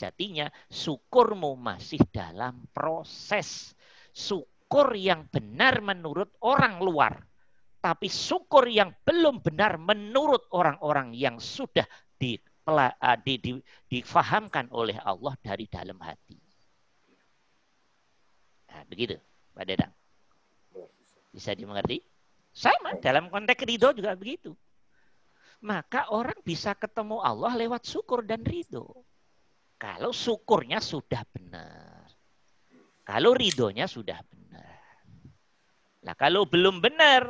sejatinya syukurmu masih dalam proses. Syukur yang benar menurut orang luar. Tapi syukur yang belum benar menurut orang-orang yang sudah di, di, di, difahamkan oleh Allah dari dalam hati. Nah, begitu, Pak Dedang. Bisa dimengerti? Sama, dalam konteks ridho juga begitu. Maka orang bisa ketemu Allah lewat syukur dan ridho. Kalau syukurnya sudah benar. Kalau ridhonya sudah benar. Nah kalau belum benar,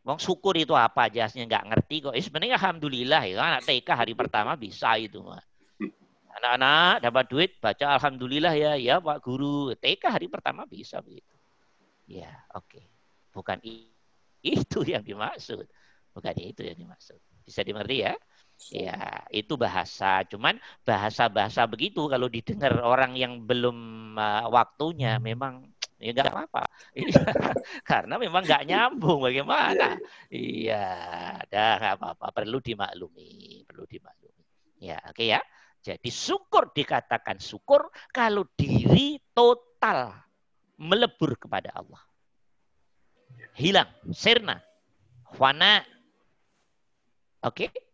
Wong syukur itu apa aja nggak ngerti kok. Eh, sebenarnya alhamdulillah ya anak TK hari pertama bisa itu mah. Anak-anak dapat duit baca alhamdulillah ya ya Pak Guru. TK hari pertama bisa begitu. Ya, oke. Okay. Bukan itu yang dimaksud. Bukan itu yang dimaksud. Bisa dimengerti ya? Ya, itu bahasa. Cuman bahasa-bahasa begitu kalau didengar orang yang belum uh, waktunya memang ya nggak apa-apa. Karena memang nggak nyambung bagaimana. Iya, dah nggak apa-apa. Perlu dimaklumi, perlu dimaklumi. Ya, oke okay ya. Jadi syukur dikatakan syukur kalau diri total melebur kepada Allah. Hilang, sirna, fana. Oke? Okay?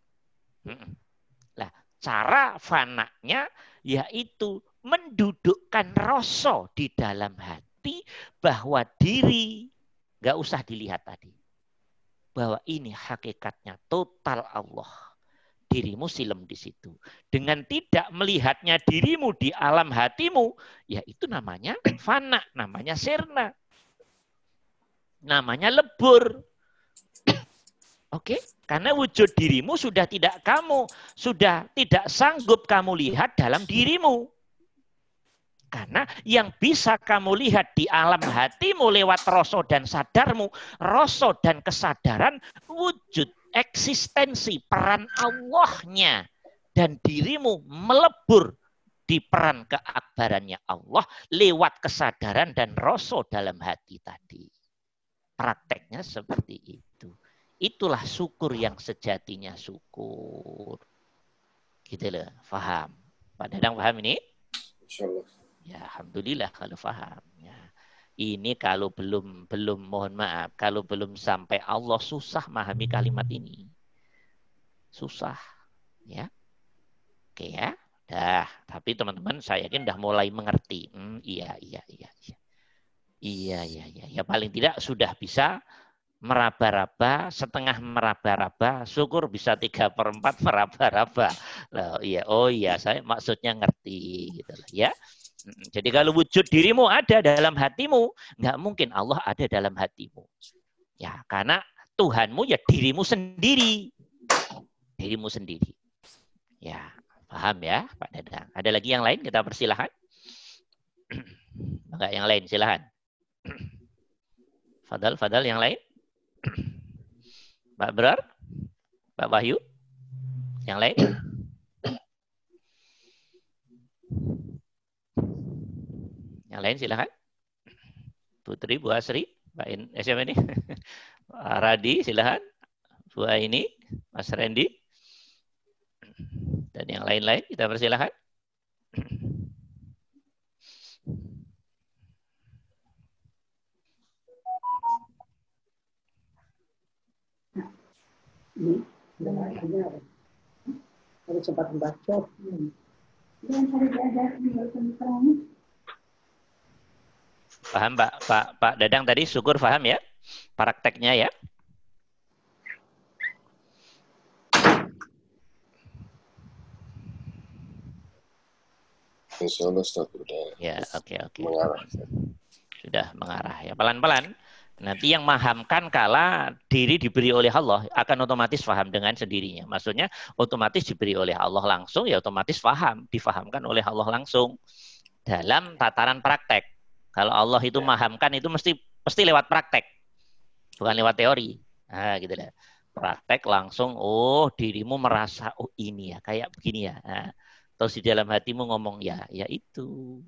Nah, cara fananya yaitu mendudukkan rasa di dalam hati bahwa diri nggak usah dilihat tadi. Bahwa ini hakikatnya total Allah. Dirimu silem di situ. Dengan tidak melihatnya dirimu di alam hatimu, ya itu namanya fana, namanya sirna. Namanya lebur. Oke? Okay? Karena wujud dirimu sudah tidak kamu, sudah tidak sanggup kamu lihat dalam dirimu. Karena yang bisa kamu lihat di alam hatimu lewat rasa dan sadarmu, rasa dan kesadaran wujud eksistensi peran Allahnya dan dirimu melebur di peran keakbarannya Allah lewat kesadaran dan rasa dalam hati tadi. Prakteknya seperti itu. Itulah syukur yang sejatinya syukur. Gitu loh, faham. Pak Dadang paham ini? Insyaallah. Ya, alhamdulillah kalau faham. Ya. Ini kalau belum belum mohon maaf, kalau belum sampai Allah susah memahami kalimat ini. Susah, ya. Oke ya. Dah, tapi teman-teman saya yakin dah mulai mengerti. Hmm, iya, iya, iya, iya. Iya, iya, iya. Ya paling tidak sudah bisa meraba-raba, setengah meraba-raba, syukur bisa tiga per empat meraba-raba. Loh, iya, oh iya, saya maksudnya ngerti, gitu lah, ya. Jadi kalau wujud dirimu ada dalam hatimu, nggak mungkin Allah ada dalam hatimu. Ya, karena Tuhanmu ya dirimu sendiri, dirimu sendiri. Ya, paham ya, Pak Dadang. Ada lagi yang lain? Kita persilahkan. Enggak yang lain, silahkan. Fadal, Fadal yang lain? Mbak Berar? Mbak Wahyu? Yang lain? Yang lain silahkan. Putri, Bu Asri, Mbak In, eh, siapa ini? Pak Radi, silahkan. Bu ini, Mas Randy. Dan yang lain-lain, kita persilahkan. Ini ada harus sempat membaca paham Pak Pak Pak Dadang tadi syukur paham ya prakteknya ya Insya Allah sudah. Ya, oke okay, oke. Okay. Mengarah. Sudah mengarah ya pelan-pelan. Nanti yang mahamkan kala diri diberi oleh Allah akan otomatis paham dengan sendirinya. Maksudnya otomatis diberi oleh Allah langsung ya otomatis paham, difahamkan oleh Allah langsung dalam tataran praktek. Kalau Allah itu ya. mahamkan itu mesti mesti lewat praktek, bukan lewat teori. Nah, gitu lah. Praktek langsung, oh dirimu merasa oh ini ya kayak begini ya. Nah, terus di dalam hatimu ngomong ya, ya itu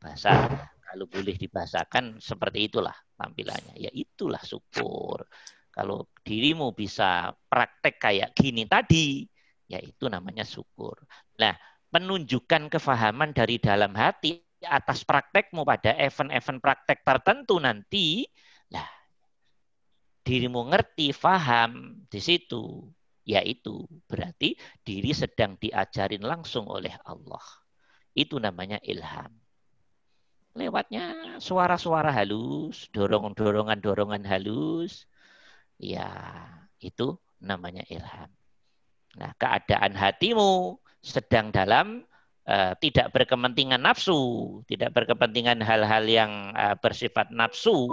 bahasa kalau boleh dibahasakan seperti itulah tampilannya. Ya itulah syukur. Kalau dirimu bisa praktek kayak gini tadi, ya itu namanya syukur. Nah, penunjukan kefahaman dari dalam hati atas praktekmu pada event-event praktek tertentu nanti, lah dirimu ngerti, faham di situ, yaitu berarti diri sedang diajarin langsung oleh Allah. Itu namanya ilham. Lewatnya suara-suara halus, dorongan-dorongan-dorongan halus, ya itu namanya ilham. Nah, keadaan hatimu sedang dalam uh, tidak berkepentingan nafsu, tidak berkepentingan hal-hal yang uh, bersifat nafsu.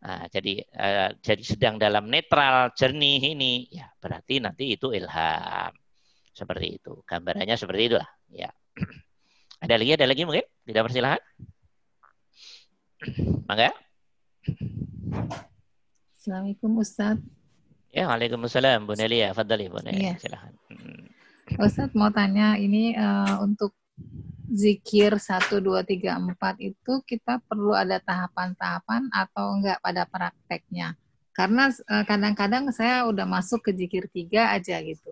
Nah, jadi uh, jadi sedang dalam netral, jernih ini, ya berarti nanti itu ilham. Seperti itu. Gambarannya seperti itulah. Ya. Ada lagi? Ada lagi mungkin? Tidak persilahkan. Mangga. Assalamualaikum Ustaz. Ya, Waalaikumsalam Bu Nelia. Fadali Bu Nelia. Ya. Silahkan. Hmm. Ustaz mau tanya ini uh, untuk zikir 1, 2, 3, 4 itu kita perlu ada tahapan-tahapan atau enggak pada prakteknya? Karena eh, kadang-kadang uh, saya udah masuk ke zikir 3 aja gitu.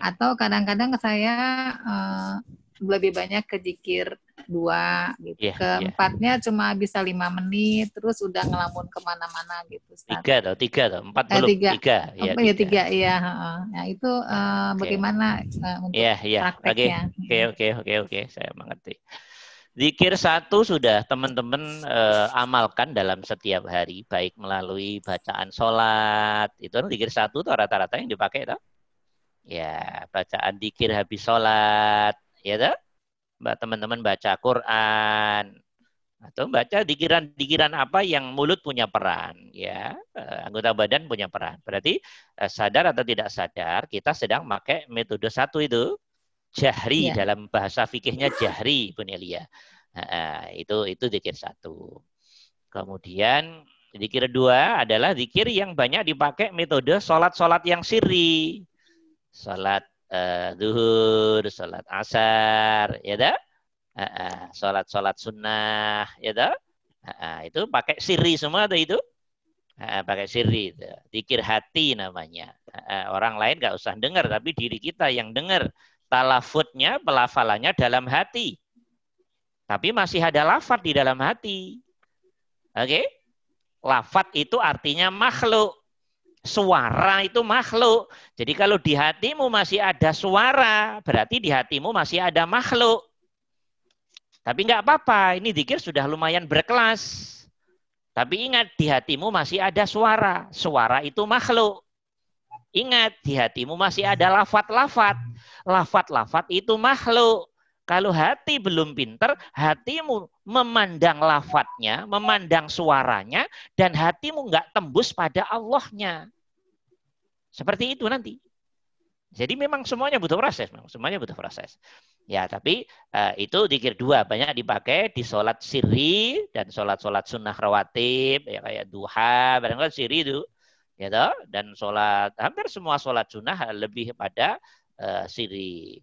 Atau kadang-kadang saya uh, lebih banyak ke zikir dua gitu. Yeah, Keempatnya yeah. cuma bisa lima menit, terus udah ngelamun ke mana-mana gitu. Start. Tiga atau tiga atau empat eh, belum tiga. tiga. Ya, oh, ya tiga, iya. Nah itu uh, eh, okay. bagaimana uh, untuk yeah, yeah. prakteknya? Oke, oke, oke, oke, saya mengerti. Zikir satu sudah teman-teman uh, amalkan dalam setiap hari, baik melalui bacaan sholat. Itu kan zikir satu tuh rata-rata yang dipakai, toh? Ya, bacaan zikir habis sholat, ya toh? mbak teman-teman baca Quran atau baca dikiran-dikiran apa yang mulut punya peran ya. Eh, anggota badan punya peran. Berarti eh, sadar atau tidak sadar kita sedang pakai metode satu itu jahri ya. dalam bahasa fikihnya jahri Bu Nelia nah, itu itu dikir satu. Kemudian dikir dua adalah dikir yang banyak dipakai metode sholat-sholat yang siri sholat uh, zuhur, sholat asar, ya dah? Uh, uh, sholat sholat sunnah, ya dah? Uh, itu pakai siri semua tuh itu. Uh, pakai siri, itu. dikir hati namanya. Uh, orang lain nggak usah dengar, tapi diri kita yang dengar. Talafutnya, pelafalannya dalam hati. Tapi masih ada lafat di dalam hati. Oke? Okay? Lafat itu artinya makhluk suara itu makhluk. Jadi kalau di hatimu masih ada suara, berarti di hatimu masih ada makhluk. Tapi nggak apa-apa, ini dikir sudah lumayan berkelas. Tapi ingat, di hatimu masih ada suara. Suara itu makhluk. Ingat, di hatimu masih ada lafat-lafat. Lafat-lafat itu makhluk. Kalau hati belum pinter, hatimu memandang lafadznya, memandang suaranya, dan hatimu nggak tembus pada Allahnya. Seperti itu nanti. Jadi memang semuanya butuh proses, memang semuanya butuh proses. Ya, tapi uh, itu dikir dua banyak dipakai di sholat siri dan sholat-sholat sunnah rawatib, ya kayak duha, barangkali siri itu, ya toh? dan sholat hampir semua sholat sunnah lebih pada uh, siri.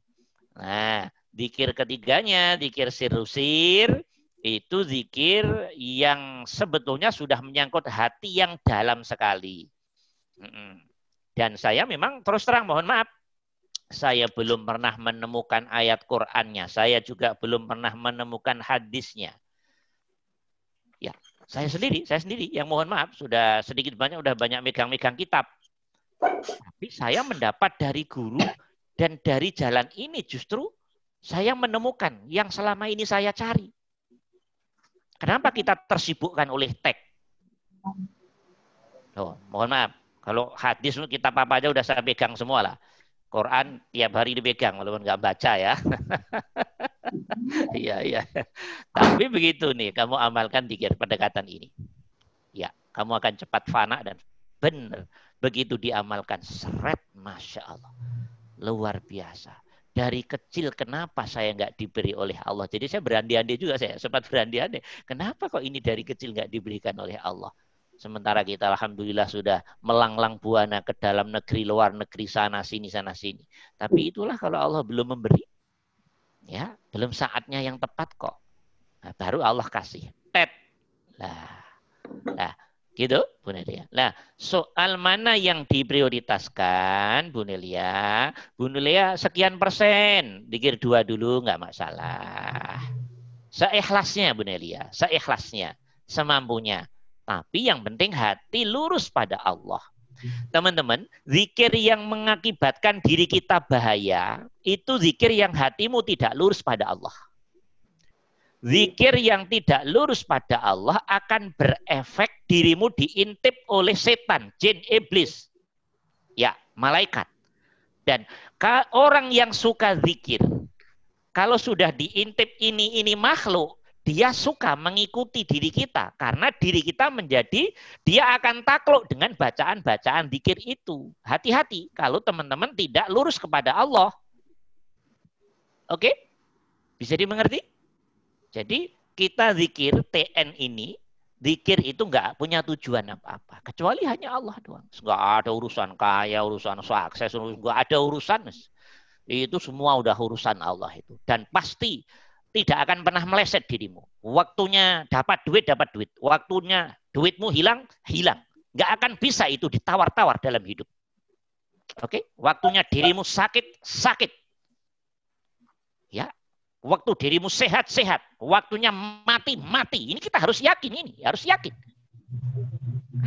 Nah, Dikir ketiganya, dikir sirusir, itu zikir yang sebetulnya sudah menyangkut hati yang dalam sekali. Dan saya memang terus terang mohon maaf, saya belum pernah menemukan ayat Qur'annya. Saya juga belum pernah menemukan hadisnya. Ya, saya sendiri, saya sendiri yang mohon maaf sudah sedikit banyak sudah banyak megang-megang kitab. Tapi saya mendapat dari guru dan dari jalan ini justru saya menemukan yang selama ini saya cari. Kenapa kita tersibukkan oleh teks? Oh, mohon maaf, kalau hadis kita apa aja udah saya pegang semua lah. Quran tiap hari dipegang walaupun nggak baca ya. Iya iya. Tapi begitu nih, kamu amalkan tiga pendekatan ini. Ya, kamu akan cepat fana dan benar. Begitu diamalkan, seret, masya Allah, luar biasa dari kecil kenapa saya nggak diberi oleh Allah. Jadi saya berandai-andai juga saya sempat berandai-andai. Kenapa kok ini dari kecil nggak diberikan oleh Allah? Sementara kita alhamdulillah sudah melanglang buana ke dalam negeri luar negeri sana sini sana sini. Tapi itulah kalau Allah belum memberi, ya belum saatnya yang tepat kok. Nah, baru Allah kasih. Tet. Lah, nah, Gitu, Bu Nelia. Nah, soal mana yang diprioritaskan, Bu Nelia? Bu Nelia sekian persen, dikir dua dulu nggak masalah. Seikhlasnya, Bu Nelia. Seikhlasnya, semampunya. Tapi yang penting hati lurus pada Allah. Teman-teman, zikir yang mengakibatkan diri kita bahaya, itu zikir yang hatimu tidak lurus pada Allah. Zikir yang tidak lurus pada Allah akan berefek dirimu diintip oleh setan, jin, iblis. Ya, malaikat. Dan orang yang suka zikir, kalau sudah diintip ini ini makhluk, dia suka mengikuti diri kita karena diri kita menjadi dia akan takluk dengan bacaan-bacaan zikir itu. Hati-hati kalau teman-teman tidak lurus kepada Allah. Oke? Bisa dimengerti? Jadi kita zikir TN ini, zikir itu nggak punya tujuan apa-apa. Kecuali hanya Allah doang. Nggak ada urusan kaya, urusan sukses, nggak ada urusan. Itu semua udah urusan Allah itu. Dan pasti tidak akan pernah meleset dirimu. Waktunya dapat duit, dapat duit. Waktunya duitmu hilang, hilang. Nggak akan bisa itu ditawar-tawar dalam hidup. Oke, waktunya dirimu sakit, sakit. Waktu dirimu sehat-sehat. Waktunya mati-mati. Ini kita harus yakin ini. Harus yakin.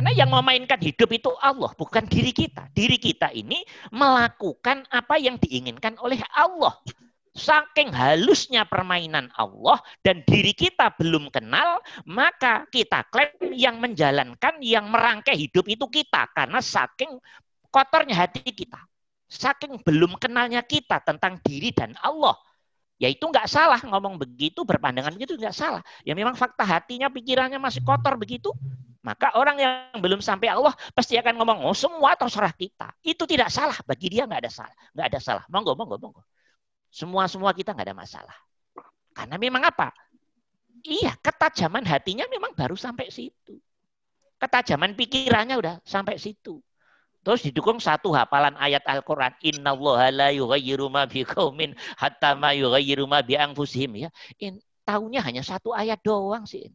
Karena yang memainkan hidup itu Allah, bukan diri kita. Diri kita ini melakukan apa yang diinginkan oleh Allah. Saking halusnya permainan Allah dan diri kita belum kenal, maka kita klaim yang menjalankan, yang merangkai hidup itu kita. Karena saking kotornya hati kita. Saking belum kenalnya kita tentang diri dan Allah. Ya itu nggak salah ngomong begitu, berpandangan begitu nggak salah. Ya memang fakta hatinya, pikirannya masih kotor begitu. Maka orang yang belum sampai Allah pasti akan ngomong, oh semua terserah kita. Itu tidak salah. Bagi dia nggak ada salah. Nggak ada salah. Monggo, monggo, monggo. Semua-semua kita nggak ada masalah. Karena memang apa? Iya, ketajaman hatinya memang baru sampai situ. Ketajaman pikirannya udah sampai situ. Terus didukung satu hafalan ayat Al-Quran. Inna Allah la yughayyiru ma biqaumin hatta ma yughayyiru ma bi anfusihim. Ya. In, tahunya hanya satu ayat doang sih.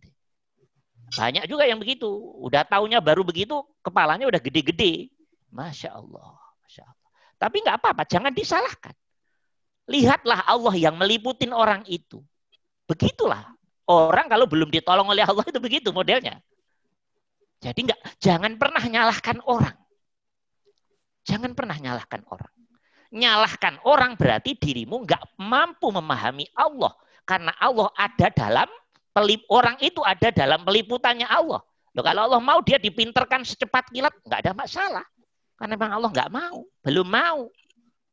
Banyak juga yang begitu. Udah tahunya baru begitu, kepalanya udah gede-gede. Masya Allah. Masya Allah. Tapi nggak apa-apa, jangan disalahkan. Lihatlah Allah yang meliputin orang itu. Begitulah. Orang kalau belum ditolong oleh Allah itu begitu modelnya. Jadi nggak, jangan pernah nyalahkan orang. Jangan pernah nyalahkan orang. Nyalahkan orang berarti dirimu nggak mampu memahami Allah. Karena Allah ada dalam, pelip, orang itu ada dalam peliputannya Allah. Loh, kalau Allah mau dia dipinterkan secepat kilat, nggak ada masalah. Karena memang Allah nggak mau, belum mau.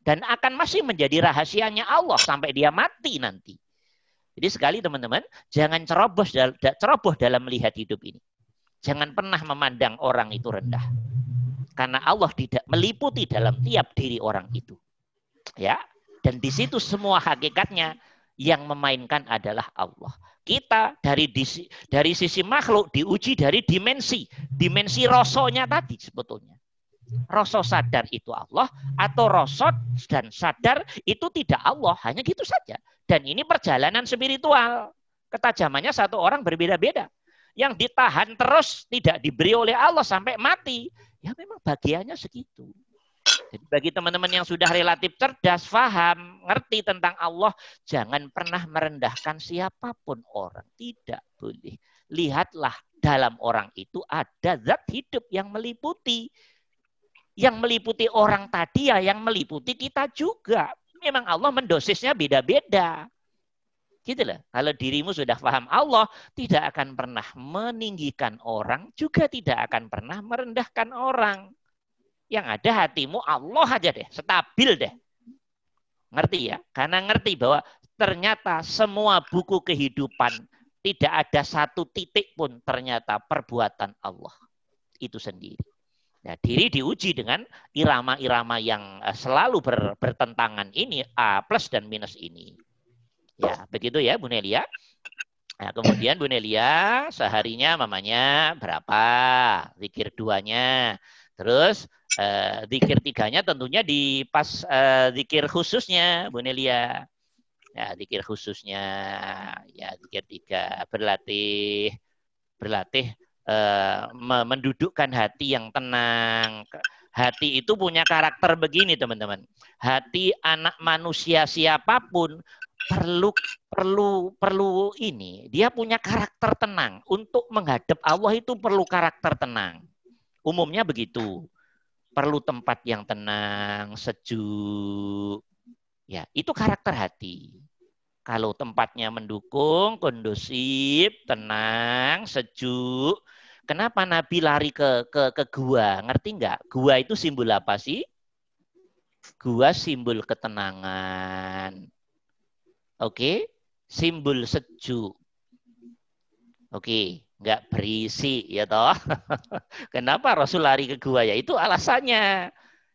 Dan akan masih menjadi rahasianya Allah sampai dia mati nanti. Jadi sekali teman-teman, jangan ceroboh, ceroboh dalam melihat hidup ini. Jangan pernah memandang orang itu rendah. Karena Allah tidak meliputi dalam tiap diri orang itu. Ya, dan di situ semua hakikatnya yang memainkan adalah Allah. Kita dari disi, dari sisi makhluk diuji dari dimensi, dimensi rosonya tadi sebetulnya. Rasa sadar itu Allah atau rosot dan sadar itu tidak Allah, hanya gitu saja. Dan ini perjalanan spiritual. Ketajamannya satu orang berbeda-beda. Yang ditahan terus tidak diberi oleh Allah sampai mati Ya memang bagiannya segitu. Jadi bagi teman-teman yang sudah relatif cerdas, faham, ngerti tentang Allah, jangan pernah merendahkan siapa pun orang. Tidak boleh. Lihatlah dalam orang itu ada zat hidup yang meliputi. Yang meliputi orang tadi ya yang meliputi kita juga. Memang Allah mendosisnya beda-beda. Gitu loh. Kalau dirimu sudah paham Allah, tidak akan pernah meninggikan orang, juga tidak akan pernah merendahkan orang. Yang ada hatimu Allah aja deh, stabil deh. Ngerti ya? Karena ngerti bahwa ternyata semua buku kehidupan tidak ada satu titik pun ternyata perbuatan Allah itu sendiri. Nah, diri diuji dengan irama-irama yang eh, selalu ber, bertentangan ini, A plus dan minus ini. Ya, begitu ya Bu Nelia. Nah, kemudian Bu Nelia seharinya mamanya berapa? Zikir duanya. Terus eh, zikir tiganya tentunya di pas eh, zikir khususnya Bu Nelia. Ya, zikir khususnya ya zikir tiga berlatih berlatih uh, mendudukkan hati yang tenang. Hati itu punya karakter begini teman-teman. Hati anak manusia siapa pun perlu perlu perlu ini. Dia punya karakter tenang. Untuk menghadap Allah itu perlu karakter tenang. Umumnya begitu. Perlu tempat yang tenang sejuk. Ya itu karakter hati. Kalau tempatnya mendukung kondusif tenang sejuk. Kenapa Nabi lari ke ke ke gua? Ngerti nggak? Gua itu simbol apa sih? Gua simbol ketenangan Oke, simbol sejuk. Oke, nggak berisi ya toh. Kenapa Rasul lari ke gua ya? Itu alasannya.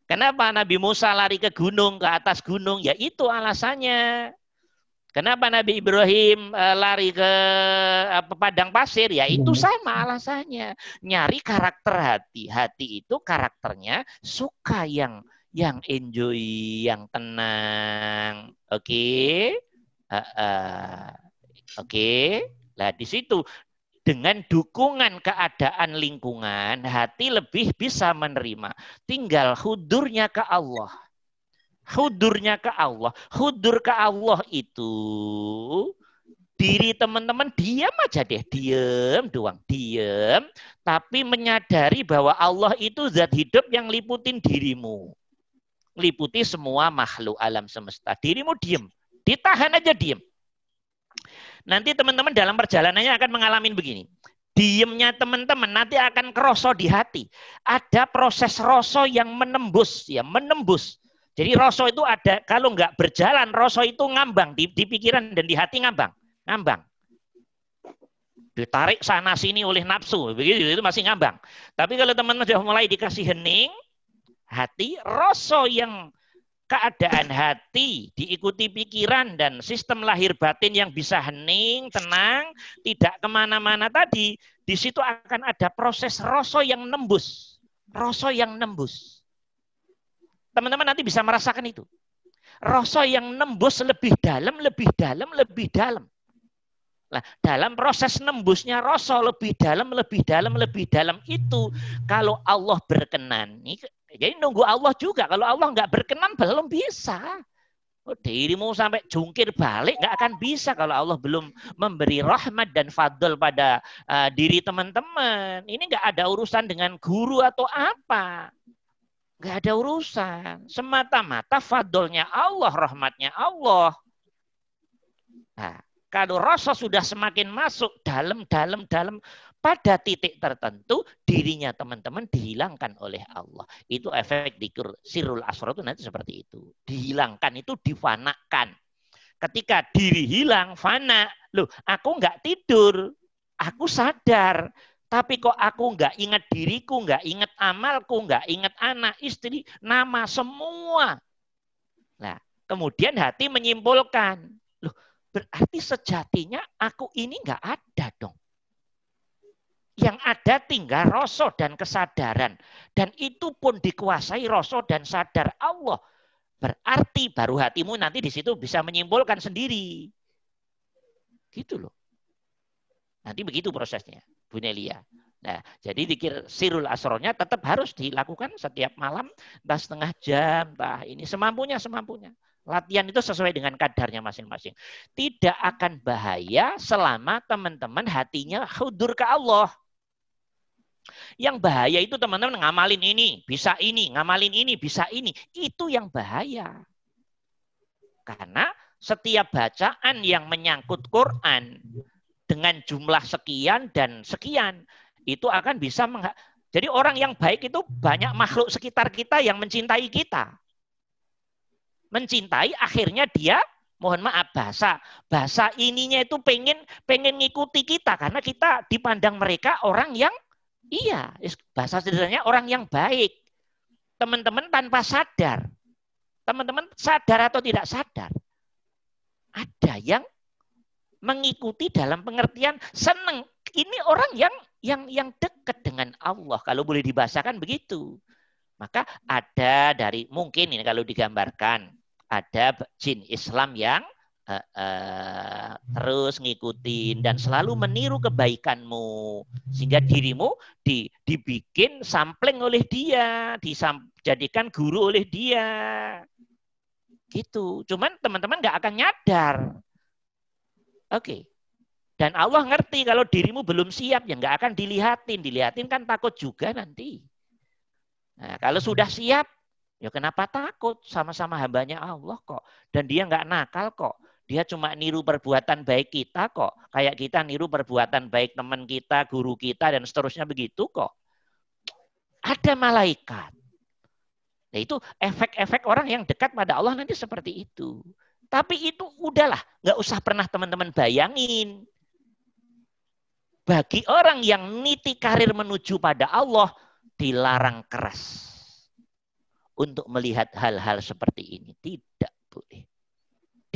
Kenapa Nabi Musa lari ke gunung, ke atas gunung? Ya itu alasannya. Kenapa Nabi Ibrahim uh, lari ke padang pasir? Ya itu sama alasannya. Nyari karakter hati. Hati itu karakternya suka yang yang enjoy, yang tenang. Oke. Okay? Oke, okay. nah di situ dengan dukungan keadaan lingkungan, hati lebih bisa menerima. Tinggal hudurnya ke Allah. Hudurnya ke Allah. Hudur ke Allah itu diri teman-teman diam aja deh, diam doang, diam. Tapi menyadari bahwa Allah itu zat hidup yang liputin dirimu. Liputi semua makhluk alam semesta. Dirimu diam. Ditahan aja diem. Nanti teman-teman dalam perjalanannya akan mengalami begini. Diemnya teman-teman nanti akan keroso di hati. Ada proses rosso yang menembus, ya menembus. Jadi rosso itu ada, kalau nggak berjalan, rosso itu ngambang di, di pikiran dan di hati ngambang. Ngambang. Ditarik sana sini oleh nafsu, begitu itu masih ngambang. Tapi kalau teman-teman sudah mulai dikasih hening, hati, rosso yang keadaan hati, diikuti pikiran dan sistem lahir batin yang bisa hening, tenang, tidak ke mana-mana tadi, di situ akan ada proses rasa yang nembus. Rasa yang nembus. Teman-teman nanti bisa merasakan itu. Rasa yang nembus lebih dalam, lebih dalam, lebih dalam. Nah, dalam proses nembusnya rasa lebih dalam, lebih dalam, lebih dalam itu, kalau Allah berkenan, jadi nunggu Allah juga. Kalau Allah nggak berkenan belum bisa. Oh, dirimu sampai jungkir balik nggak akan bisa kalau Allah belum memberi rahmat dan fadl pada uh, diri teman-teman. Ini nggak ada urusan dengan guru atau apa. Nggak ada urusan. Semata-mata fadlnya Allah, rahmatnya Allah. Nah, kalau rasa sudah semakin masuk dalam, dalam, dalam, pada titik tertentu dirinya teman-teman dihilangkan oleh Allah. Itu efek dikur sirul asro itu nanti seperti itu. Dihilangkan itu difanakan. Ketika diri hilang, fana. Loh, aku nggak tidur. Aku sadar. Tapi kok aku nggak ingat diriku, nggak ingat amalku, nggak ingat anak, istri, nama semua. Nah, kemudian hati menyimpulkan, loh berarti sejatinya aku ini nggak ada dong. Yang ada tinggal rasa dan kesadaran. Dan itu pun dikuasai rasa dan sadar Allah. Berarti baru hatimu nanti di situ bisa menyimpulkan sendiri. Gitu loh. Nanti begitu prosesnya, Bu Nelia. Nah, jadi dikir sirul asronya tetap harus dilakukan setiap malam, entah setengah jam, entah ini semampunya, semampunya. Latihan itu sesuai dengan kadarnya masing-masing. Tidak akan bahaya selama teman-teman hatinya hudur ke Allah. Yang bahaya itu teman-teman ngamalin ini, bisa ini, ngamalin ini, bisa ini. Itu yang bahaya. Karena setiap bacaan yang menyangkut Quran dengan jumlah sekian dan sekian itu akan bisa meng... jadi orang yang baik itu banyak makhluk sekitar kita yang mencintai kita. Mencintai akhirnya dia mohon maaf bahasa bahasa ininya itu pengen pengen ngikuti kita karena kita dipandang mereka orang yang Iya, bahasa sederhananya orang yang baik. Teman-teman tanpa sadar. Teman-teman sadar atau tidak sadar. Ada yang mengikuti dalam pengertian seneng. Ini orang yang yang yang dekat dengan Allah. Kalau boleh dibahasakan begitu. Maka ada dari mungkin ini kalau digambarkan ada jin Islam yang uh, uh, terus ngikutin dan selalu meniru kebaikanmu sehingga dirimu di, dibikin sampling oleh dia, dijadikan guru oleh dia. Gitu. Cuman teman-teman nggak akan nyadar. Oke. Okay. Dan Allah ngerti kalau dirimu belum siap ya nggak akan dilihatin. Dilihatin kan takut juga nanti. Nah, kalau sudah siap, ya kenapa takut? Sama-sama hambanya Allah kok. Dan dia nggak nakal kok. Dia cuma niru perbuatan baik kita kok. Kayak kita niru perbuatan baik teman kita, guru kita, dan seterusnya begitu kok. Ada malaikat. Nah itu efek-efek orang yang dekat pada Allah nanti seperti itu. Tapi itu udahlah, nggak usah pernah teman-teman bayangin. Bagi orang yang niti karir menuju pada Allah, dilarang keras untuk melihat hal-hal seperti ini. Tidak boleh.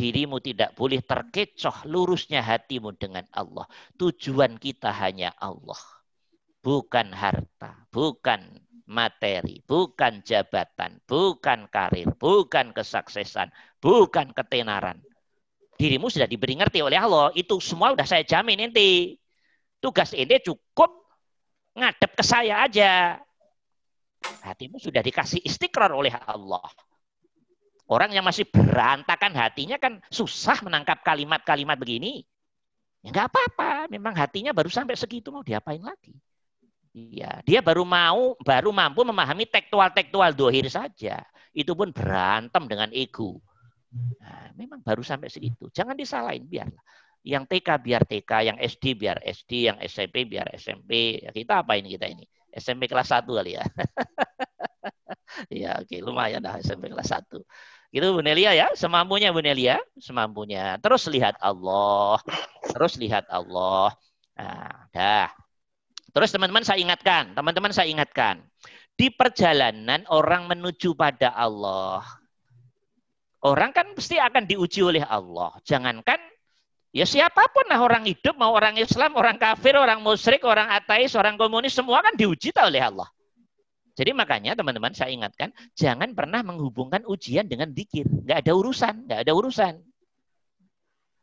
Dirimu tidak boleh terkecoh lurusnya hatimu dengan Allah. Tujuan kita hanya Allah. Bukan harta, bukan materi, bukan jabatan, bukan karir, bukan kesuksesan, bukan ketenaran. Dirimu sudah diberi ngerti oleh Allah. Itu semua sudah saya jamin nanti. Tugas ini cukup ngadep ke saya aja. Hatimu sudah dikasih istiqrar oleh Allah. Orang yang masih berantakan hatinya kan susah menangkap kalimat-kalimat begini. Ya nggak apa-apa, memang hatinya baru sampai segitu mau diapain lagi. Iya, dia baru mau, baru mampu memahami tekstual-tekstual dohir saja. Itu pun berantem dengan ego. Nah, memang baru sampai segitu. Jangan disalahin, biarlah. Yang TK biar TK, yang SD biar SD, yang SMP biar SMP. Ya, kita apain kita ini? SMP kelas 1 kali ya. ya oke, lumayan dah SMP kelas 1. Gitu Bu Nelia ya, semampunya Bu Nelia, semampunya. Terus lihat Allah, terus lihat Allah. Nah, dah. Terus teman-teman saya ingatkan, teman-teman saya ingatkan. Di perjalanan orang menuju pada Allah, orang kan pasti akan diuji oleh Allah. Jangankan ya siapa pun lah orang hidup, mau orang Islam, orang kafir, orang musyrik, orang ateis, orang komunis, semua kan diuji oleh Allah. Jadi makanya teman-teman saya ingatkan, jangan pernah menghubungkan ujian dengan dikir. Nggak ada urusan, nggak ada urusan.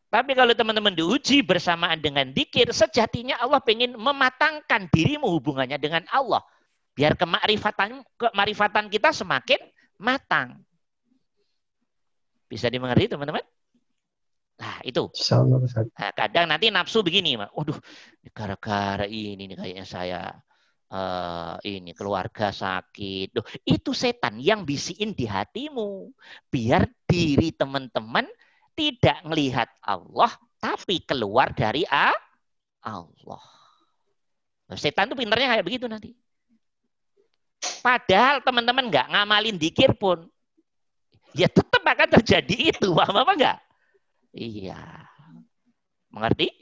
Tapi kalau teman-teman diuji bersamaan dengan dikir, sejatinya Allah ingin mematangkan dirimu hubungannya dengan Allah. Biar kemarifatan, kemarifatan kita semakin matang. Bisa dimengerti teman-teman? Nah itu. Nah, kadang nanti nafsu begini, waduh, gara-gara ini nih kayaknya saya uh, ini keluarga sakit. Duh, itu setan yang bisiin di hatimu. Biar diri teman-teman tidak melihat Allah, tapi keluar dari A Allah. Setan itu pinternya kayak begitu nanti. Padahal teman-teman nggak ngamalin dikir pun, ya tetap akan terjadi itu, paham apa enggak? Iya. Mengerti?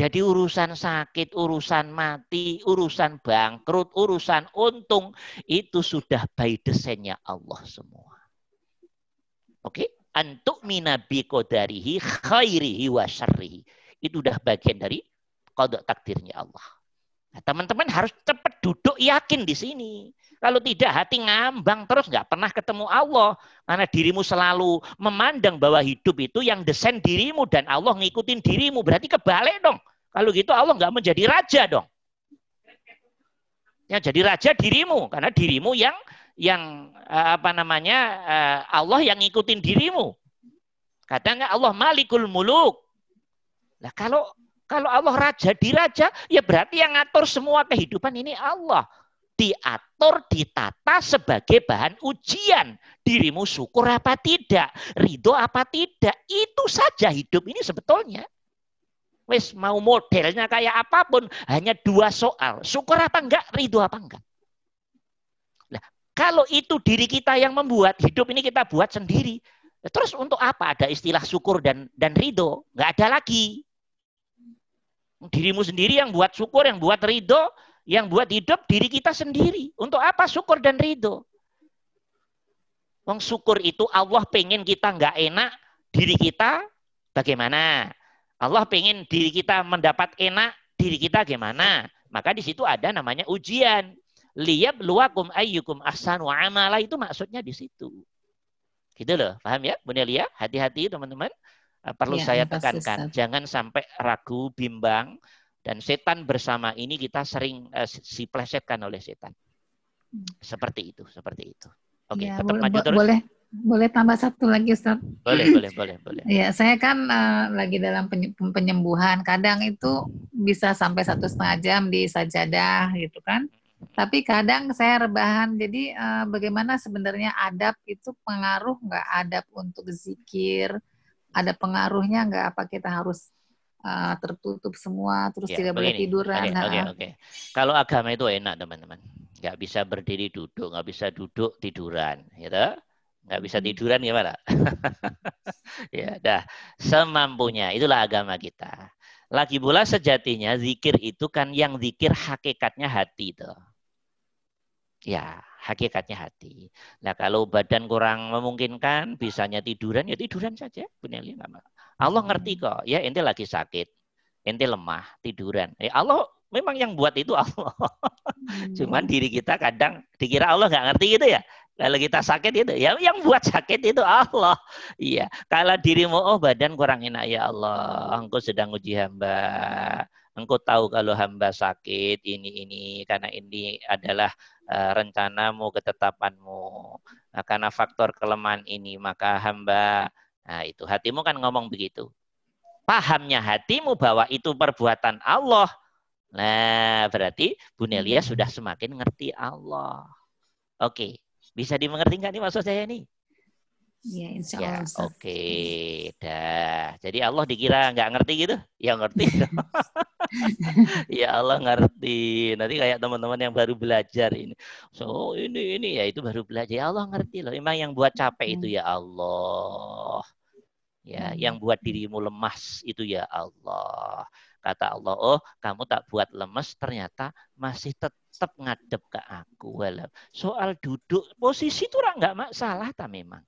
Jadi urusan sakit, urusan mati, urusan bangkrut, urusan untung itu sudah by desainnya Allah semua. Oke? Okay? Antuk minabi kodarihi khairihi wa syarrihi. Itu udah bagian dari kodok takdirnya Allah. Nah, teman-teman harus cepat duduk yakin di sini. Kalau tidak hati ngambang terus nggak pernah ketemu Allah. Karena dirimu selalu memandang bahwa hidup itu yang desain dirimu dan Allah ngikutin dirimu. Berarti kebalik dong. Kalau gitu Allah nggak menjadi raja dong. Ya jadi raja dirimu karena dirimu yang yang eh, apa namanya eh, Allah yang ngikutin dirimu. Katanya Allah Malikul Muluk. Nah kalau kalau Allah raja di raja ya berarti yang ngatur semua kehidupan ini Allah diatur, ditata sebagai bahan ujian. Dirimu syukur apa tidak, ridho apa tidak. Itu saja hidup ini sebetulnya. Wes mau modelnya kayak apa pun, hanya dua soal. Syukur apa enggak, ridho apa enggak. Nah, kalau itu diri kita yang membuat, hidup ini kita buat sendiri. Terus untuk apa ada istilah syukur dan dan ridho? Enggak ada lagi. Dirimu sendiri yang buat syukur, yang buat ridho, yang buat hidup diri kita sendiri. Untuk apa syukur dan ridho? Wong syukur itu Allah pengen kita nggak enak, diri kita bagaimana? Allah pengen diri kita mendapat enak, diri kita gimana? Maka di situ ada namanya ujian. Liyab luakum ayyukum ahsanu amala itu maksudnya di situ. Gitu loh, paham ya? Bu Nelia, hati-hati teman-teman. Eh, perlu Ya, saya tekankan, Ustaz. jangan sampai ragu, bimbang, dan setan bersama ini kita sering uh, oleh setan. Hmm. Seperti itu, seperti itu. Oke, Ya, tetap boleh, maju bo- terus. boleh boleh tambah satu lagi Ustaz. Boleh, boleh, boleh, boleh. Ya, saya kan eh, lagi dalam penye- penyembuhan. Kadang itu bisa sampai satu setengah jam di sajadah gitu kan. Tapi kadang saya rebahan. Jadi eh, bagaimana sebenarnya adab itu pengaruh nggak adab untuk zikir? Ada pengaruhnya nggak? Apa kita harus eh, tertutup semua terus Ya, tidak boleh tiduran? Oke, oke, Nah, oke. Kalau agama itu enak, teman-teman. Nggak bisa berdiri duduk, nggak bisa duduk tiduran, gitu. Nggak bisa Hmm. tiduran gimana? ya, dah. Semampunya, itulah agama kita. Lagi pula sejatinya zikir itu kan yang zikir hakikatnya hati itu. Ya, hakikatnya hati. Nah, kalau badan kurang memungkinkan, bisanya tiduran, ya tiduran saja. Apa. Allah ngerti kok. Ya, ente lagi sakit, ente lemah, tiduran. Ya, Allah memang yang buat itu Allah. hmm. Cuman diri kita kadang dikira Allah nggak ngerti gitu ya. Kalau kita sakit itu, ya yang buat sakit itu Allah. Iya. Kalau dirimu, oh badan kurang enak ya Allah. Engkau sedang uji hamba. Engkau tahu kalau hamba sakit ini ini karena ini adalah uh, rencanamu, ketetapanmu. Nah, karena faktor kelemahan ini maka hamba. Nah itu hatimu kan ngomong begitu. Pahamnya hatimu bahwa itu perbuatan Allah. Nah berarti Bu Nelia sudah semakin ngerti Allah. Oke, bisa dimengerti nggak nih maksud saya ini? Ya, insya Ya, Allah. Ustaz. oke, dah. Jadi Allah dikira nggak ngerti gitu? Ya ngerti. ya Allah ngerti. Nanti kayak teman-teman yang baru belajar ini. So ini ini ya itu baru belajar. Ya Allah ngerti loh. Memang yang buat capek itu ya Allah. Ya, Hmm. yang buat dirimu lemas itu ya Allah. Kata Allah, oh kamu tak buat lemes, ternyata masih tetap ngadep ke aku. Walau soal duduk posisi itu orang nggak masalah tak memang.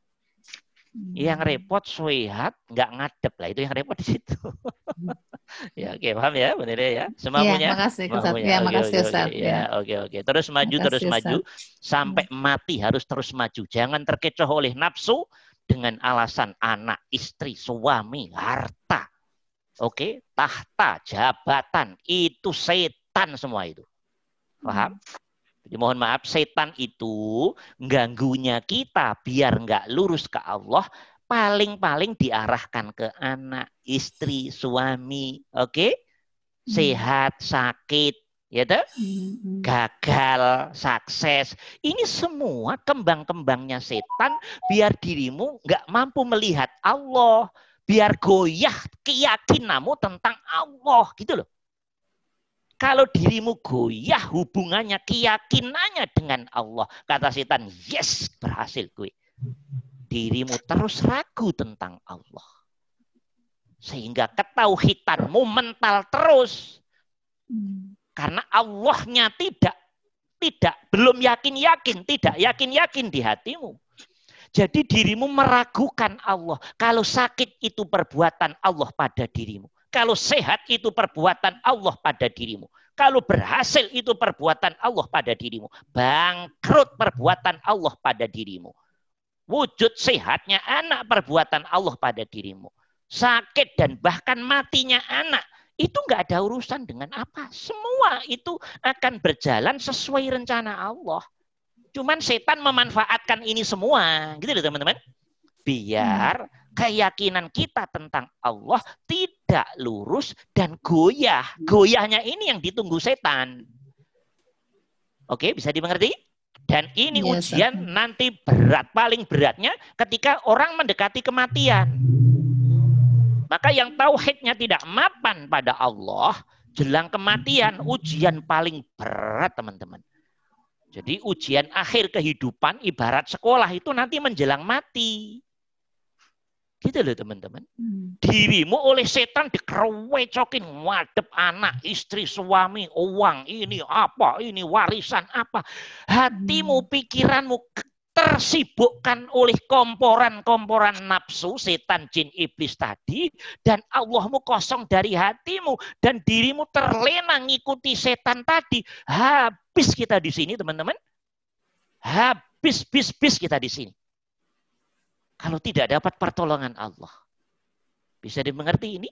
Hmm. Yang repot sehat nggak ngadep lah itu yang repot di situ. ya oke paham ya benar ya Iya, semampunya. makasih Ustaz. Ya, Oke, makasih oke, Ustaz. oke. Ya. Ya, oke oke. Terus maju terus Makasih, maju sampai mati harus terus maju. Jangan terkecoh oleh nafsu dengan alasan anak, istri, suami, harta. Oke, tahta, jabatan itu setan semua itu. Paham? Jadi mohon maaf, setan itu ganggunya kita biar nggak lurus ke Allah, paling-paling diarahkan ke anak, istri, suami, oke? Sehat, sakit, ya toh? Hmm. gagal, sukses. Ini semua kembang-kembangnya setan biar dirimu nggak mampu melihat Allah, biar goyah keyakinanmu tentang Allah, gitu loh. Kalau dirimu goyah hubungannya, keyakinannya dengan Allah, kata setan, yes, berhasil gue. Dirimu terus ragu tentang Allah. Sehingga ketauhidanmu mental terus. Karena Allahnya tidak tidak belum yakin-yakin, tidak yakin-yakin di hatimu. Jadi dirimu meragukan Allah. Kalau sakit itu perbuatan Allah pada dirimu. Kalau sehat itu perbuatan Allah pada dirimu. Kalau berhasil itu perbuatan Allah pada dirimu. Bangkrut perbuatan Allah pada dirimu. Wujud sehatnya anak perbuatan Allah pada dirimu. Sakit dan bahkan matinya anak itu nggak ada urusan dengan apa. Semua itu akan berjalan sesuai rencana Allah. Cuman setan memanfaatkan ini semua, gitu loh teman-teman. Biar keyakinan kita tentang Allah tidak lurus dan goyah. Goyahnya ini yang ditunggu setan. Oke, bisa dimengerti? Dan ini Iya, ujian nanti berat, paling beratnya ketika orang mendekati kematian. Maka yang tauhidnya tidak mapan pada Allah, jelang kematian, ujian paling berat teman-teman. Jadi ujian akhir kehidupan ibarat sekolah itu nanti menjelang mati. Gitu loh teman-teman. Hmm. Dirimu oleh setan dikerewecokin, ngadep anak, istri, suami, uang, ini apa, ini warisan apa. Hatimu, pikiranmu tersibukkan oleh komporan-komporan nafsu setan jin iblis tadi dan Allahmu kosong dari hatimu dan dirimu terlena ngikuti setan tadi. Habis kita di sini teman-teman. Habis bis bis kita di sini. Kalau tidak dapat pertolongan Allah. Bisa dimengerti ini?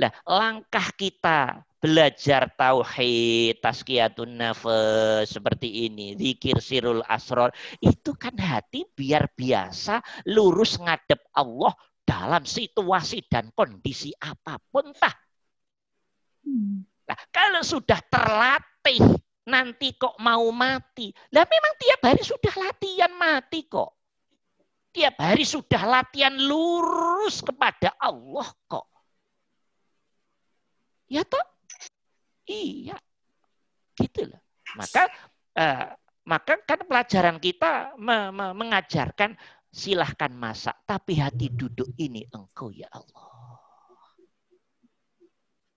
Nah, langkah kita belajar tauhid, tazkiyatun nafas seperti ini, zikir sirul asror, itu kan hati biar biasa lurus ngadep Allah dalam situasi dan kondisi apa pun tah. Nah, kalau sudah terlatih nanti kok mau mati. Lah memang tiap hari sudah latihan mati kok. Tiap hari sudah latihan lurus kepada Allah kok. Ya toh? Iya. Gitu loh. Maka uh, maka kan pelajaran kita me me mengajarkan silahkan masak, tapi hati duduk ini engkau ya Allah.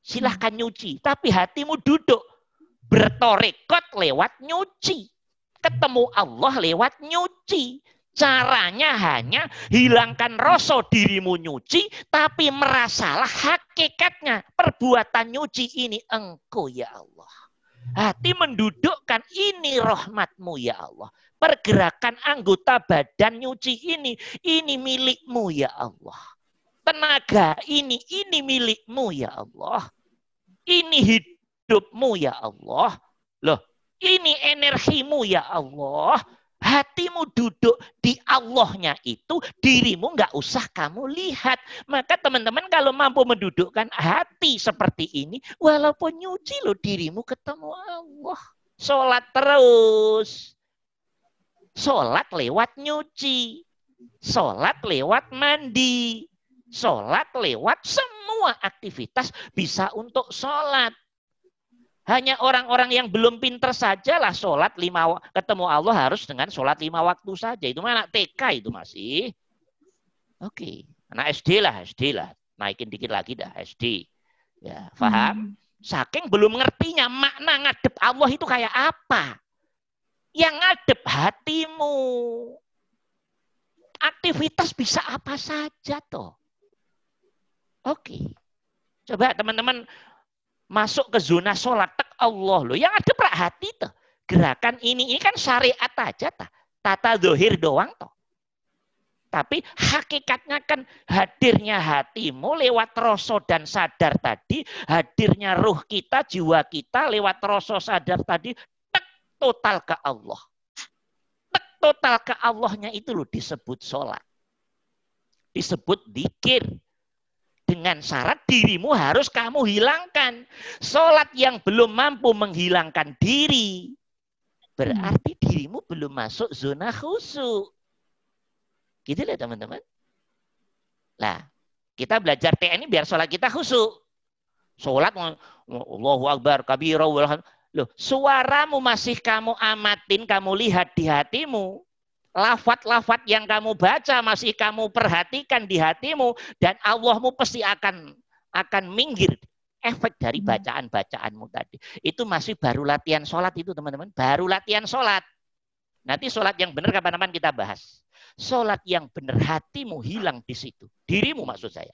Silahkan nyuci, tapi hatimu duduk bertorekot lewat nyuci. Ketemu Allah lewat nyuci. Caranya hanya hilangkan rasa dirimu nyuci, tapi merasalah hakikatnya. Perbuatan nyuci ini engkau ya Allah. Hati mendudukkan ini rahmatmu ya Allah. Pergerakan anggota badan nyuci ini, ini milikmu ya Allah. Tenaga ini, ini milikmu ya Allah. Ini hidupmu ya Allah. Loh, ini energimu ya Allah hatimu duduk di Allahnya itu, dirimu nggak usah kamu lihat. Maka teman-teman kalau mampu mendudukkan hati seperti ini, walaupun nyuci lo dirimu ketemu Allah. Sholat terus. Sholat lewat nyuci. Sholat lewat mandi. Sholat lewat semua aktivitas bisa untuk sholat. Hanya orang-orang yang belum pinter sajalah sholat lima ketemu Allah harus dengan sholat lima waktu saja. Itu mana TK itu masih. Oke, okay. anak SD lah, SD lah. Naikin dikit lagi dah SD. Ya, paham? Hmm. Saking belum ngertinya makna ngadep Allah itu kayak apa. Yang ngadep hatimu. Aktivitas bisa apa saja toh. Oke. Okay. Coba teman-teman masuk ke zona sholat tek Allah loh. Yang ada perak hati tuh. Gerakan ini ini kan syariat aja ta. Tata dohir doang toh. Tapi hakikatnya kan hadirnya hatimu lewat rasa dan sadar tadi, hadirnya ruh kita, jiwa kita lewat rasa sadar tadi, tek total ke Allah. Tek total ke Allahnya itu loh disebut sholat. Disebut dikir dengan syarat dirimu harus kamu hilangkan. Sholat yang belum mampu menghilangkan diri, berarti dirimu belum masuk zona khusyuk. Gitu lah teman-teman. Lah, kita belajar TNI biar sholat kita khusyuk. Sholat, Allahu Akbar, kabira, Loh, suaramu masih kamu amatin, kamu lihat di hatimu lafat-lafat yang kamu baca masih kamu perhatikan di hatimu dan Allahmu pasti akan akan minggir efek dari hmm. bacaan-bacaanmu tadi. Itu masih baru latihan sholat itu teman-teman. Baru latihan sholat. Nanti sholat yang benar kapan-kapan kita bahas. Sholat yang benar hatimu hilang di situ. Dirimu maksud saya.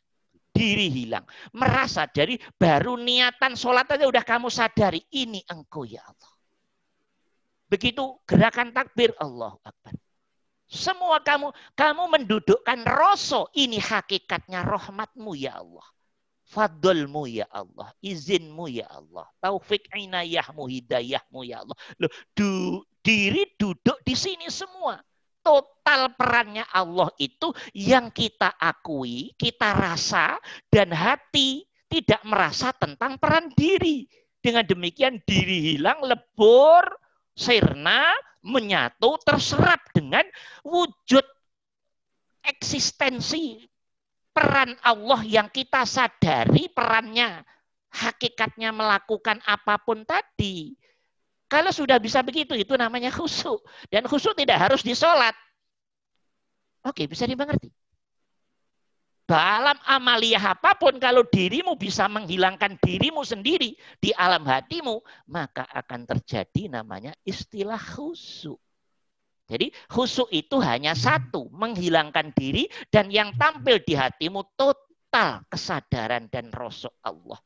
Diri hilang. Merasa dari baru niatan sholat aja udah kamu sadari. Ini engkau ya Allah. Begitu gerakan takbir Allah Akbar. Semua kamu, kamu mendudukkan rasa ini hakikatnya rahmatmu ya Allah. Fadlmu ya Allah, izinmu ya Allah, taufik inayahmu, hidayahmu ya Allah. Loh, du, diri duduk di sini semua. Total perannya Allah itu yang kita akui, kita rasa, dan hati tidak merasa tentang peran diri. Dengan demikian diri hilang, lebur, sirna, menyatu, terserap dengan wujud eksistensi peran Allah yang kita sadari perannya, hakikatnya melakukan apa pun tadi. Kalau sudah bisa begitu, itu namanya khusyuk. Dan khusyuk tidak harus disolat. Oke, bisa dimengerti. Dalam amaliyah apa pun, kalau dirimu bisa menghilangkan dirimu sendiri di alam hatimu, maka akan terjadi namanya istilah khusyuk. Jadi khusyuk itu hanya satu, menghilangkan diri dan yang tampil di hatimu total kesadaran dan rosok Allah.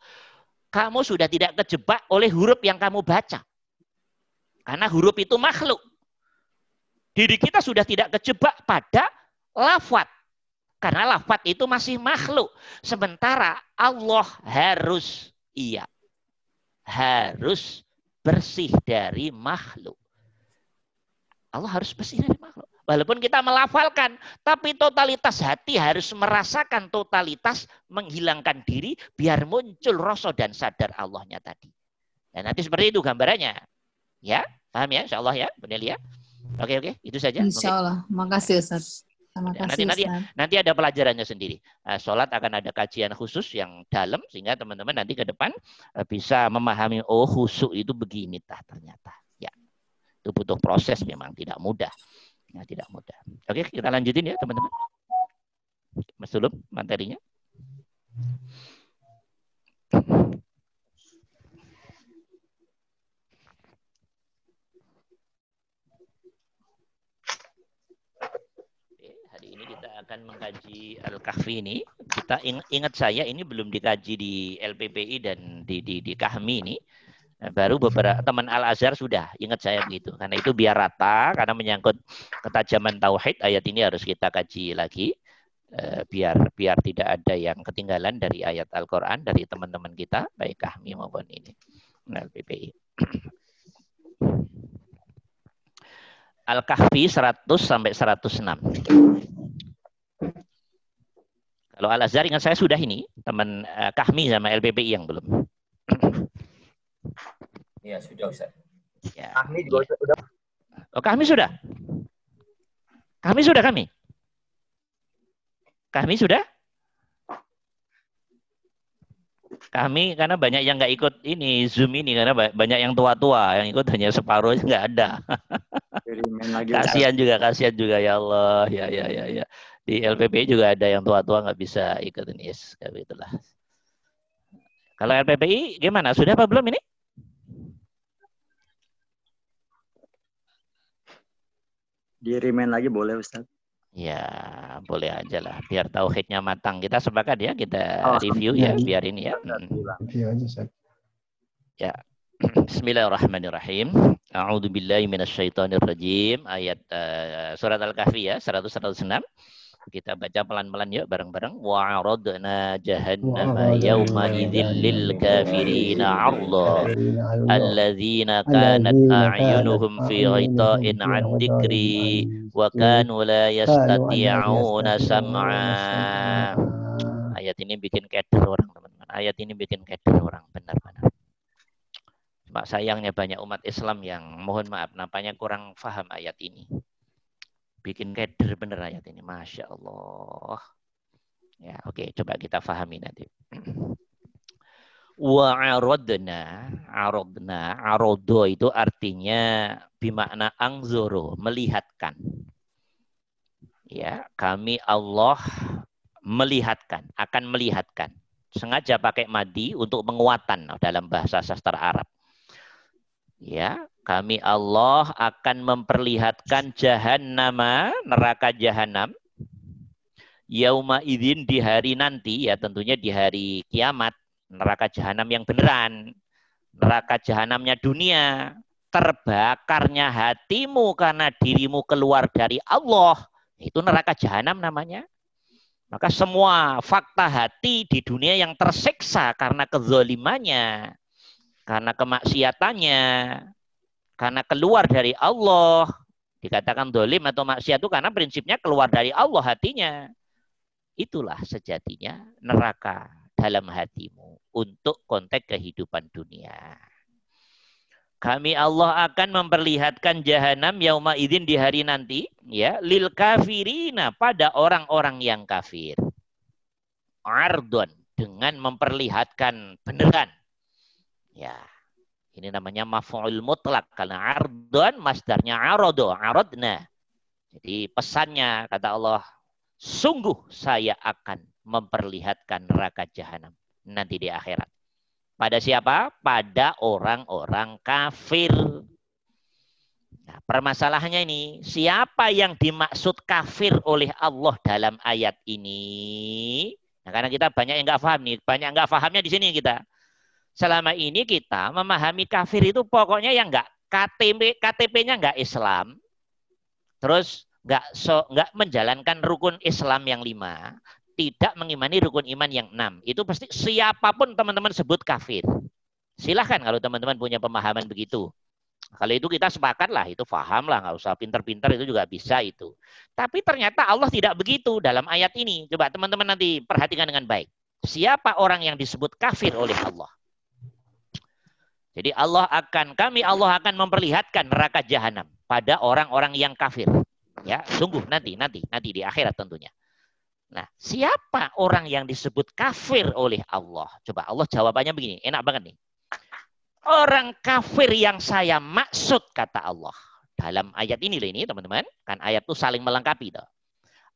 Kamu sudah tidak kejebak oleh huruf yang kamu baca. Karena huruf itu makhluk. Diri kita sudah tidak kejebak pada lafat Karena lafat itu masih makhluk. Sementara Allah harus iya. Harus bersih dari makhluk. Allah harus bersih dari makhluk. Walaupun kita melafalkan, tapi totalitas hati harus merasakan totalitas menghilangkan diri biar muncul rasa dan sadar Allahnya tadi. Dan nanti seperti itu gambarannya. Ya, paham ya? Insya Allah ya, Benar ya. Oke, oke, itu saja. Insya Allah. Makasih Ustaz. Terima ya, kasih, nanti, nanti, nanti ada pelajarannya sendiri. Uh, sholat akan ada kajian khusus yang dalam sehingga teman-teman nanti ke depan uh, bisa memahami oh khusyuk itu begini tah ternyata. Ya, itu butuh proses memang tidak mudah. Ya, tidak mudah. Oke, kita lanjutin ya teman-teman. Mas Tulum, materinya. hari ini kita akan mengkaji Al-Kahfi ini. Kita ingat saya ini belum dikaji di LPPI dan di, di, di Kahmi ini. Nah, baru beberapa teman Al Azhar sudah ingat saya begitu karena itu biar rata karena menyangkut ketajaman tauhid ayat ini harus kita kaji lagi eh, biar biar tidak ada yang ketinggalan dari ayat Al-Qur'an dari teman-teman kita baik kami maupun ini nah, PPI. Al-Kahfi 100 sampai 106. Kalau Al Azhar ingat saya sudah ini teman uh, Kahmi sama LPPI yang belum. Iya, sudah Ustaz. Ya. Kami juga ya. sudah. Oh, kami sudah. Kami sudah kami. Kami sudah? Kami karena banyak yang nggak ikut ini Zoom ini karena banyak yang tua-tua yang ikut hanya separuh nggak ada. kasihan juga, kasihan juga ya Allah, ya ya ya ya. Di LPP juga ada yang tua-tua nggak bisa ikut ini, yes, kayak itulah. Kalau LPPI gimana? Sudah apa belum ini? Di remind lagi boleh Ustaz? Ya, boleh aja lah. Biar tauhidnya matang. Kita sepakat ya, kita oh, review ya, biar ini ya. Review aja, Ustaz. Ya. Bismillahirrahmanirrahim. A'udzu billahi minasyaitonir rajim. Ayat uh, surat Al-Kahfi ya, 100 106. Kita baca pelan-pelan yuk bareng-bareng. Wa aradna jahannama yawma idzil lil kafirina 'arda alladzina kanat a'yunuhum fi ghita'in 'an dzikri wa kanu la yastati'una sam'a. Ayat ini bikin keder orang teman-teman. Ayat ini bikin keder orang benar-benar. Cuma sayangnya banyak umat Islam yang mohon maaf nampaknya kurang faham ayat ini bikin keder bener ayat ini. Masya Allah. Ya, oke, okay, coba kita fahami nanti. Wa aradna, aradna, arodo itu artinya bimakna angzoro, melihatkan. Ya, kami Allah melihatkan, akan melihatkan. Sengaja pakai madi untuk menguatan dalam bahasa sastra Arab. Ya, kami Allah akan memperlihatkan jahannama, neraka jahanam. Yauma idin di hari nanti, ya tentunya di hari kiamat. Neraka jahanam yang beneran. Neraka jahanamnya dunia. Terbakarnya hatimu karena dirimu keluar dari Allah. Itu neraka jahanam namanya. Maka semua fakta hati di dunia yang tersiksa karena kezolimannya, karena kemaksiatannya, karena keluar dari Allah. Dikatakan dolim atau maksiat itu karena prinsipnya keluar dari Allah hatinya. Itulah sejatinya neraka dalam hatimu untuk konteks kehidupan dunia. Kami Allah akan memperlihatkan jahanam yauma idin di hari nanti ya lil kafirina pada orang-orang yang kafir. Ardon dengan memperlihatkan beneran. Ya, ini namanya maf'ul mutlak karena ardon masdarnya arodo, arodna. Jadi pesannya kata Allah, sungguh saya akan memperlihatkan neraka jahanam nanti di akhirat. Pada siapa? Pada orang-orang kafir. Nah, permasalahannya ini, siapa yang dimaksud kafir oleh Allah dalam ayat ini? Nah, karena kita banyak yang nggak paham nih, banyak nggak pahamnya di sini kita selama ini kita memahami kafir itu pokoknya yang enggak KTP KTP-nya enggak Islam. Terus nggak so nggak menjalankan rukun Islam yang lima, tidak mengimani rukun iman yang enam, itu pasti siapa pun teman-teman sebut kafir. Silahkan kalau teman-teman punya pemahaman begitu. Kalau itu kita sepakat lah, itu faham lah, nggak usah pinter-pinter itu juga bisa itu. Tapi ternyata Allah tidak begitu dalam ayat ini. Coba teman-teman nanti perhatikan dengan baik. Siapa orang yang disebut kafir oleh Allah? Jadi Allah akan kami Allah akan memperlihatkan neraka jahanam pada orang-orang yang kafir. Ya, sungguh nanti nanti nanti di akhirat tentunya. Nah, siapa orang yang disebut kafir oleh Allah? Coba Allah jawabannya begini, enak banget nih. Orang kafir yang saya maksud kata Allah. Dalam ayat ini loh ini teman-teman, kan ayat itu saling melengkapi toh.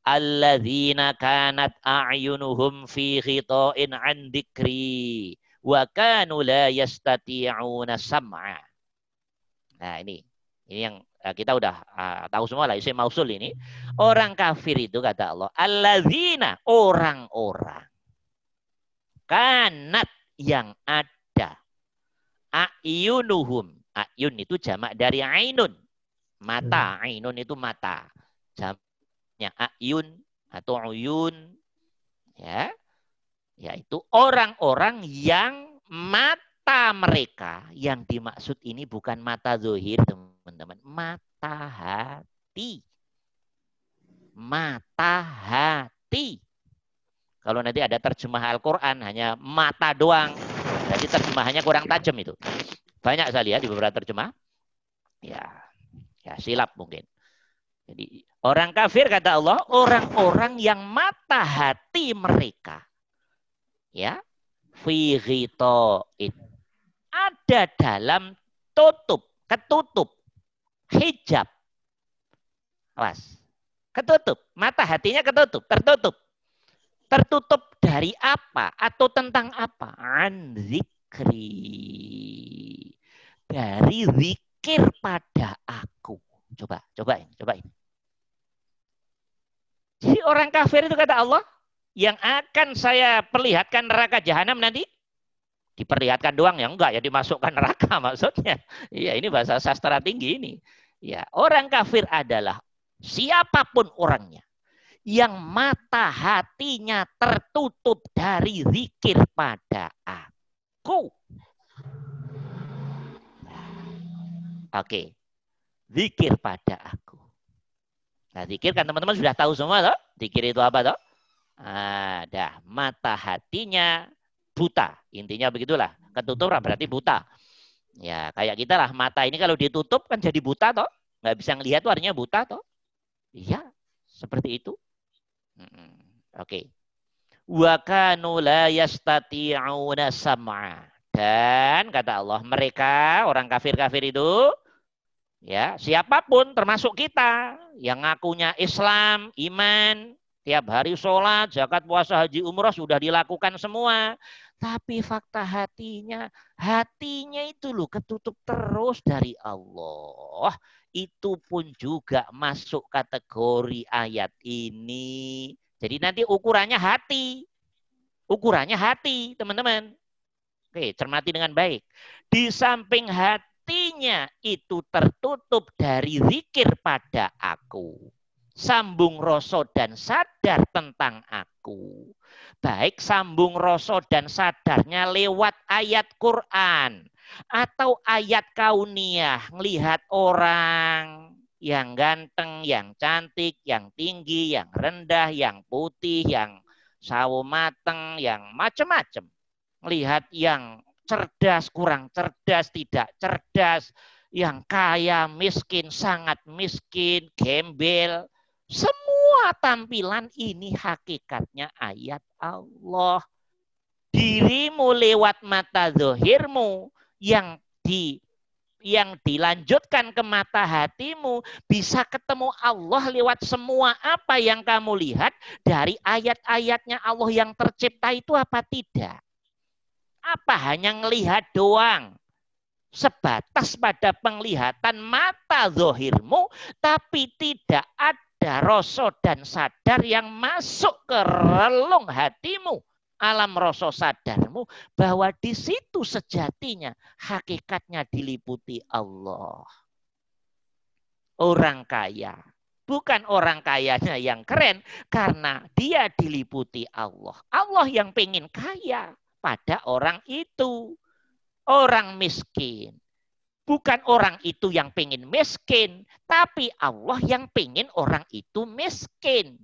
Alladzina kanat a'yunuhum fi ghita'in an dikri wa kanu la yastati'una sam'a. Nah, ini ini yang uh, kita udah uh, tahu semua lah isim mausul ini. Orang kafir itu kata Allah, alladzina orang-orang kanat yang ada ayunuhum. Ayun itu jamak dari ainun. Mata, hmm. ainun itu mata. Jamaknya ayun atau uyun ya yaitu orang-orang yang mata mereka. Yang dimaksud ini bukan mata zohir teman-teman. Mata hati. Mata hati. Kalau nanti ada terjemah Al-Quran hanya mata doang. Jadi terjemahannya kurang tajam itu. Banyak saya lihat di beberapa terjemah. Ya ya silap mungkin. Jadi orang kafir kata Allah orang-orang yang mata hati mereka ya. Fi ada dalam tutup ketutup. Hijab. Awas. Ketutup. Mata hatinya ketutup tertutup. Tertutup dari apa atau tentang apa an zikri. Dari zikir pada aku. Coba cobain cobain. Jadi orang kafir itu kata Allah yang akan saya perlihatkan neraka jahanam nanti? Diperlihatkan doang ya enggak ya dimasukkan neraka maksudnya. Iya ini bahasa sastra tinggi ini. Ya, orang kafir adalah siapa pun orangnya yang mata hatinya tertutup dari zikir pada aku. Oke. Zikir pada aku. Nah, zikir kan teman-teman sudah tahu semua toh? Zikir itu apa toh? Ada mata hatinya buta. Intinya begitulah. Ketutup berarti buta. Ya, kayak kita lah mata ini kalau ditutup kan jadi buta toh. Nggak bisa ngelihat tuh artinya buta toh. Iya, seperti itu. Oke. Okay. La yastati'una sam'a. Dan kata Allah, mereka orang kafir-kafir itu ya, siapa pun termasuk kita yang ngakunya Islam, iman, Tiap hari sholat, zakat, puasa, haji, umroh sudah dilakukan semua. Tapi fakta hatinya, hatinya itu loh ketutup terus dari Allah. Itu pun juga masuk kategori ayat ini. Jadi nanti ukurannya hati. Ukurannya hati, teman-teman. Oke, cermati dengan baik. Di samping hatinya itu tertutup dari zikir pada aku sambung rasa dan sadar tentang aku. Baik sambung rasa dan sadarnya lewat ayat Quran atau ayat kauniyah, melihat orang yang ganteng, yang cantik, yang tinggi, yang rendah, yang putih, yang sawo mateng, yang macam-macam. Melihat yang cerdas, kurang cerdas, tidak cerdas, yang kaya, miskin, sangat miskin, gembel, semua tampilan ini hakikatnya ayat Allah. Dirimu lewat mata zohirmu yang di yang dilanjutkan ke mata hatimu bisa ketemu Allah lewat semua apa yang kamu lihat dari ayat-ayatnya Allah yang tercipta itu apa tidak? Apa hanya melihat doang? Sebatas pada penglihatan mata zohirmu tapi tidak ada ada rasa dan sadar yang masuk ke relung hatimu, alam rasa sadarmu, bahwa di situ sejatinya hakikatnya diliputi Allah. Orang kaya Bukan orang kayanya yang keren karena dia diliputi Allah. Allah yang pengen kaya pada orang itu. Orang miskin. Bukan orang itu yang pengen miskin, tapi Allah yang pengen orang itu miskin.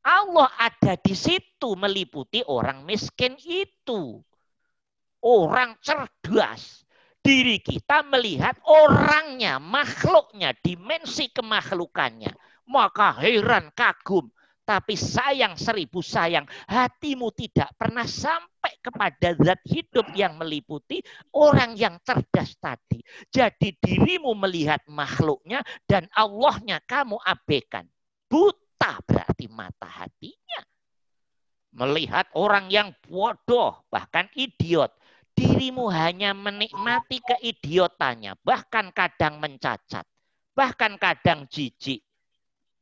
Allah ada di situ meliputi orang miskin itu. Orang cerdas, diri kita melihat orangnya, makhluknya, dimensi kemakhlukannya. Maka heran, kagum. Tapi sayang seribu sayang, hatimu tidak pernah sampai kepada zat hidup yang meliputi orang yang cerdas tadi. Jadi dirimu melihat makhluknya dan Allahnya kamu abaikan. Buta berarti mata hatinya. Melihat orang yang bodoh, bahkan idiot dirimu hanya menikmati keidiotannya, bahkan kadang mencacat, bahkan kadang jijik.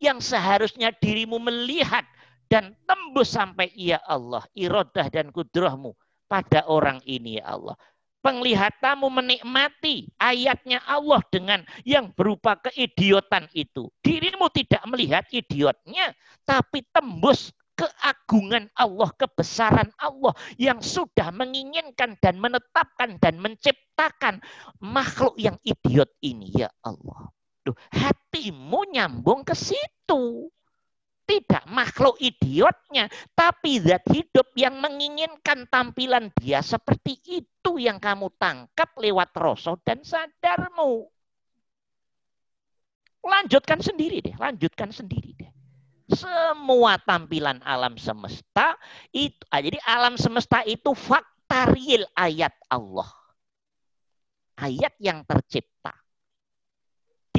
Yang seharusnya dirimu melihat dan tembus sampai ya Allah, irodah dan kudrahmu pada orang ini ya Allah. Penglihatanmu menikmati ayatnya Allah dengan yang berupa keidiotan itu. Dirimu tidak melihat idiotnya, tapi tembus keagungan Allah, kebesaran Allah yang sudah menginginkan dan menetapkan dan menciptakan makhluk yang idiot ini ya Allah. Duh, hatimu nyambung ke situ. Tidak makhluk idiotnya, tapi zat hidup yang menginginkan tampilan dia seperti itu yang kamu tangkap lewat rasa dan sadarmu. Lanjutkan sendiri deh, lanjutkan sendiri deh semua tampilan alam semesta itu ah, jadi alam semesta itu fakta ayat Allah. Ayat yang tercipta.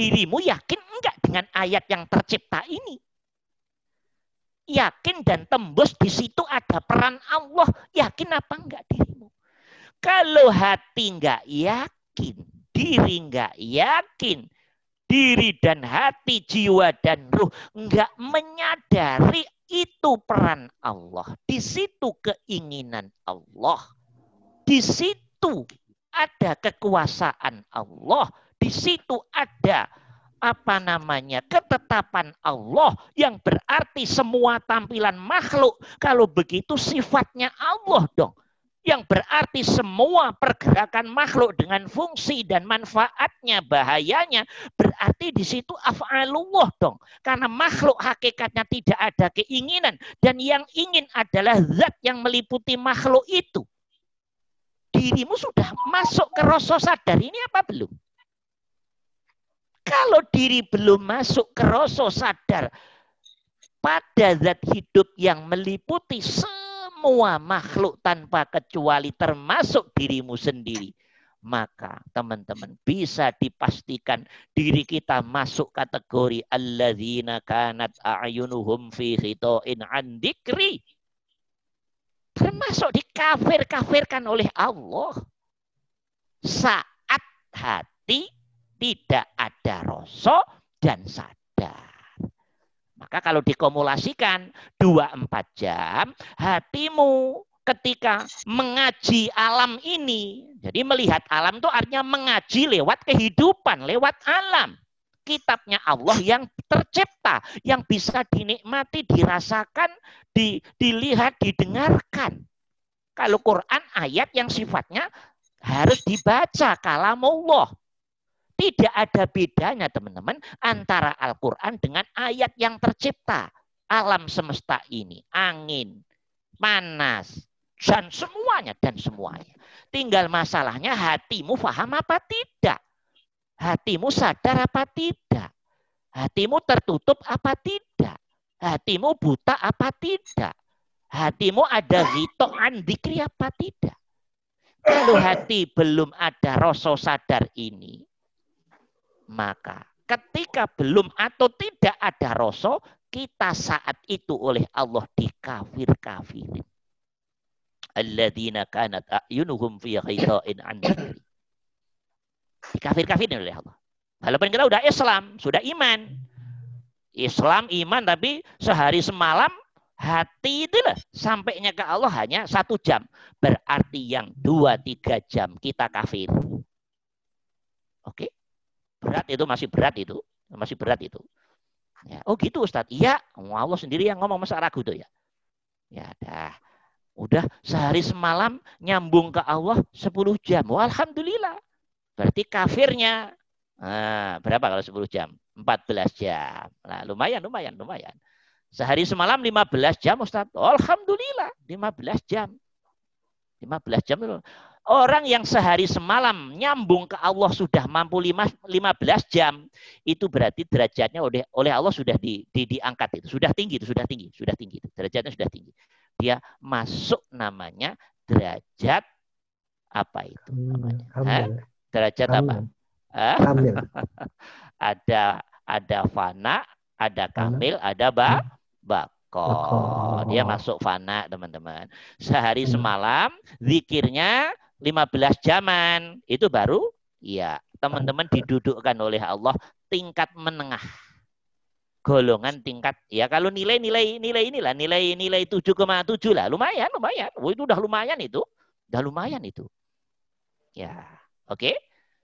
Dirimu yakin enggak dengan ayat yang tercipta ini? Yakin dan tembus di situ ada peran Allah. Yakin apa enggak dirimu? Kalau hati enggak yakin, diri enggak yakin, diri dan hati, jiwa dan ruh enggak menyadari itu peran Allah. Di situ keinginan Allah. Di situ ada kekuasaan Allah. Di situ ada apa namanya ketetapan Allah yang berarti semua tampilan makhluk kalau begitu sifatnya Allah dong yang berarti semua pergerakan makhluk dengan fungsi dan manfaatnya, bahayanya, berarti di situ af'alullah dong. Karena makhluk hakikatnya tidak ada keinginan. Dan yang ingin adalah zat yang meliputi makhluk itu. Dirimu sudah masuk ke rasa sadar ini apa belum? Kalau diri belum masuk ke rasa sadar pada zat hidup yang meliputi semua makhluk tanpa kecuali termasuk dirimu sendiri. Maka teman-teman bisa dipastikan diri kita masuk kategori alladzina kanat a'yunuhum fi khito'in an dikri. Termasuk dikafir-kafirkan oleh Allah. Saat hati tidak ada rasa dan sadar. Maka kalau dikumulasikan 24 jam, hatimu ketika mengaji alam ini, jadi melihat alam itu artinya mengaji lewat kehidupan, lewat alam. Kitabnya Allah yang tercipta, yang bisa dinikmati, dirasakan, di, dilihat, didengarkan. Kalau Quran ayat yang sifatnya harus dibaca kalamullah. Tidak ada bedanya teman-teman antara Al-Quran dengan ayat yang tercipta. Alam semesta ini, angin, panas, dan semuanya, dan semuanya. Tinggal masalahnya hatimu faham apa tidak. Hatimu sadar apa tidak. Hatimu tertutup apa tidak. Hatimu buta apa tidak. Hatimu ada rito andikri apa tidak. Kalau hati belum ada rasa sadar ini, maka ketika belum atau tidak ada rasa, kita saat itu oleh Allah dikafir-kafirin. Alladzina kanat a'yunuhum fi khita'in an Dikafir-kafirin oleh Allah. Walaupun kita sudah Islam, sudah iman. Islam, iman, tapi sehari semalam hati itu lah sampainya ke Allah hanya satu jam. Berarti yang dua tiga jam kita kafir. Oke? Berat itu masih berat itu. Masih berat itu. Ya, oh gitu Ustaz. Iya, Allah sendiri yang ngomong masa ragu tuh ya. Ya dah. Udah sehari semalam nyambung ke Allah 10 jam. Oh, Alhamdulillah. Berarti kafirnya nah, berapa kalau 10 jam? 14 jam. Nah, lumayan, lumayan, lumayan. Sehari semalam 15 jam Ustaz. Alhamdulillah 15 jam. 15 jam. Orang yang sehari semalam nyambung ke Allah sudah mampu 5, 15 jam, itu berarti derajatnya oleh oleh Allah sudah di, di, diangkat itu, sudah tinggi itu, sudah tinggi, sudah tinggi itu, derajatnya sudah tinggi. Dia masuk namanya derajat apa itu hmm, namanya? Hmm, derajat apa? Kamil. ada ada fana, ada kamil, ada ba, bak. Kok dia masuk fana teman-teman. Sehari hmm. semalam zikirnya 15 jaman. Itu baru ya teman-teman didudukkan oleh Allah tingkat menengah. Golongan tingkat ya kalau nilai-nilai nilai inilah nilai nilai 7,7 lah lumayan lumayan. Oh, itu udah lumayan itu. Udah lumayan itu. Ya, oke. Okay?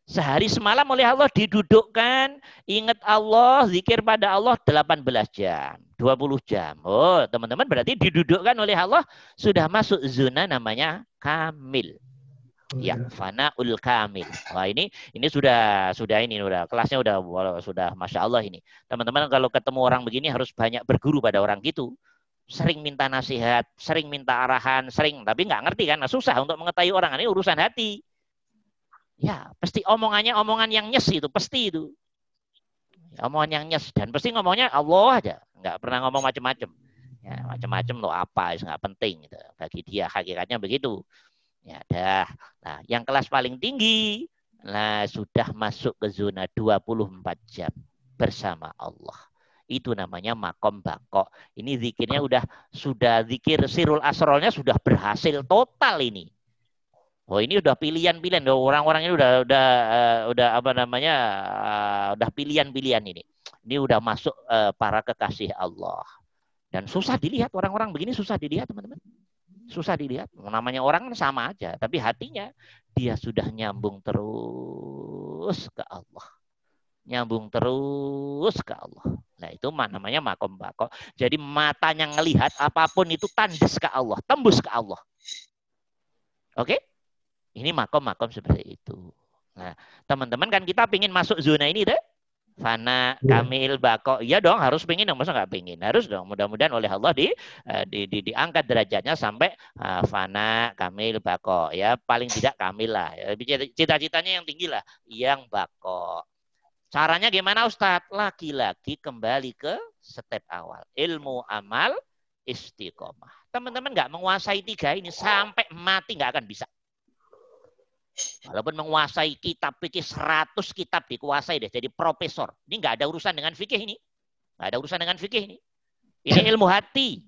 Sehari semalam oleh Allah didudukkan, ingat Allah, zikir pada Allah 18 jam, 20 jam. Oh, teman-teman berarti didudukkan oleh Allah sudah masuk zona namanya kamil. Ya, ya. fana ul kamil. Wah ini ini sudah sudah ini sudah kelasnya sudah sudah masya Allah ini. Teman-teman kalau ketemu orang begini harus banyak berguru pada orang gitu. Sering minta nasihat, sering minta arahan, sering tapi nggak ngerti kan. Nah, susah untuk mengetahui orang ini urusan hati. Ya, pasti omongannya omongan yang nyes itu, pasti itu. Ya, omongan yang nyes dan pasti ngomongnya Allah aja, nggak pernah ngomong macam-macam. Ya, macam-macam lo apa, nggak penting gitu. Bagi dia hakikatnya begitu. Ya, dah. Nah, yang kelas paling tinggi nah sudah masuk ke zona 24 jam bersama Allah. Itu namanya makom bako. Ini zikirnya udah sudah zikir sirul asrolnya sudah berhasil total ini. Oh ini udah pilihan-pilihan, orang-orang ini udah udah uh, udah apa namanya uh, udah pilihan-pilihan ini. Ini udah masuk uh, para kekasih Allah. Dan susah dilihat orang-orang begini susah dilihat teman-teman. Susah dilihat. Namanya orang sama aja, tapi hatinya dia sudah nyambung terus ke Allah. Nyambung terus ke Allah. Nah itu namanya makom bako. Jadi matanya ngelihat apa pun itu tandis ke Allah, tembus ke Allah. Oke? Ini makom-makom seperti itu. Nah, teman-teman kan kita pingin masuk zona ini deh. Fana, iya. Kamil, Bako. Iya dong, harus pingin dong. Masa nggak pingin? Harus dong. Mudah-mudian oleh Allah di, uh, di, di diangkat derajatnya sampai uh, Fana, Kamil, Bako. Ya, paling tidak Kamil lah. Ya, cita-citanya yang tinggi lah. Yang Bako. Caranya gimana Ustadz? Laki-laki kembali ke step awal. Ilmu amal istiqomah. Teman-teman nggak menguasai tiga ini sampai mati nggak akan bisa. Walaupun menguasai kitab fikih 100 kitab dikuasai deh jadi profesor. Ini nggak ada urusan dengan fikih ini. Nggak ada urusan dengan fikih ini. Ini ilmu hati.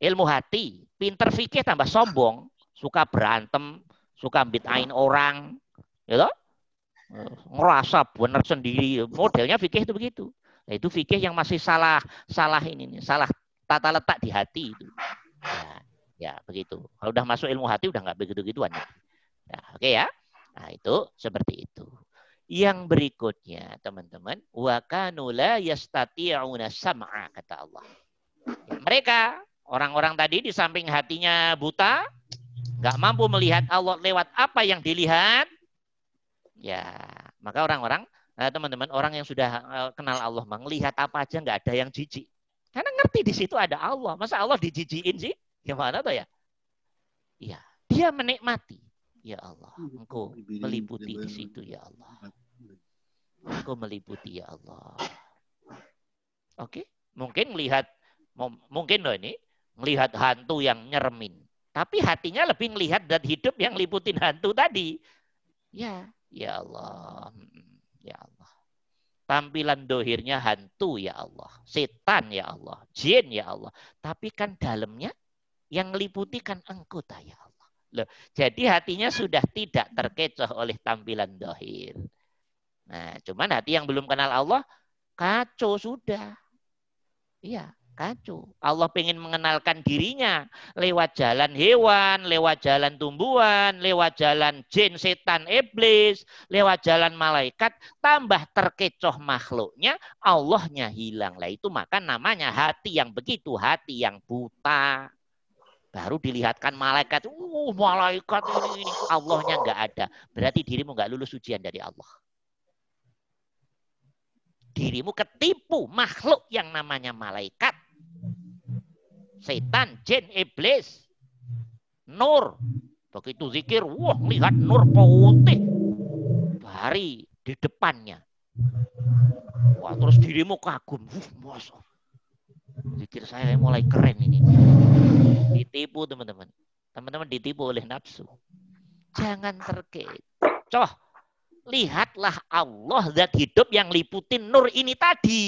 Ilmu hati. Pinter fikih tambah sombong. Suka berantem. Suka bid'ain orang. Gitu? Ngerasa benar sendiri. Modelnya fikih itu begitu. Nah, itu fikih yang masih salah salah ini nih, salah tata letak di hati itu. Ya, ya begitu. Kalau udah masuk ilmu hati udah nggak begitu-gituan. Nah, oke okay ya. Nah, itu seperti itu. Yang berikutnya, teman-teman, wa kanu la yastati'una sam'a kata Allah. Ya, mereka orang-orang tadi di samping hatinya buta, nggak mampu melihat Allah lewat apa yang dilihat. Ya, maka orang-orang eh, teman-teman orang yang sudah eh, kenal Allah melihat apa aja nggak ada yang jijik. Karena ngerti di situ ada Allah. Masa Allah dijijikin sih? Gimana tuh ya? Iya, dia menikmati. Ya Allah, iya, Engkau meliputi di situ ya Allah. Engkau meliputi ya Allah. Oke, mungkin melihat mungkin loh ini melihat hantu yang nyeremin. Tapi hatinya lebih melihat dan hidup yang liputin hantu tadi. Ya, ya Allah. Ya Allah. Tampilan dohirnya hantu ya Allah. Setan ya Allah. Jin ya Allah. Tapi kan dalamnya yang meliputi kan engkau ya Allah. Loh, jadi hatinya sudah tidak terkecoh oleh tampilan dohir. Nah, cuman hati yang belum kenal Allah kacau sudah. Iya, Kacau. Allah pengen mengenalkan dirinya lewat jalan hewan, lewat jalan tumbuhan, lewat jalan jin, setan, iblis, lewat jalan malaikat. Tambah terkecoh makhluknya, Allahnya hilang. Lah itu maka namanya hati yang begitu, hati yang buta. Baru dilihatkan malaikat, uh malaikat ini, ini. Allahnya nggak ada. Berarti dirimu nggak lulus ujian dari Allah dirimu ketipu makhluk yang namanya malaikat. Setan, jin, iblis, nur. Begitu zikir, wah lihat nur putih. Bari di depannya. Wah terus dirimu kagum. Wah, Zikir saya mulai keren ini. Ditipu teman-teman. Teman-teman ditipu oleh nafsu. Jangan terkecoh lihatlah Allah zat hidup yang liputin nur ini tadi.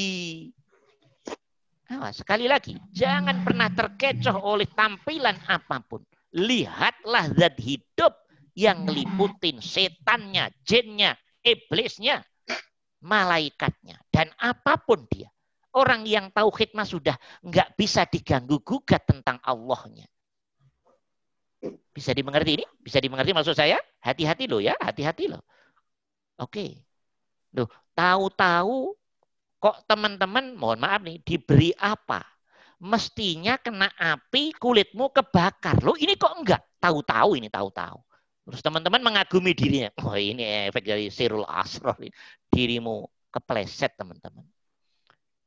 Nah, sekali lagi, jangan pernah terkecoh oleh tampilan apa pun. Lihatlah zat hidup yang liputin setannya, jinnya, iblisnya, malaikatnya, dan apa pun dia. Orang yang tahu khidmah sudah nggak bisa diganggu gugat tentang Allahnya. Bisa dimengerti ini? Bisa dimengerti maksud saya? Hati-hati loh ya, hati-hati loh. Oke. Loh, tahu-tahu kok teman-teman, mohon maaf nih, diberi apa? Mestinya kena api, kulitmu kebakar. Loh, ini kok enggak? Tahu-tahu ini, tahu-tahu. Terus teman-teman mengagumi dirinya. Oh ini efek dari sirul asroh. Dirimu kepleset teman-teman.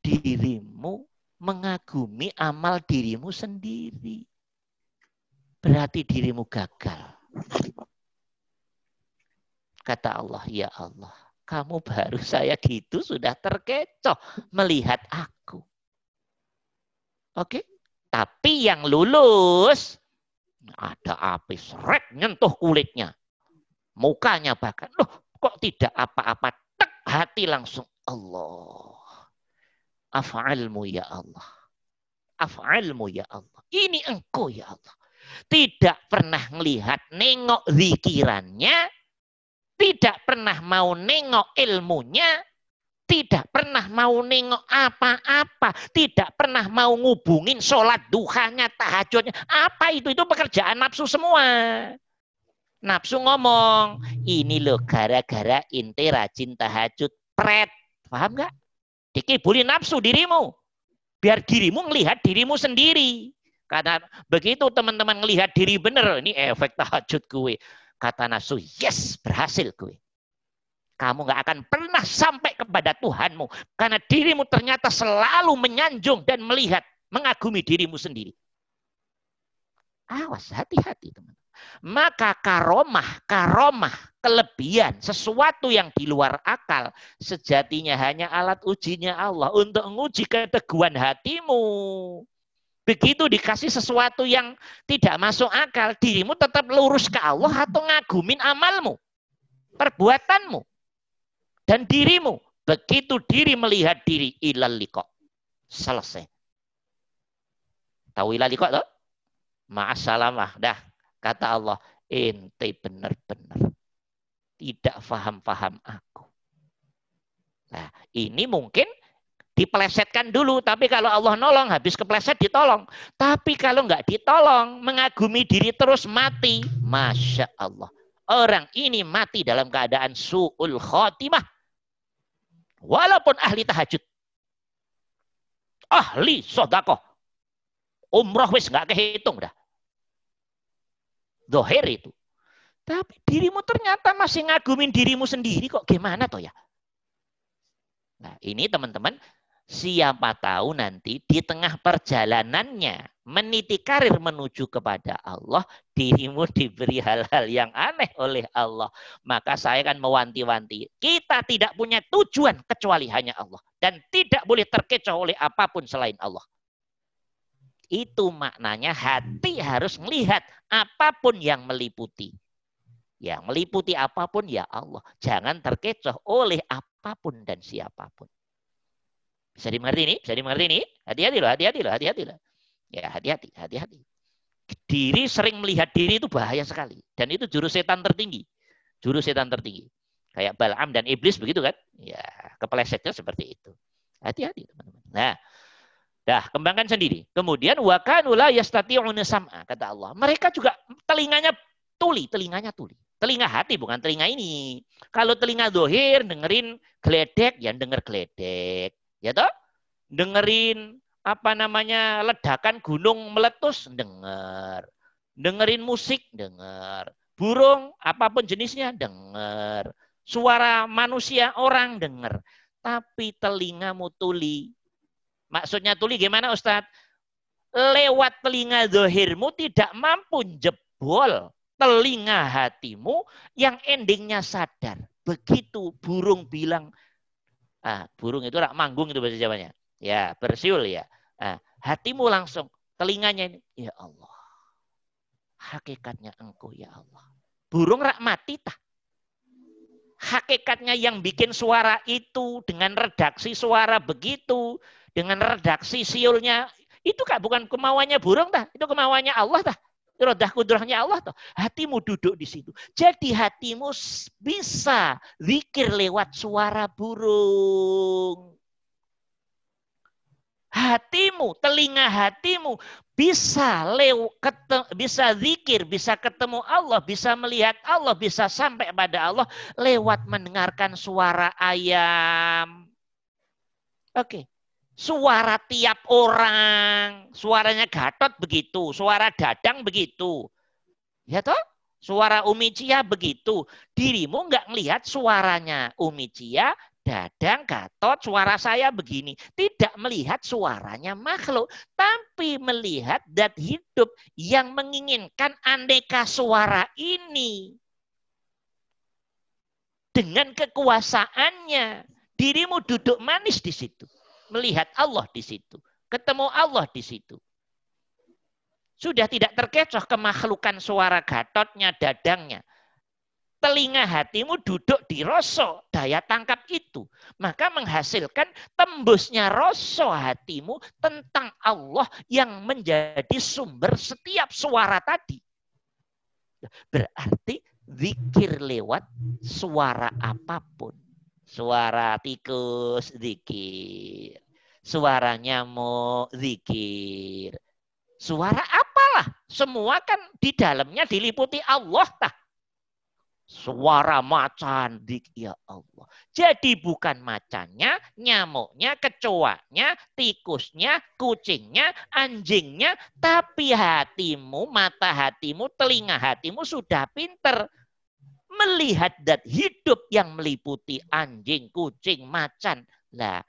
Dirimu mengagumi amal dirimu sendiri. Berarti dirimu gagal. Kata Allah, ya Allah, kamu baru saya gitu sudah terkecoh melihat aku. Oke, tapi yang lulus ada api seret nyentuh kulitnya. Mukanya bahkan, loh kok tidak apa-apa. Tek hati langsung Allah. Af'almu ya Allah. Af'almu ya Allah. Ini engkau ya Allah. Tidak pernah melihat nengok zikirannya, tidak pernah mau nengok ilmunya, tidak pernah mau nengok apa-apa, tidak pernah mau ngubungin sholat duhanya, tahajudnya. Apa itu? Itu pekerjaan nafsu semua. Nafsu ngomong, ini loh gara-gara inti rajin tahajud pret. Paham nggak? Dikibuli nafsu dirimu. Biar dirimu melihat dirimu sendiri. Karena begitu teman-teman melihat diri benar, ini efek tahajud gue. Kata nafsu, yes, berhasil gue. Kamu gak akan pernah sampai kepada Tuhanmu. Karena dirimu ternyata selalu menyanjung dan melihat, mengagumi dirimu sendiri. Awas, hati-hati teman. Maka karomah, karomah, kelebihan, sesuatu yang di luar akal, sejatinya hanya alat ujinya Allah untuk menguji keteguhan hatimu. Begitu dikasih sesuatu yang tidak masuk akal, dirimu tetap lurus ke Allah atau ngagumin amalmu, perbuatanmu, dan dirimu. Begitu diri melihat diri ilal liko. Selesai. Tahu ilal liko tuh? Ma'asalamah. Dah, kata Allah, ente benar-benar tidak faham-faham aku. Nah, ini mungkin dipelesetkan dulu. Tapi kalau Allah nolong, habis kepleset ditolong. Tapi kalau nggak ditolong, mengagumi diri terus mati. Masya Allah. Orang ini mati dalam keadaan su'ul khotimah. Walaupun ahli tahajud. Ahli sodakoh. Umroh wis nggak kehitung dah. Doher itu. Tapi dirimu ternyata masih ngagumin dirimu sendiri kok gimana toh ya? Nah ini teman-teman siapa tahu nanti di tengah perjalanannya meniti karir menuju kepada Allah, dirimu diberi hal-hal yang aneh oleh Allah. Maka saya akan mewanti-wanti. Kita tidak punya tujuan kecuali hanya Allah. Dan tidak boleh terkecoh oleh apa pun selain Allah. Itu maknanya hati harus melihat apa pun yang meliputi. Yang meliputi apa pun ya Allah. Jangan terkecoh oleh apa pun dan siapa pun. Bisa dimengerti ini? Bisa dimengerti ini? Hati-hati loh, hati-hati loh, hati-hati loh. Ya, hati-hati, hati-hati. Diri sering melihat diri itu bahaya sekali. Dan itu jurus setan tertinggi. Jurus setan tertinggi. Kayak Balam dan Iblis begitu kan? Ya, keplesetnya seperti itu. Hati-hati teman-teman. Nah, Dah, kembangkan sendiri. Kemudian wakanula yastati'una sam'a kata Allah. Mereka juga telinganya tuli, telinganya tuli. Telinga hati bukan telinga ini. Kalau telinga dohir dengerin geledek, ya denger geledek. Ya toh? Dengerin apa namanya ledakan gunung meletus, denger. Dengerin musik, denger. Burung, apa pun jenisnya, denger. Suara manusia, orang, denger. Tapi telingamu tuli, Maksudnya tuli gimana Ustadz? Lewat telinga zohirmu tidak mampu jebol telinga hatimu yang endingnya sadar. Begitu burung bilang, ah, burung itu rak manggung itu bahasa Jawanya. Ya, bersiul ya. Ah, hatimu langsung, telinganya ini, ya Allah. Hakikatnya engkau ya Allah. Burung rak mati tah. Hakikatnya yang bikin suara itu dengan redaksi suara begitu, dengan redaksi siulnya itu kan bukan kemauannya burung tah, itu kemauannya Allah tah. Rodah kudrahnya Allah tuh. Hatimu duduk di situ. Jadi hatimu bisa zikir lewat suara burung. Hatimu, telinga hatimu bisa lew, ketem, bisa zikir, bisa ketemu Allah, bisa melihat Allah, bisa sampai pada Allah lewat mendengarkan suara ayam. Oke. Okay suara tiap orang, suaranya Gatot begitu, suara Dadang begitu. Ya toh? Suara Umi Cia begitu. Dirimu nggak ngelihat suaranya Umi Cia, Dadang, Gatot, suara saya begini. Tidak melihat suaranya makhluk, tapi melihat dat hidup yang menginginkan aneka suara ini. Dengan kekuasaannya, dirimu duduk manis di situ melihat Allah di situ. Ketemu Allah di situ. Sudah tidak terkecoh kemakhlukan suara gatotnya, dadangnya. Telinga hatimu duduk di rosok, daya tangkap itu. Maka menghasilkan tembusnya rosok hatimu tentang Allah yang menjadi sumber setiap suara tadi. Berarti zikir lewat suara apa pun Suara tikus zikir. Suara nyamuk zikir. Suara apalah. Semua kan di dalamnya diliputi Allah tah. Suara macan dik ya Allah. Jadi bukan macannya, nyamuknya, kecoaknya, tikusnya, kucingnya, anjingnya, tapi hatimu, mata hatimu, telinga hatimu sudah pinter melihat dan hidup yang meliputi anjing, kucing, macan. Lah,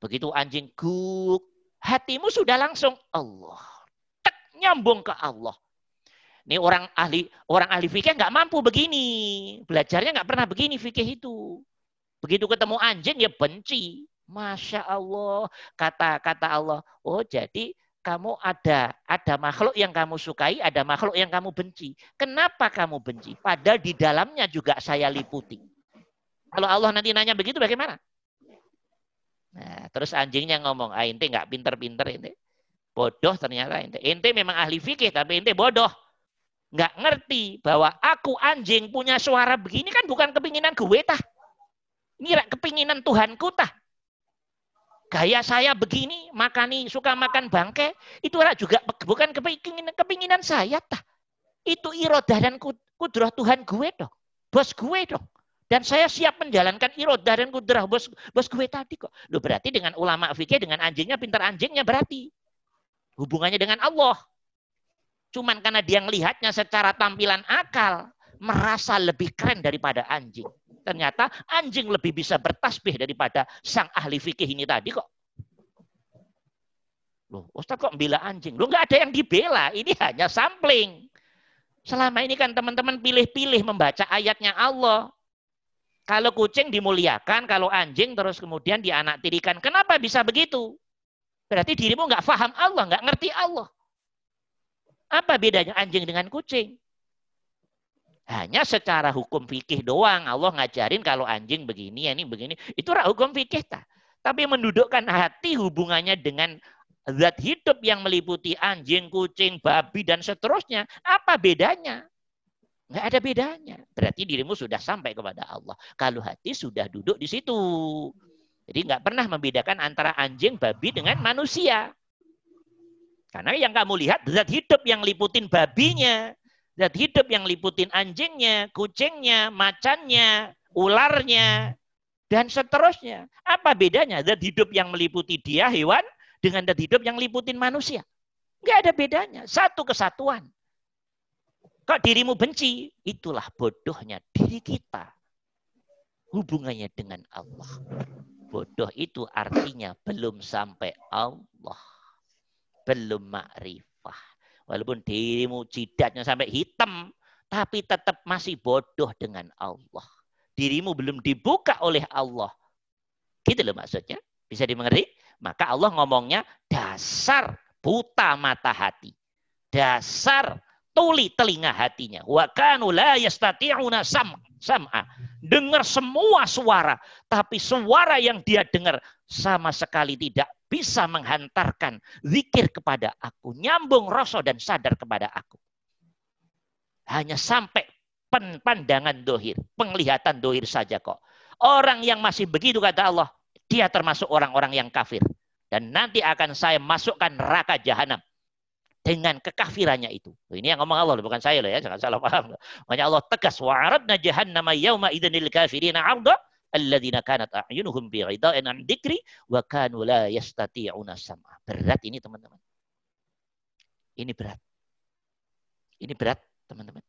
begitu anjing guk, hatimu sudah langsung Allah. Tek, nyambung ke Allah. Ini orang ahli orang ahli fikih nggak mampu begini. Belajarnya nggak pernah begini fikih itu. Begitu ketemu anjing ya benci. Masya Allah. Kata-kata Allah. Oh jadi kamu ada ada makhluk yang kamu sukai, ada makhluk yang kamu benci. Kenapa kamu benci? Padahal di dalamnya juga saya liputi. Kalau Allah nanti nanya begitu bagaimana? Nah, terus anjingnya ngomong, ah ente nggak pinter-pinter ente. Bodoh ternyata ente. Ente memang ahli fikih tapi ente bodoh. Nggak ngerti bahwa aku anjing punya suara begini kan bukan kepinginan gue tah. Ini kepinginan Tuhanku tah gaya saya begini, makani suka makan bangke, itu juga bukan kepinginan, kepinginan saya tah. Itu irodah dan kudrah Tuhan gue dong. Bos gue dong. Dan saya siap menjalankan irodah dan kudrah bos bos gue tadi kok. Lu berarti dengan ulama fikih dengan anjingnya pintar anjingnya berarti. Hubungannya dengan Allah. Cuman karena dia melihatnya secara tampilan akal, merasa lebih keren daripada anjing. Ternyata anjing lebih bisa bertasbih daripada sang ahli fikih ini tadi kok. Loh, Ustaz kok bela anjing? Loh, nggak ada yang dibela. Ini hanya sampling. Selama ini kan teman-teman pilih-pilih membaca ayatnya Allah. Kalau kucing dimuliakan, kalau anjing terus kemudian dianaktirikan. Kenapa bisa begitu? Berarti dirimu nggak paham Allah, nggak ngerti Allah. Apa bedanya anjing dengan kucing? Hanya secara hukum fikih doang. Allah ngajarin kalau anjing begini, ini begini. Itu hukum fikih tak. Tapi mendudukkan hati hubungannya dengan zat hidup yang meliputi anjing, kucing, babi, dan seterusnya. Apa bedanya? Nggak ada bedanya. Berarti dirimu sudah sampai kepada Allah. Kalau hati sudah duduk di situ. Jadi nggak pernah membedakan antara anjing, babi dengan manusia. Karena yang kamu lihat zat hidup yang liputin babinya, zat hidup yang liputin anjingnya, kucingnya, macannya, ularnya, dan seterusnya. Apa bedanya zat hidup yang meliputi dia hewan dengan zat hidup yang liputin manusia? Nggak ada bedanya. Satu kesatuan. Kok dirimu benci? Itulah bodohnya diri kita. Hubungannya dengan Allah. Bodoh itu artinya belum sampai Allah. Belum makrifah. Walaupun dirimu jidatnya sampai hitam, tapi tetap masih bodoh dengan Allah. Dirimu belum dibuka oleh Allah. Gitu loh maksudnya. Bisa dimengerti? Maka Allah ngomongnya dasar buta mata hati. Dasar tuli telinga hatinya. Wa kanu la yastati'una sam sam'a. Dengar semua suara, tapi suara yang dia dengar sama sekali tidak bisa menghantarkan zikir kepada aku, nyambung rasa dan sadar kepada aku. Hanya sampai pandangan dohir, penglihatan dohir saja kok. Orang yang masih begitu kata Allah, dia termasuk orang-orang yang kafir. Dan nanti akan saya masukkan neraka jahanam dengan kekafirannya itu. Ini yang ngomong Allah, bukan saya loh ya, jangan salah paham. Makanya Allah tegas wa'aradna jahannama yauma idzanil kafirina 'arda alladzina kanat a'yunuhum bi an dzikri. Berat ini teman-teman. Ini berat. Ini berat, teman-teman.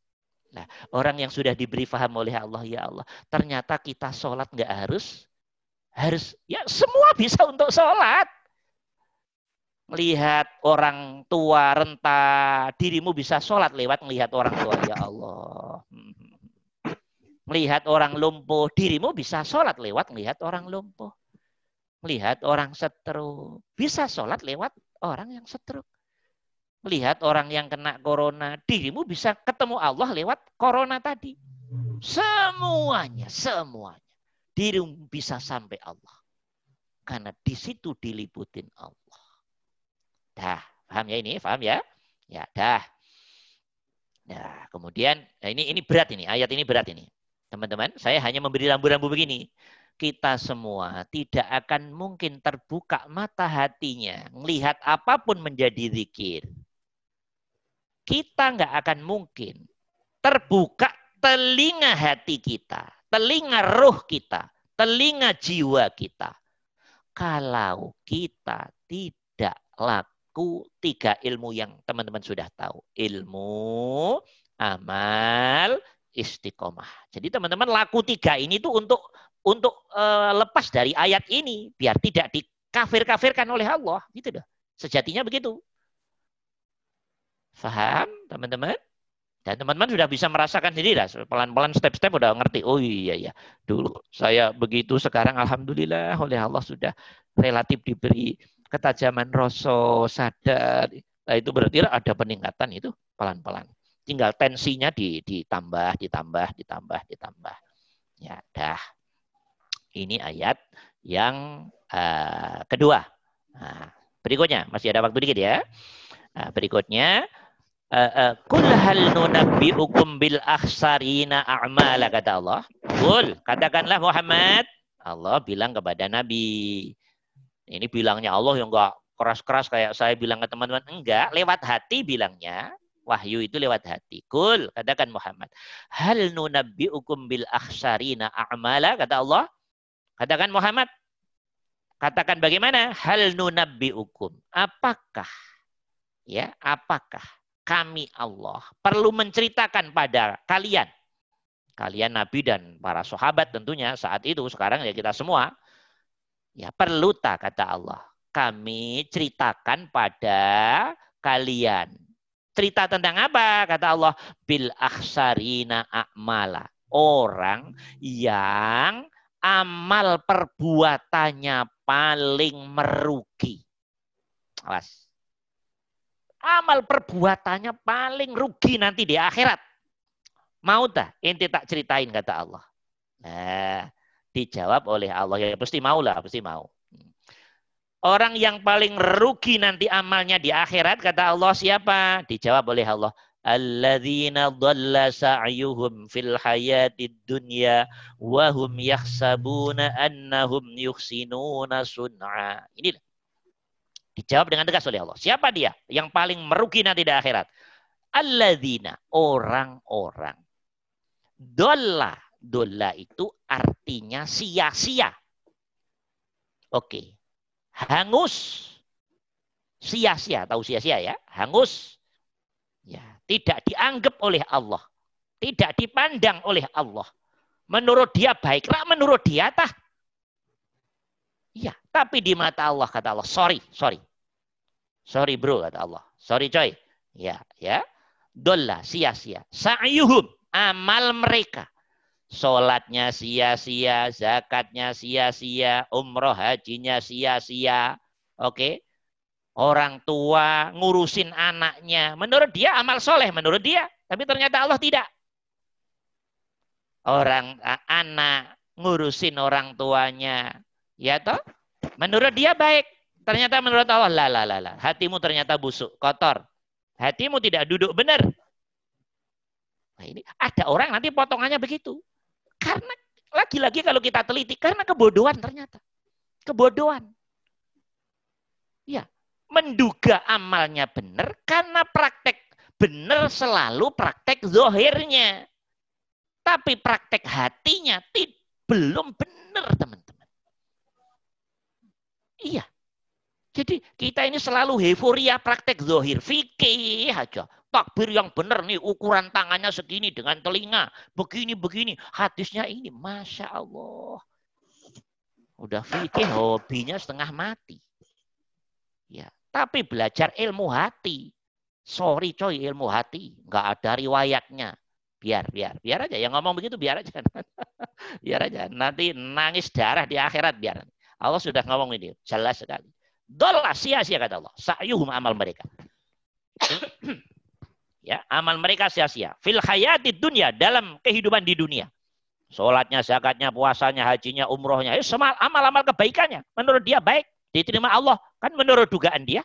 Nah, orang yang sudah diberi faham oleh Allah, ya Allah, ternyata kita sholat nggak harus, harus, ya semua bisa untuk sholat melihat orang tua renta, dirimu bisa sholat lewat melihat orang tua. Ya Allah. Melihat orang lumpuh, dirimu bisa sholat lewat melihat orang lumpuh. Melihat orang setruk, bisa sholat lewat orang yang setruk. Melihat orang yang kena corona, dirimu bisa ketemu Allah lewat corona tadi. Semuanya, semuanya. Dirimu bisa sampai Allah. Karena di situ diliputin Allah. Dah, paham ya ini? Paham ya? Ya, dah. Nah, kemudian nah ini ini berat ini, ayat ini berat ini. Teman-teman, saya hanya memberi rambu-rambu begini. Kita semua tidak akan mungkin terbuka mata hatinya, melihat apa pun menjadi zikir. Kita nggak akan mungkin terbuka telinga hati kita, telinga roh kita, telinga jiwa kita. Kalau kita tidak laku tiga ilmu yang teman-teman sudah tahu. Ilmu, amal, istiqomah. Jadi teman-teman laku tiga ini tuh untuk untuk uh, lepas dari ayat ini biar tidak dikafir-kafirkan oleh Allah, gitu dah. Sejatinya begitu. Faham, teman-teman? Dan teman-teman sudah bisa merasakan sendiri lah. Pelan-pelan step-step udah ngerti. Oh iya iya. Dulu saya begitu, sekarang alhamdulillah oleh Allah sudah relatif diberi ketajaman rasa sadar nah itu berarti ada peningkatan itu pelan-pelan tinggal tensinya ditambah ditambah ditambah ditambah ya dah ini ayat yang uh, kedua nah, berikutnya masih ada waktu dikit ya nah, berikutnya eh, eh, Kul hal nunabbi'ukum bil akhsarina a'mala kata Allah. Kul, katakanlah Muhammad. Allah bilang kepada Nabi. Ini bilangnya Allah yang enggak keras-keras kayak saya bilang ke teman-teman. Enggak, lewat hati bilangnya. Wahyu itu lewat hati. Kul, katakan Muhammad. Hal nunabbi'ukum bil akhsarina a'mala, kata Allah. Katakan Muhammad. Katakan bagaimana? Hal nunabbi'ukum. Apakah, ya, apakah kami Allah perlu menceritakan pada kalian, kalian Nabi dan para sahabat tentunya saat itu, sekarang ya kita semua, Ya perlu tak kata Allah. Kami ceritakan pada kalian. Cerita tentang apa? Kata Allah. Bil akhsarina a'mala. Orang yang amal perbuatannya paling merugi. Awas. Amal perbuatannya paling rugi nanti di akhirat. Mau tak? Inti tak ceritain kata Allah. Nah, Dijawab oleh Allah. Ya pasti mau lah, pasti mau. Orang yang paling rugi nanti amalnya di akhirat, kata Allah siapa? Dijawab oleh Allah. alladzina dhalla sa'yuhum fil hayatid dunya wa hum yahsabuna annahum yuhsinuna sun'a. Ini dijawab dengan tegas oleh Allah. Siapa dia yang paling merugi nanti di akhirat? Alladzina, orang-orang. Dolla, dolla itu artinya sia-sia. Oke. Hangus. Sia-sia, tahu sia-sia ya? Hangus. Ya, tidak dianggap oleh Allah. Tidak dipandang oleh Allah. Menurut dia baiklah, menurut dia tah. Iya, tapi di mata Allah kata Allah, sorry, sorry. Sorry bro kata Allah. Sorry coy. Ya, ya. Dolla, sia-sia. Sa'yuhum, amal mereka. Sholatnya sia-sia, zakatnya sia-sia, umroh hajinya sia-sia. Oke. Orang tua ngurusin anaknya. Menurut dia amal soleh, menurut dia. Tapi ternyata Allah tidak. Orang anak ngurusin orang tuanya. Ya toh? Menurut dia baik. Ternyata menurut Allah, lah, lah, lah, lah. Hatimu ternyata busuk, kotor. Hatimu tidak duduk benar. Nah ini ada orang nanti potongannya begitu. Karena lagi-lagi kalau kita teliti, karena kebodohan ternyata. Kebodohan. Ya, menduga amalnya benar karena praktek benar selalu praktek zohirnya. Tapi praktek hatinya belum benar teman-teman. Iya, jadi kita ini selalu euforia praktek zohir. Fikih aja. Takbir yang benar nih, ukuran tangannya segini dengan telinga. Begini-begini. Hadisnya ini, Masya Allah. Udah fikih hobinya setengah mati. Ya, Tapi belajar ilmu hati. Sorry coy, ilmu hati. Nggak ada riwayatnya. Biar, biar. Biar aja. Yang ngomong begitu biar aja. biar aja. Nanti nangis darah di akhirat biar. Allah sudah ngomong ini. Jelas sekali. Dolah sia-sia kata Allah. Sa'yuhum amal mereka. ya, amal mereka sia-sia. Fil hayati dunia dalam kehidupan di dunia. Sholatnya, zakatnya, puasanya, hajinya, umrohnya. Ya, semua amal-amal kebaikannya. Menurut dia baik. Diterima Allah. Kan menurut dugaan dia.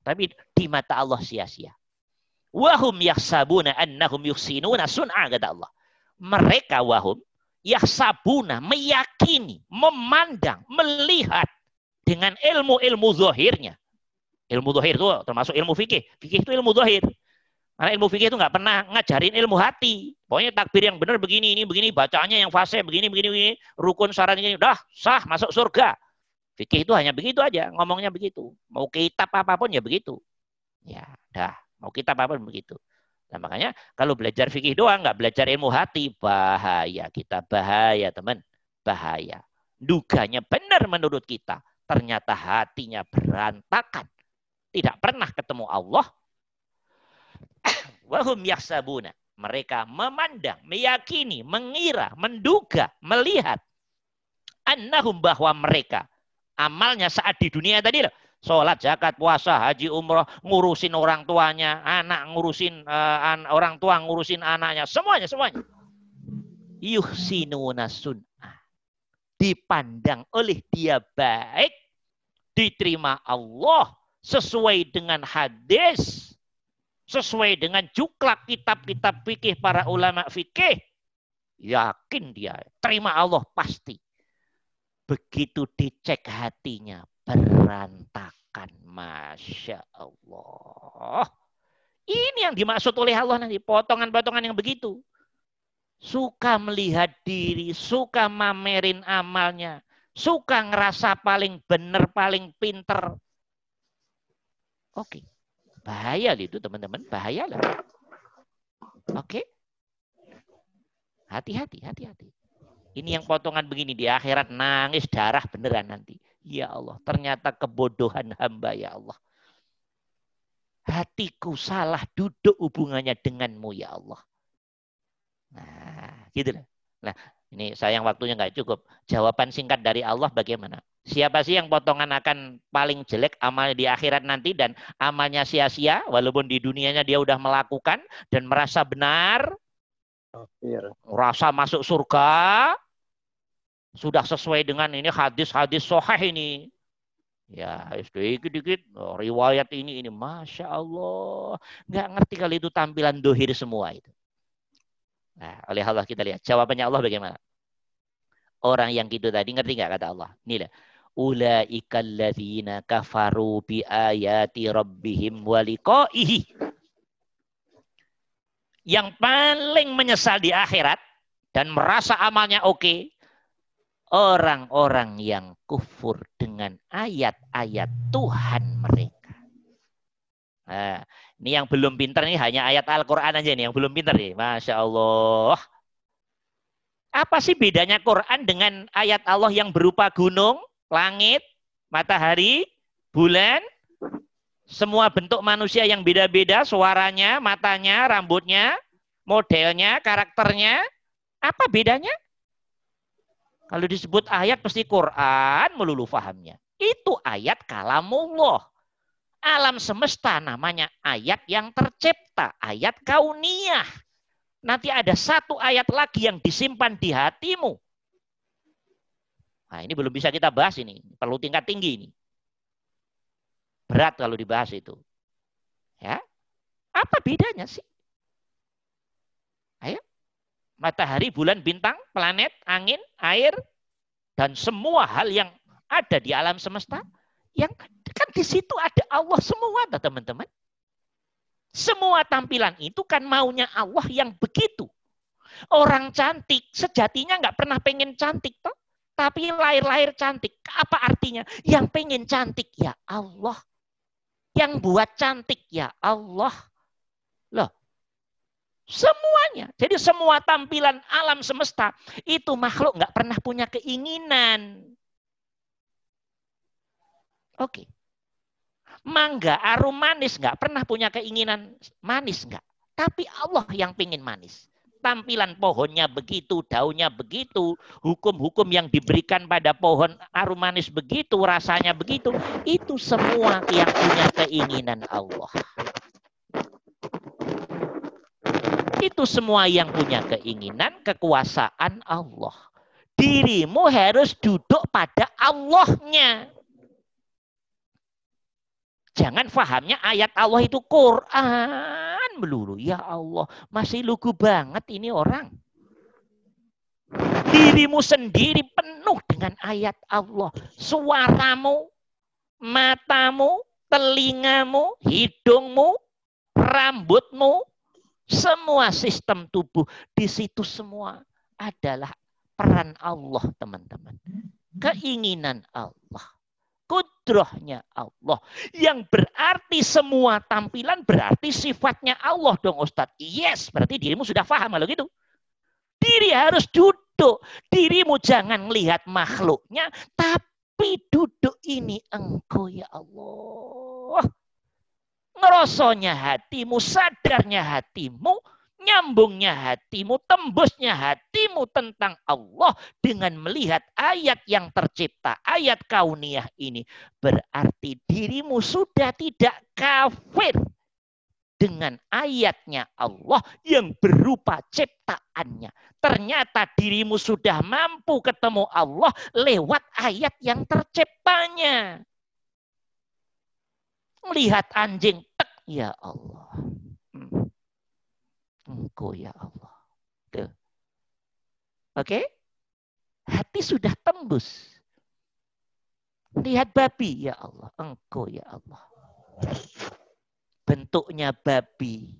Tapi di mata Allah sia-sia. Wahum yahsabuna annahum yuhsinuna sun'a kata Allah. Mereka wahum yahsabuna meyakini, memandang, melihat dengan ilmu-ilmu zahirnya. Ilmu zahir itu termasuk ilmu fikih. Fikih itu ilmu zahir. Karena ilmu fikih itu nggak pernah ngajarin ilmu hati. Pokoknya takbir yang benar begini, ini begini, bacaannya yang fase begini, begini, begini, rukun syarat ini, udah sah masuk surga. Fikih itu hanya begitu aja, ngomongnya begitu. Mau kitab apa pun ya begitu. Ya, dah. Mau kitab apa pun begitu. Nah, makanya kalau belajar fikih doang, nggak belajar ilmu hati, bahaya kita, bahaya teman, bahaya. Duganya benar menurut kita ternyata hatinya berantakan. Tidak pernah ketemu Allah. Wahum yahsabuna. Mereka memandang, meyakini, mengira, menduga, melihat. Annahum bahwa mereka amalnya saat di dunia tadi loh. Sholat, zakat, puasa, haji, umroh, ngurusin orang tuanya, anak ngurusin uh, an, orang tua ngurusin anaknya, semuanya, semuanya. Yuhsinuna sun'ah. Dipandang oleh dia baik diterima Allah sesuai dengan hadis, sesuai dengan juklak kitab-kitab fikih para ulama fikih, yakin dia terima Allah pasti. Begitu dicek hatinya berantakan, masya Allah. Ini yang dimaksud oleh Allah nanti potongan-potongan yang begitu. Suka melihat diri, suka mamerin amalnya, Suka ngerasa paling benar, paling pinter. Oke. Bahaya itu teman-teman. Bahaya lah. Oke. Hati-hati, hati-hati. Ini yang potongan begini di akhirat nangis darah beneran nanti. Ya Allah, ternyata kebodohan hamba ya Allah. Hatiku salah duduk hubungannya denganmu ya Allah. Nah, gitu lah. Nah, ini sayang waktunya nggak cukup. Jawaban singkat dari Allah bagaimana? Siapa sih yang potongan akan paling jelek amal di akhirat nanti dan amalnya sia-sia walaupun di dunianya dia udah melakukan dan merasa benar, merasa masuk surga, sudah sesuai dengan ini hadis-hadis sohah ini. Ya, sedikit-dikit oh, riwayat ini ini, masya Allah, nggak ngerti kali itu tampilan dohir semua itu. Nah, oleh Allah kita lihat jawabannya Allah bagaimana. Orang yang gitu tadi ngerti nggak kata Allah? Inilah. Ulaika alladzina kafaru bi ayati rabbihim wa. Yang paling menyesal di akhirat dan merasa amalnya oke okay, orang-orang yang kufur dengan ayat-ayat Tuhan mereka. Nah, ini yang belum pinter nih hanya ayat Al-Quran aja nih yang belum pinter nih. Masya Allah. Apa sih bedanya Quran dengan ayat Allah yang berupa gunung, langit, matahari, bulan, semua bentuk manusia yang beda-beda, suaranya, matanya, rambutnya, modelnya, karakternya. Apa bedanya? Kalau disebut ayat pasti Quran melulu fahamnya. Itu ayat kalamullah. Alam semesta namanya ayat yang tercipta, ayat kauniyah. Nanti ada satu ayat lagi yang disimpan di hatimu. Nah, ini belum bisa kita bahas ini. Perlu tingkat tinggi ini. Berat kalau dibahas itu. Ya. Apa bedanya sih? Ayo matahari, bulan, bintang, planet, angin, air, dan semua hal yang ada di alam semesta, yang kan di situ ada Allah semua, teman-teman. Semua tampilan itu kan maunya Allah yang begitu. Orang cantik sejatinya nggak pernah pengen cantik toh. Tapi lahir-lahir cantik. Apa artinya? Yang pengen cantik ya Allah. Yang buat cantik ya Allah. Loh, Semuanya. Jadi semua tampilan alam semesta itu makhluk nggak pernah punya keinginan. Oke. Mangga arum manis nggak pernah punya keinginan manis nggak. Tapi Allah yang pingin manis. Tampilan pohonnya begitu, daunnya begitu, hukum-hukum yang diberikan pada pohon arum manis begitu, rasanya begitu. Itu semua yang punya keinginan Allah. Itu semua yang punya keinginan, kekuasaan Allah. Dirimu harus duduk pada Allahnya. Jangan fahamnya ayat Allah itu Quran melulu. Ya Allah, masih lugu banget ini orang. Dirimu sendiri penuh dengan ayat Allah. Suaramu, matamu, telingamu, hidungmu, rambutmu, semua sistem tubuh di situ semua adalah peran Allah, teman-teman. Keinginan Allah. Kudrohnya Allah. Yang berarti semua tampilan berarti sifatnya Allah dong Ustadz. Yes, berarti dirimu sudah paham kalau gitu. Diri harus duduk. Dirimu jangan melihat makhluknya, tapi duduk ini engkau ya Allah ngerosonya hatimu, sadarnya hatimu, nyambungnya hatimu, tembusnya hatimu tentang Allah dengan melihat ayat yang tercipta, ayat kauniyah ini. Berarti dirimu sudah tidak kafir dengan ayatnya Allah yang berupa ciptaannya. Ternyata dirimu sudah mampu ketemu Allah lewat ayat yang terciptanya melihat anjing, tek, ya Allah. Engkau ya Allah. Oke? Okay? Hati sudah tembus. Lihat babi, ya Allah. Engkau ya Allah. Bentuknya babi.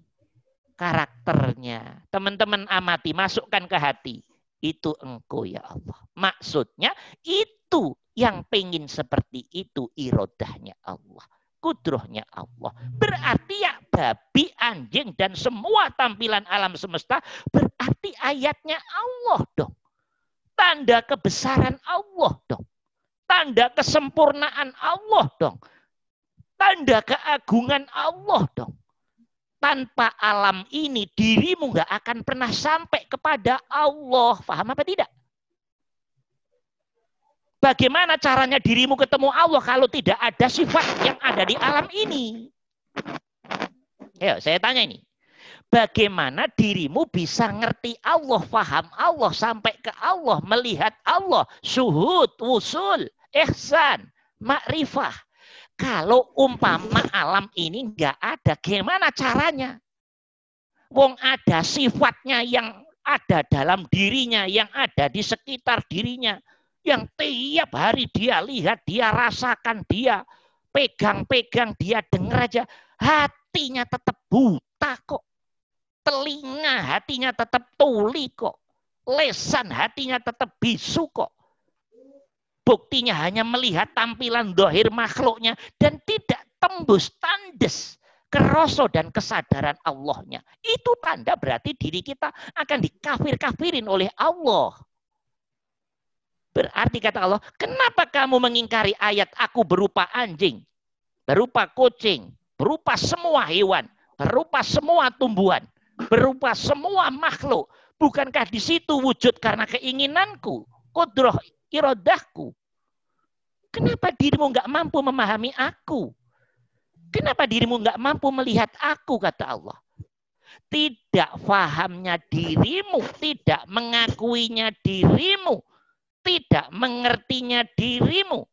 Karakternya. Teman-teman amati, masukkan ke hati. Itu engkau ya Allah. Maksudnya itu yang pengen seperti itu irodahnya Allah kudrohnya Allah. Berarti ya babi, anjing, dan semua tampilan alam semesta berarti ayatnya Allah dong. Tanda kebesaran Allah dong. Tanda kesempurnaan Allah dong. Tanda keagungan Allah dong. Tanpa alam ini dirimu nggak akan pernah sampai kepada Allah. Paham apa tidak? Bagaimana caranya dirimu ketemu Allah kalau tidak ada sifat yang ada di alam ini? Ayo, saya tanya ini. Bagaimana dirimu bisa ngerti Allah, faham Allah, sampai ke Allah, melihat Allah, suhud, usul, ihsan, makrifah. Kalau umpama alam ini nggak ada, gimana caranya? Wong ada sifatnya yang ada dalam dirinya, yang ada di sekitar dirinya, yang tiap hari dia lihat, dia rasakan, dia pegang-pegang, dia dengar aja, hatinya tetap buta kok. Telinga hatinya tetap tuli kok. Lesan hatinya tetap bisu kok. Buktinya hanya melihat tampilan dohir makhluknya dan tidak tembus tandes keroso dan kesadaran Allahnya. Itu tanda berarti diri kita akan dikafir-kafirin oleh Allah. Berarti kata Allah, kenapa kamu mengingkari ayat aku berupa anjing, berupa kucing, berupa semua hewan, berupa semua tumbuhan, berupa semua makhluk. Bukankah di situ wujud karena keinginanku, kodroh irodahku. Kenapa dirimu nggak mampu memahami aku? Kenapa dirimu nggak mampu melihat aku, kata Allah. Tidak fahamnya dirimu, tidak mengakuinya dirimu, tidak mengertinya dirimu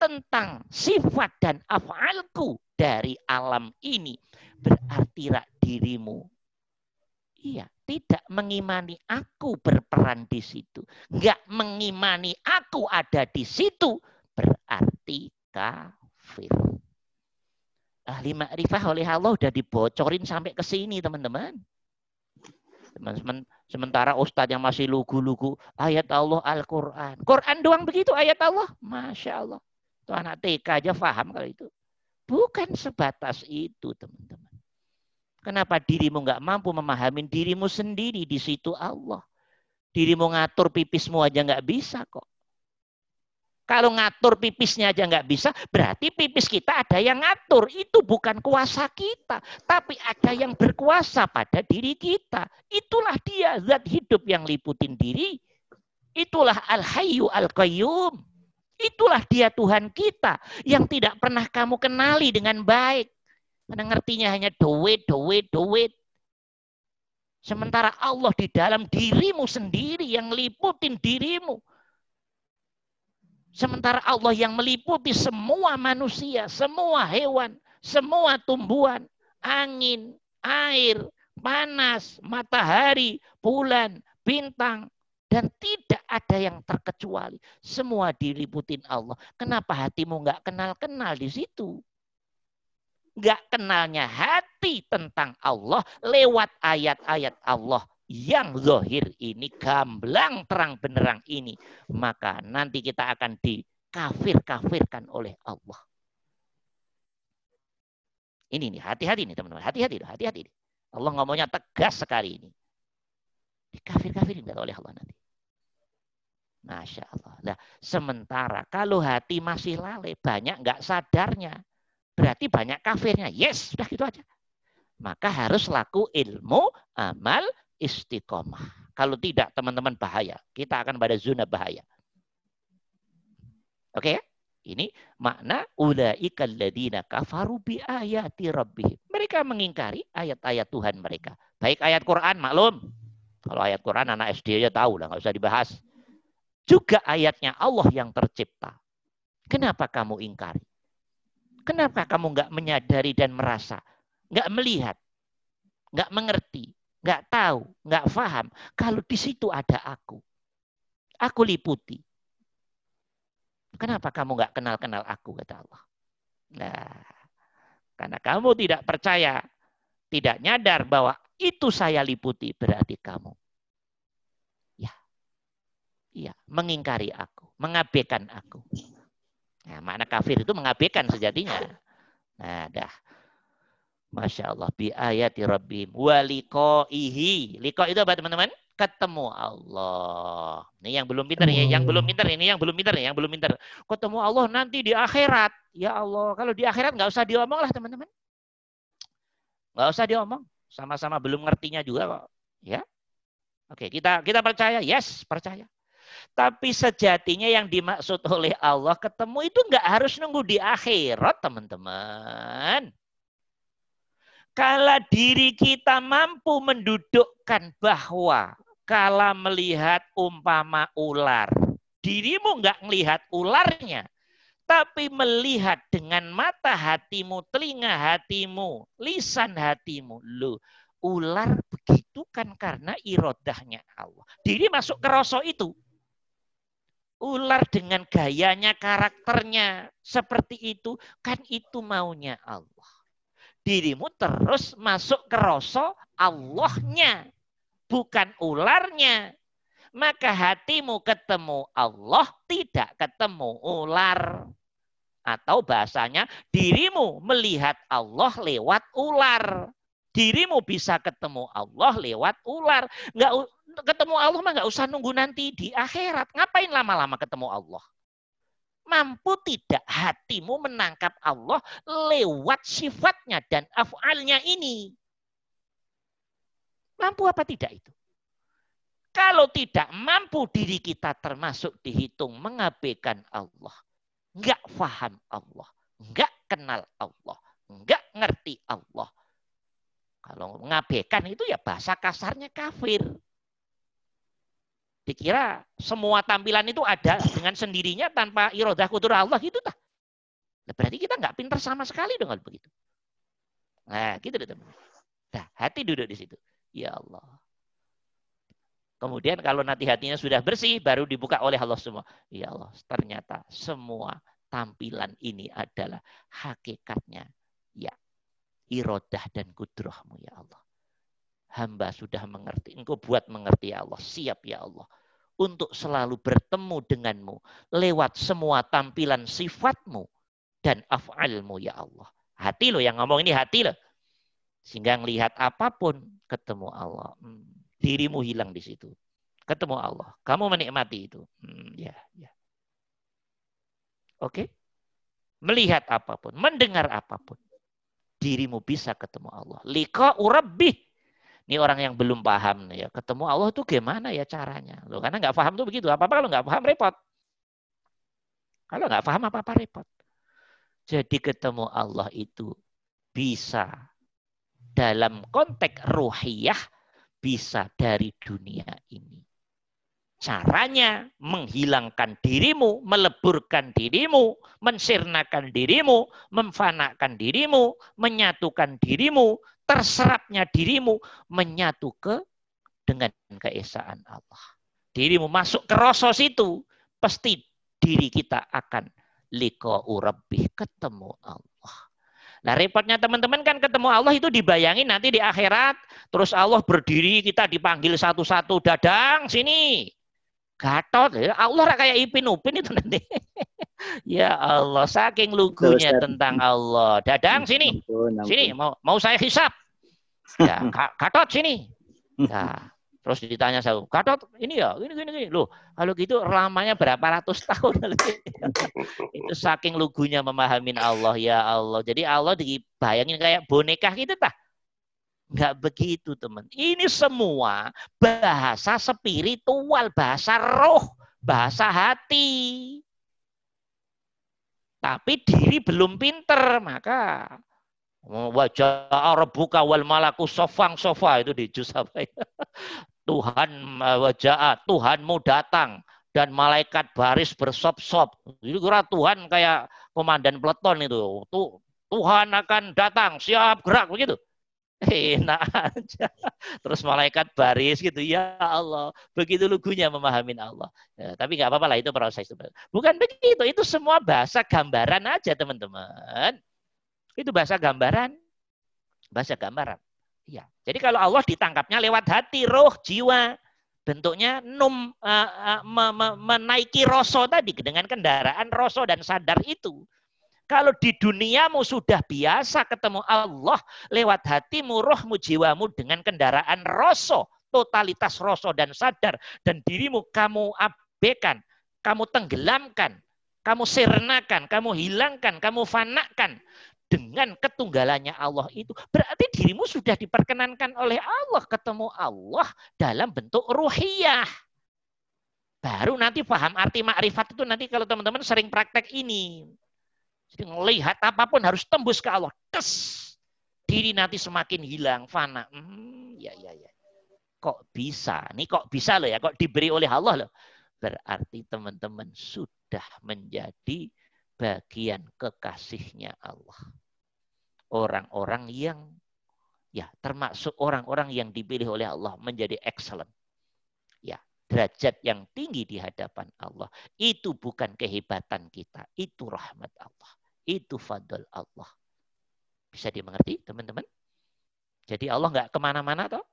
tentang sifat dan afalku dari alam ini berarti rak dirimu. Iya, tidak mengimani aku berperan di situ. Enggak mengimani aku ada di situ berarti kafir. Ahli makrifah oleh Allah udah dibocorin sampai ke sini teman-teman. Sementara ustadz yang masih lugu-lugu ayat Allah Al-Quran. Quran doang begitu ayat Allah. Masya Allah. Itu anak TK aja paham kalau itu. Bukan sebatas itu teman-teman. Kenapa dirimu nggak mampu memahami dirimu sendiri di situ Allah? Dirimu ngatur pipismu aja nggak bisa kok. Kalau ngatur pipisnya aja nggak bisa, berarti pipis kita ada yang ngatur. Itu bukan kuasa kita, tapi ada yang berkuasa pada diri kita. Itulah dia zat hidup yang liputin diri. Itulah al-hayyu al-qayyum. Itulah dia Tuhan kita yang tidak pernah kamu kenali dengan baik. Karena ngertinya hanya duit, duit, duit. Sementara Allah di dalam dirimu sendiri yang liputin dirimu. Sementara Allah yang meliputi semua manusia, semua hewan, semua tumbuhan, angin, air, panas, matahari, bulan, bintang, dan tidak ada yang terkecuali. Semua diliputin Allah. Kenapa hatimu nggak kenal-kenal di situ? nggak kenalnya hati tentang Allah lewat ayat-ayat Allah yang zohir ini gamblang terang benerang ini maka nanti kita akan dikafir-kafirkan oleh Allah ini nih hati-hati nih teman-teman hati-hati hati-hati Allah ngomongnya tegas sekali ini dikafir-kafirin oleh Allah nanti Masya Allah. Nah, sementara kalau hati masih lalai, banyak nggak sadarnya. Berarti banyak kafirnya. Yes, sudah gitu aja. Maka harus laku ilmu, amal, istiqomah. Kalau tidak, teman-teman bahaya. Kita akan pada zona bahaya. Oke ya? Ini makna ulaika alladziina kafaru bi ayati rabbihim. Mereka mengingkari ayat-ayat Tuhan mereka. Baik ayat Quran maklum. Kalau ayat Quran anak SD aja tahu lah, nggak usah dibahas. Juga ayatnya Allah yang tercipta. Kenapa kamu ingkari? Kenapa kamu nggak menyadari dan merasa, nggak melihat, nggak mengerti, nggak tahu, nggak paham kalau di situ ada aku. Aku liputi. Kenapa kamu nggak kenal-kenal aku kata Allah? Nah, karena kamu tidak percaya, tidak nyadar bahwa itu saya liputi berarti kamu. Ya, iya, mengingkari aku, mengabaikan aku. Nah, makna kafir itu mengabaikan sejatinya. Nah, dah. Masya Allah. Bi ayati rabbim. Walikoihi. Liko itu apa teman-teman? Ketemu Allah. Ini yang belum pintar ya. Yang belum pintar ini yang belum pintar yang belum pintar. Ketemu Allah nanti di akhirat. Ya Allah. Kalau di akhirat nggak usah diomong lah teman-teman. Nggak usah diomong. Sama-sama belum ngertinya juga kok. Ya. Oke, kita kita percaya. Yes, percaya. Tapi sejatinya yang dimaksud oleh Allah ketemu itu nggak harus nunggu di akhirat, teman-teman. Kalau diri kita mampu mendudukkan bahwa kalau melihat umpama ular, dirimu nggak melihat ularnya, Tetapi melihat dengan mata hatimu, telinga hatimu, lisan hatimu. Loh, ular begitu kan karena irodahnya Allah. Diri masuk ke rosok itu. Ular dengan gayanya, karakternya seperti itu, kan itu maunya Allah. Dirimu terus masuk ke rosok Allahnya, bukan ularnya maka hatimu ketemu Allah, tidak ketemu ular. Atau bahasanya dirimu melihat Allah lewat ular. Dirimu bisa ketemu Allah lewat ular. Nggak ketemu Allah mah nggak usah nunggu nanti di akhirat. Ngapain lama-lama ketemu Allah? Mampu tidak hatimu menangkap Allah lewat sifatnya dan afalnya ini? Mampu apa tidak itu? Kalau tidak mampu diri kita termasuk dihitung mengabaikan Allah. Enggak faham Allah. Enggak kenal Allah. Enggak ngerti Allah. Kalau mengabaikan itu ya bahasa kasarnya kafir. Dikira semua tampilan itu ada dengan sendirinya tanpa irodah kudur Allah gitu tak? Berarti kita nggak pinter sama sekali dengan begitu. Nah, gitu deh teman. Nah, hati duduk di situ. Ya Allah. Kemudian kalau nanti hatinya sudah bersih, baru dibuka oleh Allah semua. Ya Allah, ternyata semua tampilan ini adalah hakikatnya. Ya, irodah dan kudrohmu ya Allah. Hamba sudah mengerti. Engkau buat mengerti ya Allah. Siap ya Allah. Untuk selalu bertemu denganmu. Lewat semua tampilan sifatmu. Dan af'almu ya Allah. Hati lo yang ngomong ini hati lo. Sehingga melihat apa pun ketemu Allah. Hmm dirimu hilang di situ. Ketemu Allah. Kamu menikmati itu. Hmm, ya, ya. Oke? Melihat apa pun, mendengar apa pun. Dirimu bisa ketemu Allah. Lika urabbi. Ini orang yang belum paham nih ya. Ketemu Allah itu gimana ya caranya? Loh, karena nggak paham tuh begitu. Apa-apa kalau nggak paham repot. Kalau nggak paham apa-apa repot. Jadi ketemu Allah itu bisa dalam konteks ruhiyah bisa dari dunia ini. Caranya menghilangkan dirimu, meleburkan dirimu, mensirnakan dirimu, memfanakan dirimu, menyatukan dirimu, terserapnya dirimu, menyatu ke dengan keesaan Allah. Dirimu masuk ke rosos itu, pasti diri kita akan liko urabih ketemu Allah. Nah repotnya teman-teman kan ketemu Allah itu dibayangin nanti di akhirat. Terus Allah berdiri kita dipanggil satu-satu. Dadang sini. Gatot. Ya. Allah kayak Ipin Upin itu nanti. ya Allah saking lugunya tentang Allah. Dadang sini. Sini mau mau saya hisap. Ya, Gatot sini. Nah, Terus ditanya saya, Gatot ini ya, ini gini gini. Loh, kalau gitu lamanya berapa ratus tahun? itu saking lugunya memahami Allah ya Allah. Jadi Allah dibayangin kayak boneka gitu tah. Enggak begitu teman. Ini semua bahasa spiritual, bahasa roh, bahasa hati. Tapi diri belum pinter, maka wajah Arabuka wal malaku sofang sofa itu di juz apa ya? Tuhan eh, wajah Tuhanmu datang dan malaikat baris bersop-sop. Jadi kira Tuhan kayak komandan peleton itu. Tuh, Tuhan akan datang, siap gerak begitu. Enak aja. Terus malaikat baris gitu. Ya Allah. Begitu lugunya memahami Allah. Ya, tapi nggak apa-apa lah itu proses. Bukan begitu. Itu semua bahasa gambaran aja teman-teman. Itu bahasa gambaran. Bahasa gambaran. Ya. Jadi kalau Allah ditangkapnya lewat hati, roh, jiwa, bentuknya num uh, uh, me, me, menaiki roso tadi dengan kendaraan roso dan sadar itu. Kalau di duniamu sudah biasa ketemu Allah lewat hatimu, rohmu, jiwamu dengan kendaraan roso, totalitas roso dan sadar, dan dirimu kamu abaikan, kamu tenggelamkan, kamu sirnakan, kamu hilangkan, kamu fanakan dengan ketunggalannya Allah itu berarti dirimu sudah diperkenankan oleh Allah ketemu Allah dalam bentuk ruhiyah. Baru nanti paham arti makrifat itu nanti kalau teman-teman sering praktek ini. Jadi melihat apa pun harus tembus ke Allah. Kes. Diri nanti semakin hilang, fana. Hmm, ya, ya, ya. Kok bisa? Ini kok bisa loh ya? Kok diberi oleh Allah loh? Berarti teman-teman sudah menjadi bagian kekasihnya Allah. Orang-orang yang ya termasuk orang-orang yang dipilih oleh Allah menjadi excellent. Ya, derajat yang tinggi di hadapan Allah. Itu bukan kehebatan kita, itu rahmat Allah. Itu fadl Allah. Bisa dimengerti teman-teman? Jadi Allah nggak ke mana-mana toh.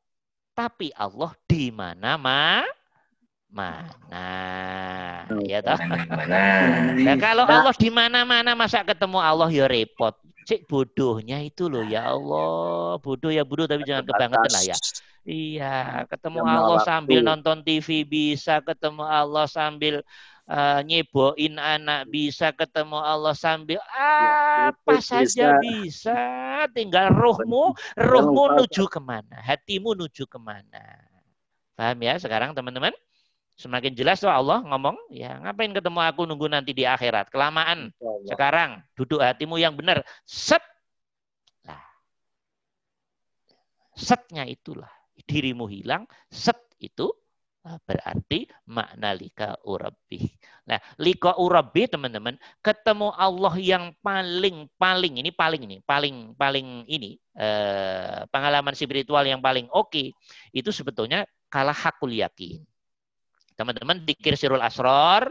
Tapi Allah di mana-mana mana? Ya toh? nah, kalau Allah di mana-mana masa ketemu Allah ya repot. Cek bodohnya itu loh ya Allah. Bodoh ya bodoh tapi jangan kebangetan lah ya. Iya ketemu Allah sambil nonton TV bisa ketemu Allah sambil uh, nyeboin anak bisa ketemu Allah sambil ya, apa saja bisa tinggal rohmu rohmu nuju ke mana hatimu nuju ke mana paham ya sekarang teman-teman Semakin jelas tuh Allah ngomong, ya ngapain ketemu aku nunggu nanti di akhirat. Kelamaan. Sekarang duduk hatimu yang benar. Set. Nah. Setnya itulah. Dirimu hilang. Set itu ah, berarti makna lika urabi. Nah, lika urabi teman-teman, ketemu Allah yang paling paling ini paling ini paling paling ini eh, pengalaman spiritual yang paling oke okay, itu sebetulnya kalah hakul yakin. Teman-teman dikir sirul asror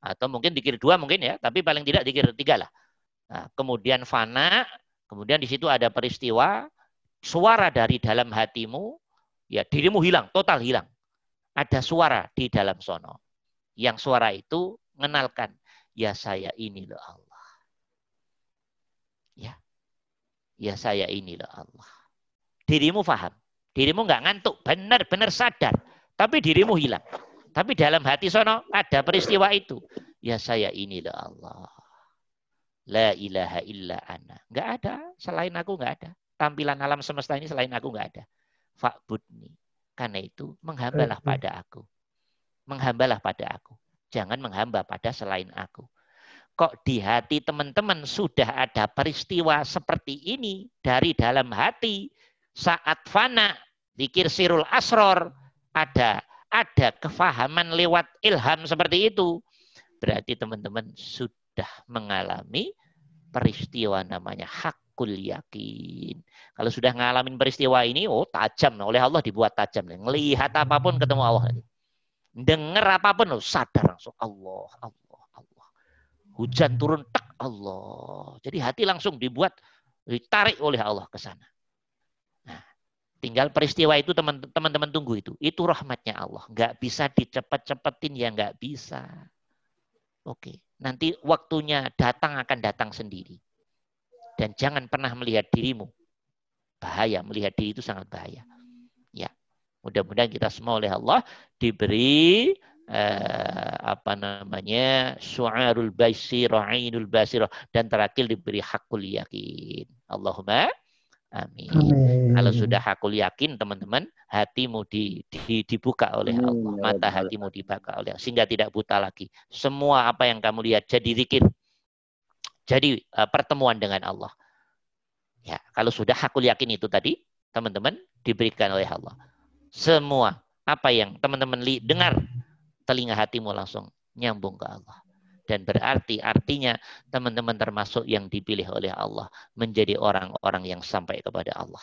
atau mungkin dikir dua mungkin ya, tapi paling tidak dikir tiga lah. Nah, kemudian fana, kemudian di situ ada peristiwa, suara dari dalam hatimu, ya dirimu hilang, total hilang. Ada suara di dalam sono. Yang suara itu mengenalkan, ya saya ini loh Allah. Ya, ya saya ini loh Allah. Dirimu paham, dirimu nggak ngantuk, benar-benar sadar, tapi dirimu hilang. Tapi dalam hati sono ada peristiwa itu. Ya saya inilah Allah. La ilaha illa ana. Enggak ada. Selain aku enggak ada. Tampilan alam semesta ini selain aku enggak ada. Fa'budni. Karena itu menghambalah pada aku. Menghambalah pada aku. Jangan menghamba pada selain aku. Kok di hati teman-teman sudah ada peristiwa seperti ini dari dalam hati saat fana dikir sirul asror ada ada kefahaman lewat ilham seperti itu, berarti teman-teman sudah mengalami peristiwa namanya hakul yakin. Kalau sudah ngalamin peristiwa ini, oh tajam. Oleh Allah dibuat tajam. Melihat apa pun ketemu Allah. Dengar apa pun, oh, sadar langsung. Allah, Allah, Allah. Hujan turun, tak Allah. Jadi hati langsung dibuat, ditarik oleh Allah ke sana. Tinggal peristiwa itu teman-teman tunggu itu. Itu rahmatnya Allah. Nggak bisa dicepet-cepetin ya nggak bisa. Oke. Nanti waktunya datang akan datang sendiri. Dan jangan pernah melihat dirimu. Bahaya. Melihat diri itu sangat bahaya. Ya. Mudah-mudahan kita semua oleh Allah diberi eh, apa namanya suarul basirah ainul basirah dan terakhir diberi hakul yakin. Allahumma Amin. Amin. Kalau sudah hakul yakin teman-teman, hatimu di, di, dibuka oleh Allah, ya mata hatimu dibuka oleh Allah, sehingga tidak buta lagi. Semua apa yang kamu lihat jadi zikir, jadi uh, pertemuan dengan Allah. Ya, kalau sudah hakul yakin itu tadi, teman-teman diberikan oleh Allah. Semua apa yang teman-teman dengar, telinga hatimu langsung nyambung ke Allah. Dan berarti artinya teman-teman termasuk yang dipilih oleh Allah menjadi orang-orang yang sampai kepada Allah.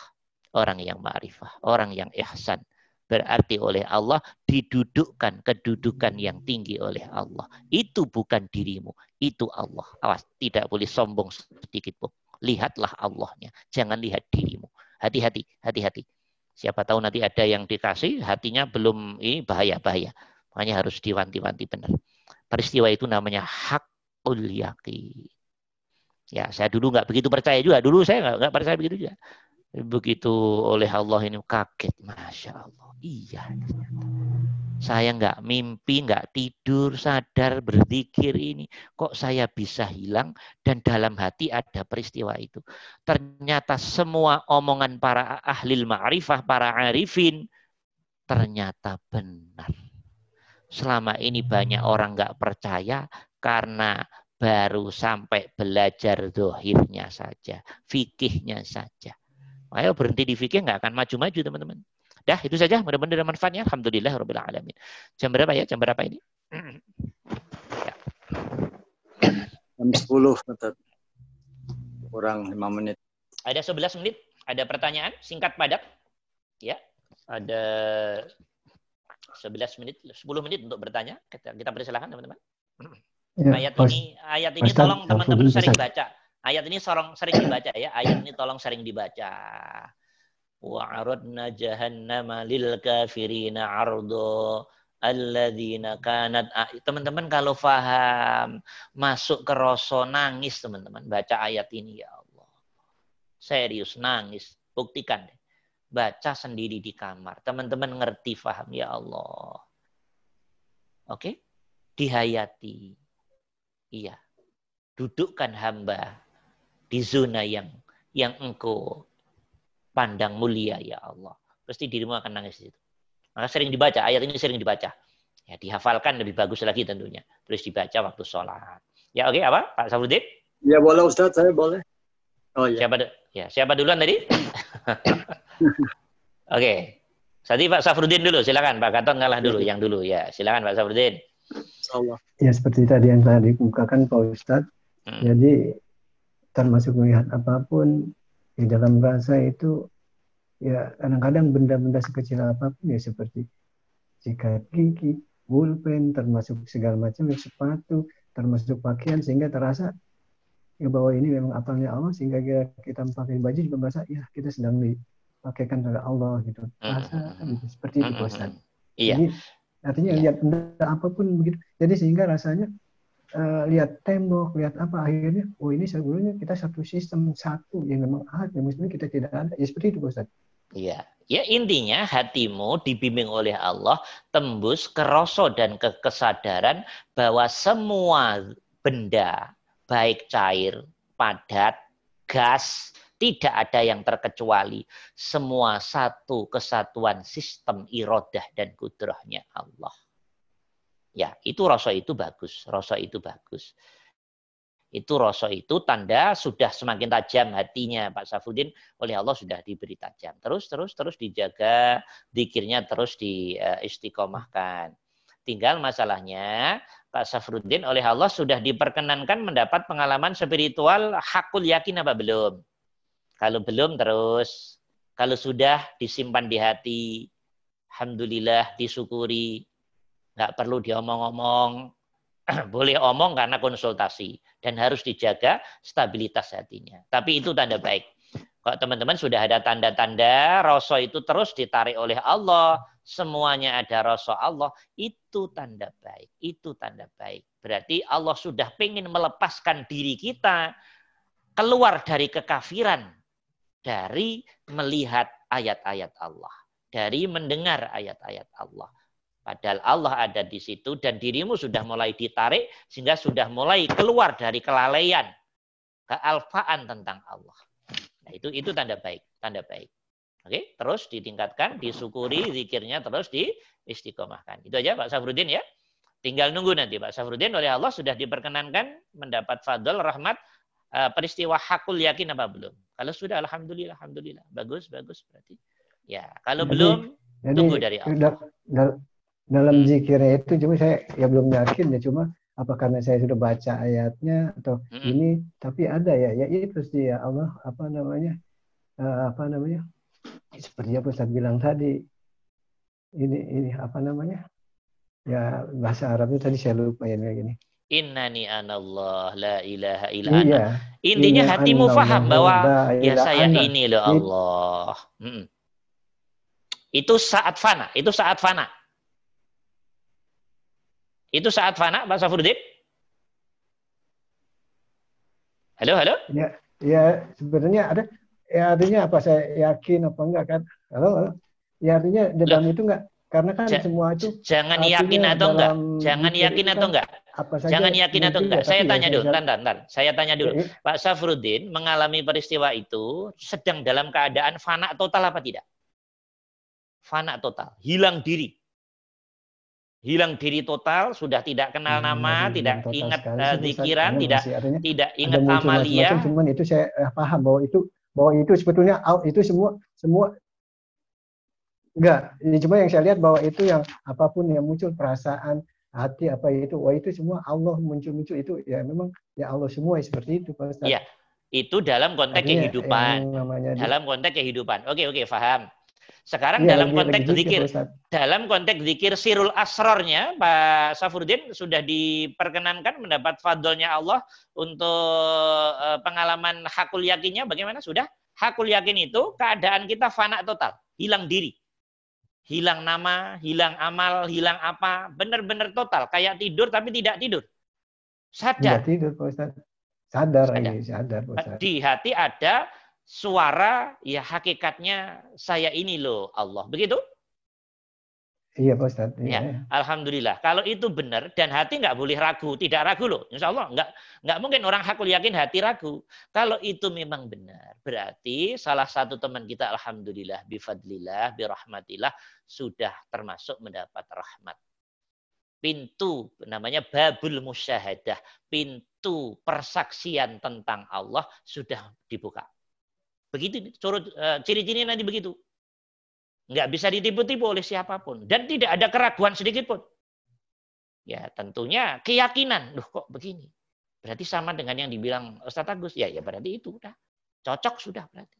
Orang yang ma'rifah, orang yang ihsan. Berarti oleh Allah didudukkan kedudukan yang tinggi oleh Allah. Itu bukan dirimu, itu Allah. Awas, tidak boleh sombong sedikit pun. Lihatlah Allahnya, jangan lihat dirimu. Hati-hati, hati-hati. Siapa tahu nanti ada yang dikasih, hatinya belum ini bahaya-bahaya. Makanya harus diwanti-wanti benar peristiwa itu namanya hakul yakin. Ya, saya dulu nggak begitu percaya juga. Dulu saya nggak percaya begitu juga. Begitu oleh Allah ini kaget, masya Allah. Iya. Saya nggak mimpi, nggak tidur, sadar berzikir ini. Kok saya bisa hilang dan dalam hati ada peristiwa itu. Ternyata semua omongan para ahli ma'rifah, para arifin, ternyata benar selama ini banyak orang nggak percaya karena baru sampai belajar dohirnya saja, fikihnya saja. Ayo berhenti di fikih nggak akan maju-maju teman-teman. Dah itu saja mudah-mudahan ada manfaatnya. Alhamdulillah Rabbil Alamin. Jam berapa ya? Jam berapa ini? ya. Jam 10, Ustaz. Kurang 5 menit. Ada 11 menit? Ada pertanyaan? Singkat padat? Ya. Ada 11 menit, 10 menit untuk bertanya. Kita, kita persilahkan teman-teman. Ya, ayat ini ayat ini tolong teman-teman sering baca. Ayat ini sorong sering dibaca ya. Ayat ini tolong sering dibaca. Wa aradna jahannama lil kafirina ardo alladzina kanat teman-teman kalau paham masuk ke rasa nangis teman-teman baca ayat ini ya Allah. Serius nangis. Buktikan deh. Baca sendiri di kamar. Teman-teman ngerti paham ya Allah. Oke? Dihayati. Iya. Dudukkan hamba di zona yang yang engkau pandang mulia ya Allah. Pasti dirimu akan nangis di situ. Maka sering dibaca, ayat ini sering dibaca. Ya, dihafalkan lebih bagus lagi tentunya. Terus dibaca waktu sholat. Ya oke, apa? Pak Safruddin? Ya boleh Ustaz, saya boleh. Oh iya. Siapa, ya, siapa duluan tadi? oke. Tadi Pak Safruddin dulu, silakan. Pak Gatot ngalah dulu, yang dulu. Ya, silakan Pak Safruddin. Insyaallah. Ya seperti tadi yang tadi dikemukakan Pak Ustadz. Hmm. Jadi termasuk melihat apa pun di dalam rasa itu ya kadang-kadang benda-benda sekecil apa pun ya seperti sikat gigi, pulpen, termasuk segala macam ya, sepatu, termasuk pakaian sehingga terasa ya bahwa ini memang apalnya Allah sehingga kita, kita pakai baju juga merasa ya kita sedang dipakaikan oleh Allah gitu. Rasa gitu, seperti itu Pak Ustadz. Iya. Jadi artinya Iya. lihat benda apa pun begitu. Jadi sehingga rasanya eh, lihat tembok, lihat apa akhirnya, oh ini sebelumnya kita satu sistem satu yang memang ada, mestinya kita tidak ada. Ya seperti itu Pak Ustaz. Iya. Ya intinya hatimu dibimbing oleh Allah tembus ke dan ke kesadaran bahwa semua benda baik cair, padat, gas tidak ada yang terkecuali. Semua satu kesatuan sistem irodah dan kudrahnya Allah. Ya, itu rasa itu bagus. Rasa itu bagus. Itu rasa itu tanda sudah semakin tajam hatinya Pak Safudin oleh Allah sudah diberi tajam. Terus terus terus dijaga, dikirnya terus di istiqomahkan. Tinggal masalahnya Pak Safruddin oleh Allah sudah diperkenankan mendapat pengalaman spiritual hakul yakin apa belum? Kalau belum terus, kalau sudah disimpan di hati, alhamdulillah disyukuri, nggak perlu diomong-omong, boleh omong karena konsultasi dan harus dijaga stabilitas hatinya. Tapi itu tanda baik. Kalau teman-teman sudah ada tanda-tanda rasa itu terus ditarik oleh Allah, semuanya ada rasa Allah, itu tanda baik. Itu tanda baik. Berarti Allah sudah ingin melepaskan diri kita keluar dari kekafiran dari melihat ayat-ayat Allah, dari mendengar ayat-ayat Allah. Padahal Allah ada di situ dan dirimu sudah mulai ditarik sehingga sudah mulai keluar dari kelalaian, kealfaan tentang Allah. Nah, itu itu tanda baik, tanda baik. Oke, terus ditingkatkan, disyukuri, zikirnya terus di istiqomahkan. Itu aja Pak Safruddin ya. Tinggal nunggu nanti Pak Safruddin oleh Allah sudah diperkenankan mendapat fadl rahmat eh, peristiwa hakul yakin apa belum? Kalau sudah alhamdulillah alhamdulillah. Bagus bagus berarti. Ya, kalau Jadi- belum Jadi Tunggu dari Allah. Da- da- dalam Hmm. zikirnya itu cuma saya ya belum yakin ya cuma apa karena saya sudah baca ayatnya atau Mm-mm. ini tapi ada ya ya itu sih ya Allah apa namanya eh, apa namanya seperti apa Ustaz bilang tadi ini ini apa namanya ya bahasa Arabnya tadi saya lupa ya kayak gini innani anallah la ilaha illa ana. iya Intinya Inna hatimu faham bahwa ya saya ana. ini loh Allah. Mm-mm. Itu saat fana, itu saat fana. Itu saat fana, Pak Safruddin? Halo, halo? ya sebenarnya ada ya artinya apa saya yakin apa enggak kan halo, halo. ya artinya dalam itu enggak karena kan Ja- semua itu Jangan yakin atau enggak? Jangan yakin atau enggak? apa saja Jangan yakin atau enggak? ya, Saya ya tanya dulu, saya- ntar, ntar. Saya tanya dulu. ya, Pak Safruddin mengalami peristiwa itu sedang dalam keadaan fana total apa tidak? Fana total, hilang diri. Hilang diri total, sudah tidak kenal ya, nama, hilang tidak ingat zikiran, Karena tidak artinya tidak ingat amalia. cuman itu saya eh, paham bahwa itu bahwa itu sebetulnya out- itu semua semua enggak ini cuma yang saya lihat bahwa itu yang apa pun yang muncul perasaan hati apa itu, wah itu semua Allah muncul-muncul itu ya memang ya Allah semua seperti itu Pak Ustaz. Iya. Itu dalam konteks Artinya kehidupan. Dalam konteks kehidupan. Oke, oke, paham. Sekarang Iya, dalam konteks lagi zikir, dalam konteks zikir sirul asrornya, Pak Safruddin sudah diperkenankan mendapat fadlnya Allah untuk eh, pengalaman hakul yakinnya bagaimana? Sudah? Hakul yakin itu keadaan kita fana total, hilang diri. Hilang nama, hilang amal, hilang apa, benar-benar total. Kayak tidur tapi tidak tidur. Tidak Sadar. tidur Pak Ustaz. Sadar, Sadar. ini sadar Pak Ustaz. Di hati ada suara, ya hakikatnya saya ini loh Allah. Begitu? Iya Pak Ustaz. Ya. Iya. Alhamdulillah. Kalau itu benar dan hati nggak boleh ragu, tidak ragu loh. Insya Allah nggak nggak mungkin orang hakul yakin hati ragu. Kalau itu memang benar, berarti salah satu teman kita Alhamdulillah, bifadlillah, birahmatillah sudah termasuk mendapat rahmat. Pintu namanya babul musyahadah, pintu persaksian tentang Allah sudah dibuka. Begitu curut eh, ciri-ciri nanti begitu. Nggak bisa ditipu-tipu oleh siapa pun. Dan tidak ada keraguan sedikit pun. Ya tentunya keyakinan. Loh kok begini? Berarti sama dengan yang dibilang Ustaz Agus. Ya, ya berarti itu udah. Cocok sudah berarti.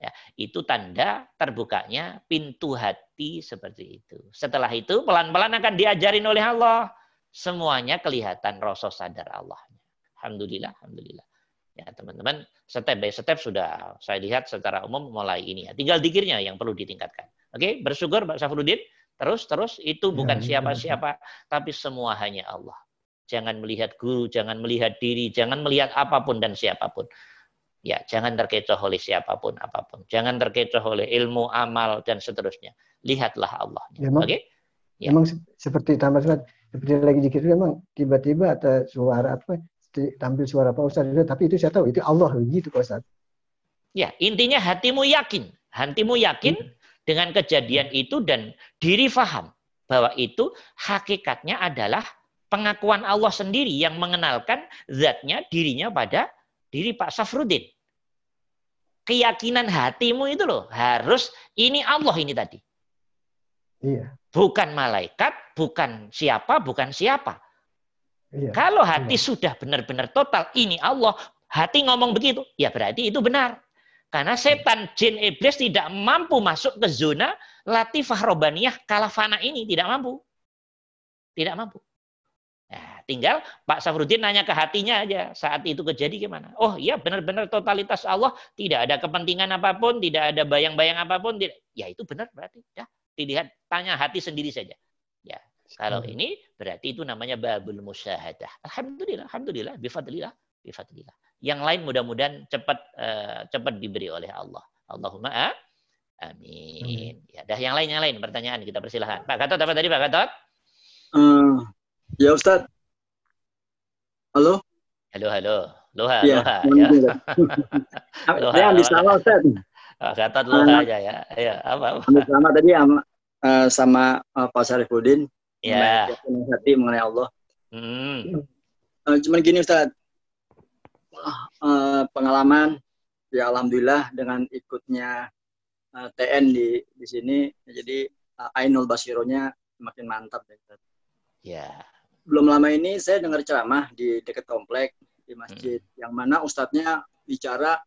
Ya, itu tanda terbukanya pintu hati seperti itu. Setelah itu pelan-pelan akan diajarin oleh Allah. Semuanya kelihatan rasa sadar Allah. Alhamdulillah, Alhamdulillah. Ya teman-teman, step by step sudah saya lihat secara umum mulai ini ya. Tinggal dikirnya yang perlu ditingkatkan. Oke, bersyukur Pak Safruddin. Terus terus itu bukan Ya, siapa-siapa, tapi semua hanya Allah. Jangan melihat guru, jangan melihat diri, jangan melihat apa pun dan siapa pun. Ya, jangan terkecoh oleh siapa pun apa pun. Jangan terkecoh oleh ilmu, amal dan seterusnya. Lihatlah Allah. Ya. Oke? Ya. Memang se- seperti tambah seperti lagi zikir itu memang tiba-tiba ada suara apa tampil suara Pak Ustaz tapi itu saya tahu itu Allah begitu Pak Ustaz. Ya, intinya hatimu yakin. Hatimu yakin dengan kejadian itu dan diri faham bahwa itu hakikatnya adalah pengakuan Allah sendiri yang mengenalkan zatnya dirinya pada diri Pak Safruddin. Keyakinan hatimu itu loh harus ini Allah ini tadi. Iya, Bukan malaikat, bukan siapa, bukan siapa. Iya. Kalau hati sudah benar-benar total, ini Allah, hati ngomong begitu, ya berarti itu benar. Karena setan, jin, iblis tidak mampu masuk ke zona latifah robaniyah kalafana ini. Tidak mampu. Tidak mampu. Nah, tinggal Pak Safruddin nanya ke hatinya aja saat itu kejadi gimana. Oh iya benar-benar totalitas Allah. Tidak ada kepentingan apa pun, tidak ada bayang-bayang apa pun. Tidak. Ya itu benar berarti. Ya, dilihat, tanya hati sendiri saja. Ya, kalau Hmm. ini berarti itu namanya babul musyahadah. Alhamdulillah, alhamdulillah, bifadlillah, bifadlillah. Yang lain mudah-mudahan cepat eh, cepat diberi oleh Allah. Allahumma a- amin. Ya, dah yang lain yang lain pertanyaan kita persilahkan. Pak Gatot apa tadi Pak Gatot? Eh, ya Ustaz. Halo? Halo, halo. Loha, Iya. loha. Ya. Loha, Saya ambil sama Ustaz. Pak Gatot loha aja ya. Ayo, apa? apa? Ambil sama tadi sama, eh, sama eh, Pak Syarifuddin. Ya. keyakinan hati mengenai Allah. Hmm. Eh, cuman gini Ustaz. Eh, pengalaman ya alhamdulillah dengan ikutnya eh, TN di di sini jadi Ainul Basironya makin mantap ya, Ustaz. Ya. belum lama ini saya dengar ceramah di dekat komplek di masjid yang mana ustadznya bicara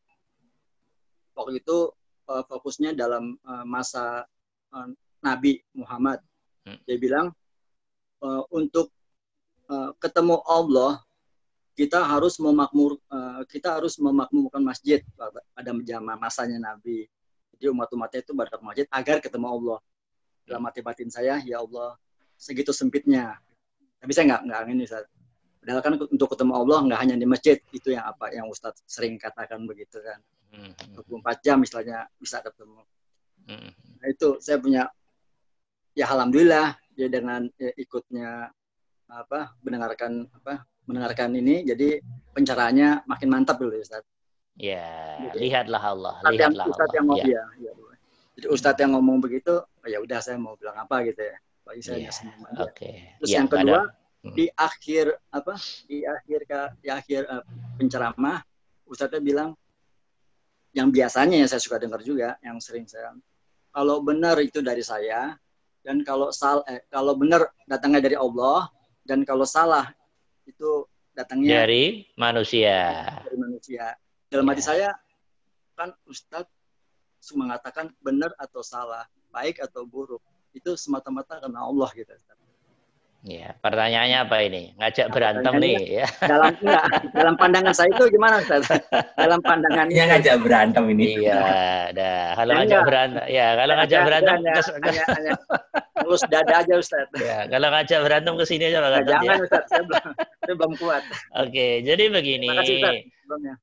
waktu itu fokusnya dalam masa Nabi Muhammad. Hmm. Dia bilang eh, untuk eh, ketemu Allah kita harus memakmur eh, kita harus memakmurkan masjid pada zaman masanya Nabi. Jadi umat-umatnya itu pada masjid agar ketemu Allah. Dalam hati batin saya, ya Allah, segitu sempitnya tapi saya nggak nggak ini Ustaz. Padahal kan untuk ketemu Allah nggak hanya di masjid itu yang apa yang Ustadz sering katakan begitu kan. Hmm. 24 jam misalnya bisa ketemu. Hmm. Nah, itu saya punya ya alhamdulillah dia dengan ya, ikutnya apa mendengarkan apa mendengarkan ini jadi pencerahannya makin mantap dulu ya Ustaz. Ya, Jadi, lihatlah Allah, Ustadz yang, lihatlah yang Allah. ngomong Ya. ya, ya. Jadi Ustadz yang ngomong begitu, oh, ya udah saya mau bilang apa gitu ya. Bagi saya senyum aja. Oke. Terus Ya, yang kedua ada- Hmm. di akhir apa di akhir di akhir eh, penceramah Ustadznya bilang yang biasanya yang saya suka dengar juga yang sering saya kalau benar itu dari saya dan kalau sal eh, kalau benar datangnya dari Allah dan kalau salah itu datangnya Dari manusia. dari manusia. Dalam hati Ya. saya kan Ustadz mengatakan benar atau salah, baik atau buruk. Itu semata-mata karena Allah gitu. Ustadz. Ya, pertanyaannya apa ini? Ngajak berantem nih ya. Dalam enggak, dalam pandangan saya itu gimana Ustaz? Dalam pandangan Ini ngajak berantem ini. Iya, dah. Kalau Ya, ngajak berantem, ya kalau ngajak berantem hanya, kes- hanya, hanya ngelus dada aja Ustaz. ya, kalau ngajak berantem ke sini aja Pak Nah, Gatot, ya. jangan Ustaz, saya belum, saya belum kuat. Oke, jadi begini. Terima kasih Ustaz sebelumnya.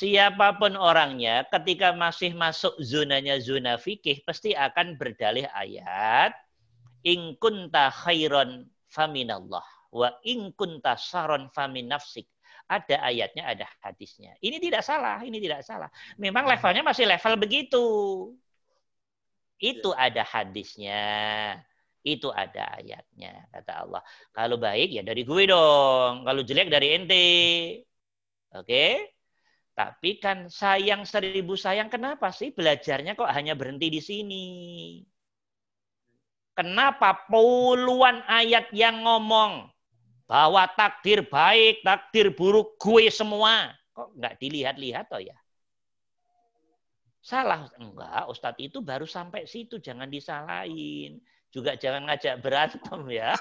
Siapa pun orangnya ketika masih masuk zonanya zona fikih pasti akan berdalih ayat in kunta khairon faminallah wa in kunta saron famin nafsik. Ada ayatnya, ada hadisnya. Ini tidak salah, ini tidak salah. Memang levelnya masih level begitu. Itu ada hadisnya. Itu ada ayatnya, kata Allah. Kalau baik ya dari gue dong. Kalau jelek dari ente. Oke? Tapi kan sayang seribu sayang, kenapa sih belajarnya kok hanya berhenti di sini? Kenapa puluhan ayat yang ngomong bahwa takdir baik, takdir buruk gue semua. Kok nggak dilihat-lihat toh ya? Salah. Enggak, Ustadz itu baru sampai situ. Jangan disalahin. Juga jangan ngajak berantem ya.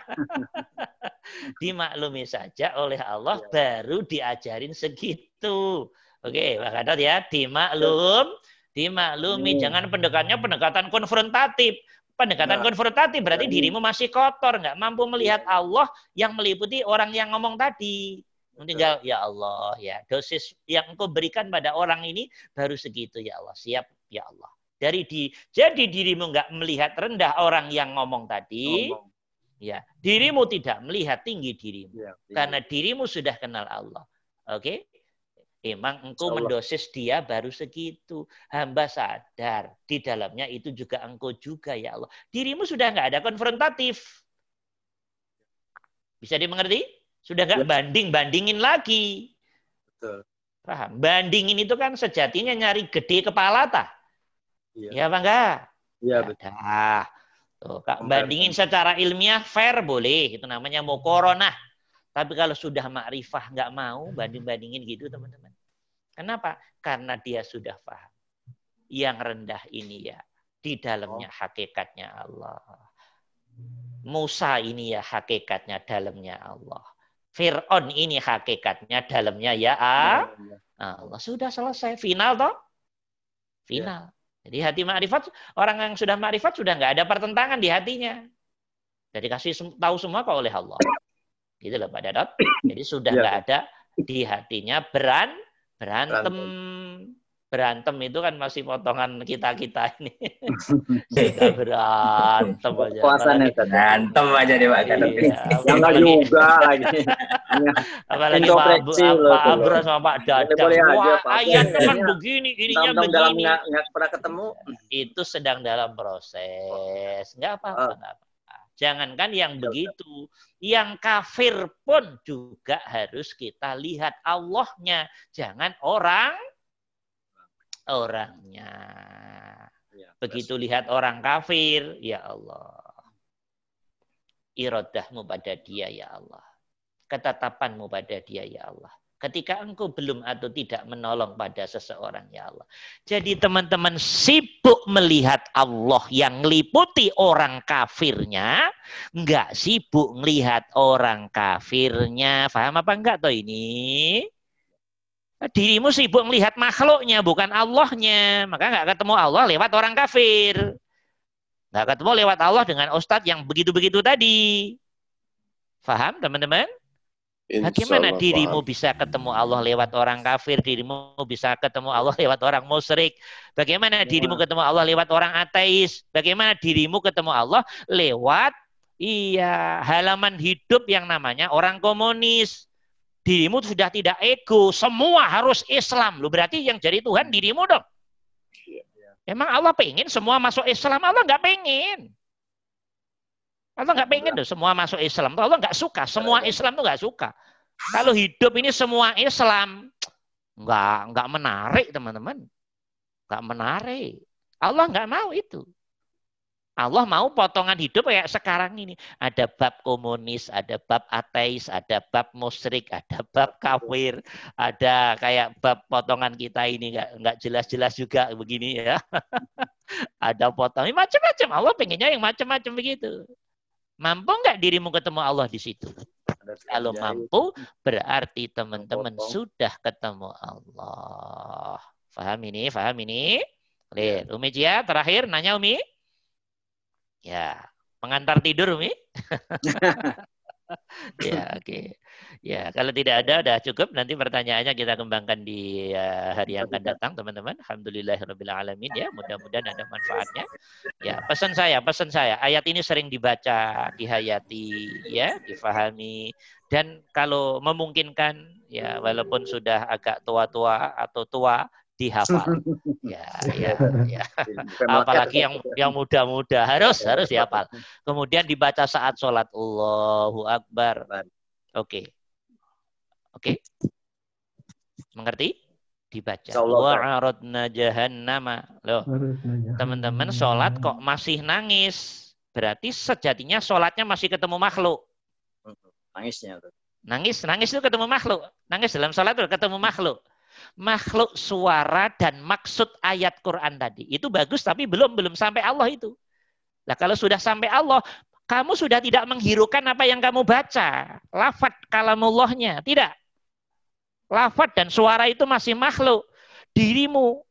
Dimaklumi saja oleh Allah baru diajarin segitu. Oke, Pak Gadot ya, dimaklum, dimaklumi. Hmm. Jangan pendekatannya pendekatan konfrontatif. Pendekatan Nah. konfrontatif berarti dirimu masih kotor, nggak mampu melihat Allah yang meliputi orang yang ngomong tadi. Tinggal ya Allah ya dosis yang engkau berikan pada orang ini baru segitu ya Allah siap ya Allah dari di jadi dirimu nggak melihat rendah orang yang ngomong tadi Ngomong. ya dirimu tidak melihat tinggi dirimu Iya, iya. karena dirimu sudah kenal Allah. Oke? Emang engkau mendosis dia baru segitu. Hamba sadar di dalamnya itu juga engkau juga ya Allah. Dirimu sudah nggak ada konfrontatif. Bisa dimengerti? Sudah nggak Ya. banding-bandingin lagi. Betul. Paham? Bandingin itu kan sejatinya nyari gede kepala tah. Iya. Ya apa enggak? Iya, Ya betul. dah. Tuh, Kak, bandingin secara ilmiah fair boleh, itu namanya mau corona. Tapi kalau sudah makrifah nggak mau banding-bandingin gitu teman-teman. Kenapa? Karena dia sudah paham. Yang rendah ini ya di dalamnya hakikatnya Allah. Musa ini ya hakikatnya dalamnya Allah. Fir'aun ini hakikatnya dalamnya ya ah, Iya, iya. Allah. Sudah selesai. Final toh? Final. Jadi hati makrifat, orang yang sudah makrifat sudah nggak ada pertentangan di hatinya. Jadi kasih tahu semua kok oleh Allah. Gitu loh Pak Dadot. Jadi sudah Iya, nggak ada di hatinya beran, berantem. Berantem itu kan masih potongan kita-kita ini. sudah berantem aja. Ustaz. Berantem aja deh Pak. Iya, Yang nggak apalagi- juga lagi. Apalagi Pak, Pak. Abra sama Pak Dadang. Wah, ayatnya kan begini, ininya tahun-tahun dalam begini. nggak nggak pernah ketemu. itu sedang dalam proses. Nggak apa-apa, nggak apa-apa. Jangankan yang Ya, begitu, yang kafir pun juga harus kita lihat Allahnya, jangan orang orangnya. Iya, Begitu lihat orang kafir, ya Allah. Irodahmu pada dia, ya Allah. Ketetapanmu pada dia, ya Allah. Ketika engkau belum atau tidak menolong pada seseorang, ya Allah. Jadi teman-teman sibuk melihat Allah yang meliputi orang kafirnya, enggak sibuk melihat orang kafirnya. Paham apa enggak toh ini? Dirimu sibuk melihat makhluknya, bukan Allahnya. Maka enggak ketemu Allah lewat orang kafir. Enggak ketemu lewat Allah dengan ustadz yang begitu-begitu tadi. Paham teman-teman? Bagaimana dirimu paham. bisa ketemu Allah lewat orang kafir, dirimu bisa ketemu Allah lewat orang musyrik? Bagaimana dirimu ketemu Allah lewat orang ateis? Bagaimana dirimu ketemu Allah lewat iya halaman hidup yang namanya orang komunis? Dirimu sudah tidak ego, semua harus Islam. Lu berarti yang jadi Tuhan dirimu dong. Emang Allah pengen semua masuk Islam? Allah nggak pengen. Allah nggak pengen tuh semua masuk Islam. Allah nggak suka. Semua Islam tuh nggak suka. Kalau hidup ini semua Islam, nggak nggak menarik teman-teman. Nggak menarik. Allah nggak mau itu. Allah mau potongan hidup kayak sekarang ini. Ada bab komunis, ada bab ateis, ada bab musyrik, ada bab kafir, ada kayak bab potongan kita ini nggak nggak jelas-jelas juga begini ya. ada potongan macam-macam. Allah pengennya yang macam-macam begitu. Mampu nggak dirimu ketemu Allah di situ? Kalau mampu, berarti teman-teman sudah ketemu Allah. Faham ini? Faham ini? Clear. Umi Cia, terakhir nanya Umi. Ya, pengantar tidur, Umi. ya, oke. Okay. Ya, kalau tidak ada, udah cukup. Nanti pertanyaannya kita kembangkan di uh, hari yang akan datang, teman-teman. Alhamdulillahirobbilalamin ya. Mudah-mudahan ada manfaatnya. Ya, pesan saya, pesan saya. Ayat ini sering dibaca, dihayati, ya, difahami. Dan kalau memungkinkan, ya, walaupun sudah agak tua-tua atau tua, dihafal. Ya, ya, ya. Apalagi yang yang muda-muda harus harus dihafal. Kemudian dibaca saat sholat Allahu Akbar. Oke. Okay. Oke. Okay. Mengerti? Dibaca. Wa'aradna jahannama. Loh. Teman-teman sholat kok masih nangis. Berarti sejatinya sholatnya masih ketemu makhluk. Nangisnya. Nangis, nangis itu ketemu makhluk. Nangis dalam sholat itu ketemu makhluk makhluk suara dan maksud ayat Quran tadi. Itu bagus tapi belum belum sampai Allah itu. Nah, kalau sudah sampai Allah, kamu sudah tidak menghirukan apa yang kamu baca. Lafat kalamullahnya, tidak. Lafat dan suara itu masih makhluk. Dirimu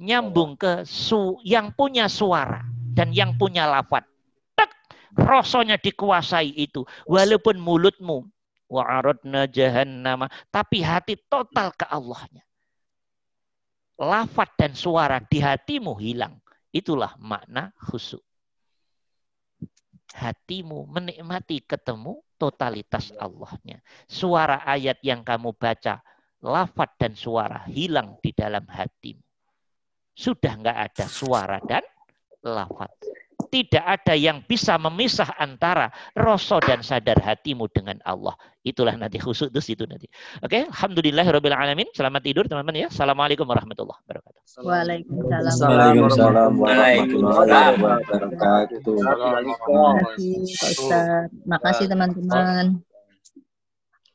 nyambung ke su yang punya suara dan yang punya lafat. Tak, rosonya dikuasai itu. Walaupun mulutmu wa'aradna jahannama. Tapi hati total ke Allahnya. Lafat dan suara di hatimu hilang. Itulah makna khusyuk. Hatimu menikmati ketemu totalitas Allahnya. Suara ayat yang kamu baca, lafat dan suara hilang di dalam hatimu. Sudah nggak ada suara dan lafat tidak ada yang bisa memisah antara rasa dan sadar hatimu dengan Allah. Itulah nanti khusus itu situ nanti. Oke, okay? alhamdulillah rabbil alamin. Selamat tidur teman-teman ya. Assalamakaikum warahmatullahi wabarakatuh. Waalaikumsalam. Waalaikumsalam warahmatullahi wabarakatuh. Terima kasih teman-teman.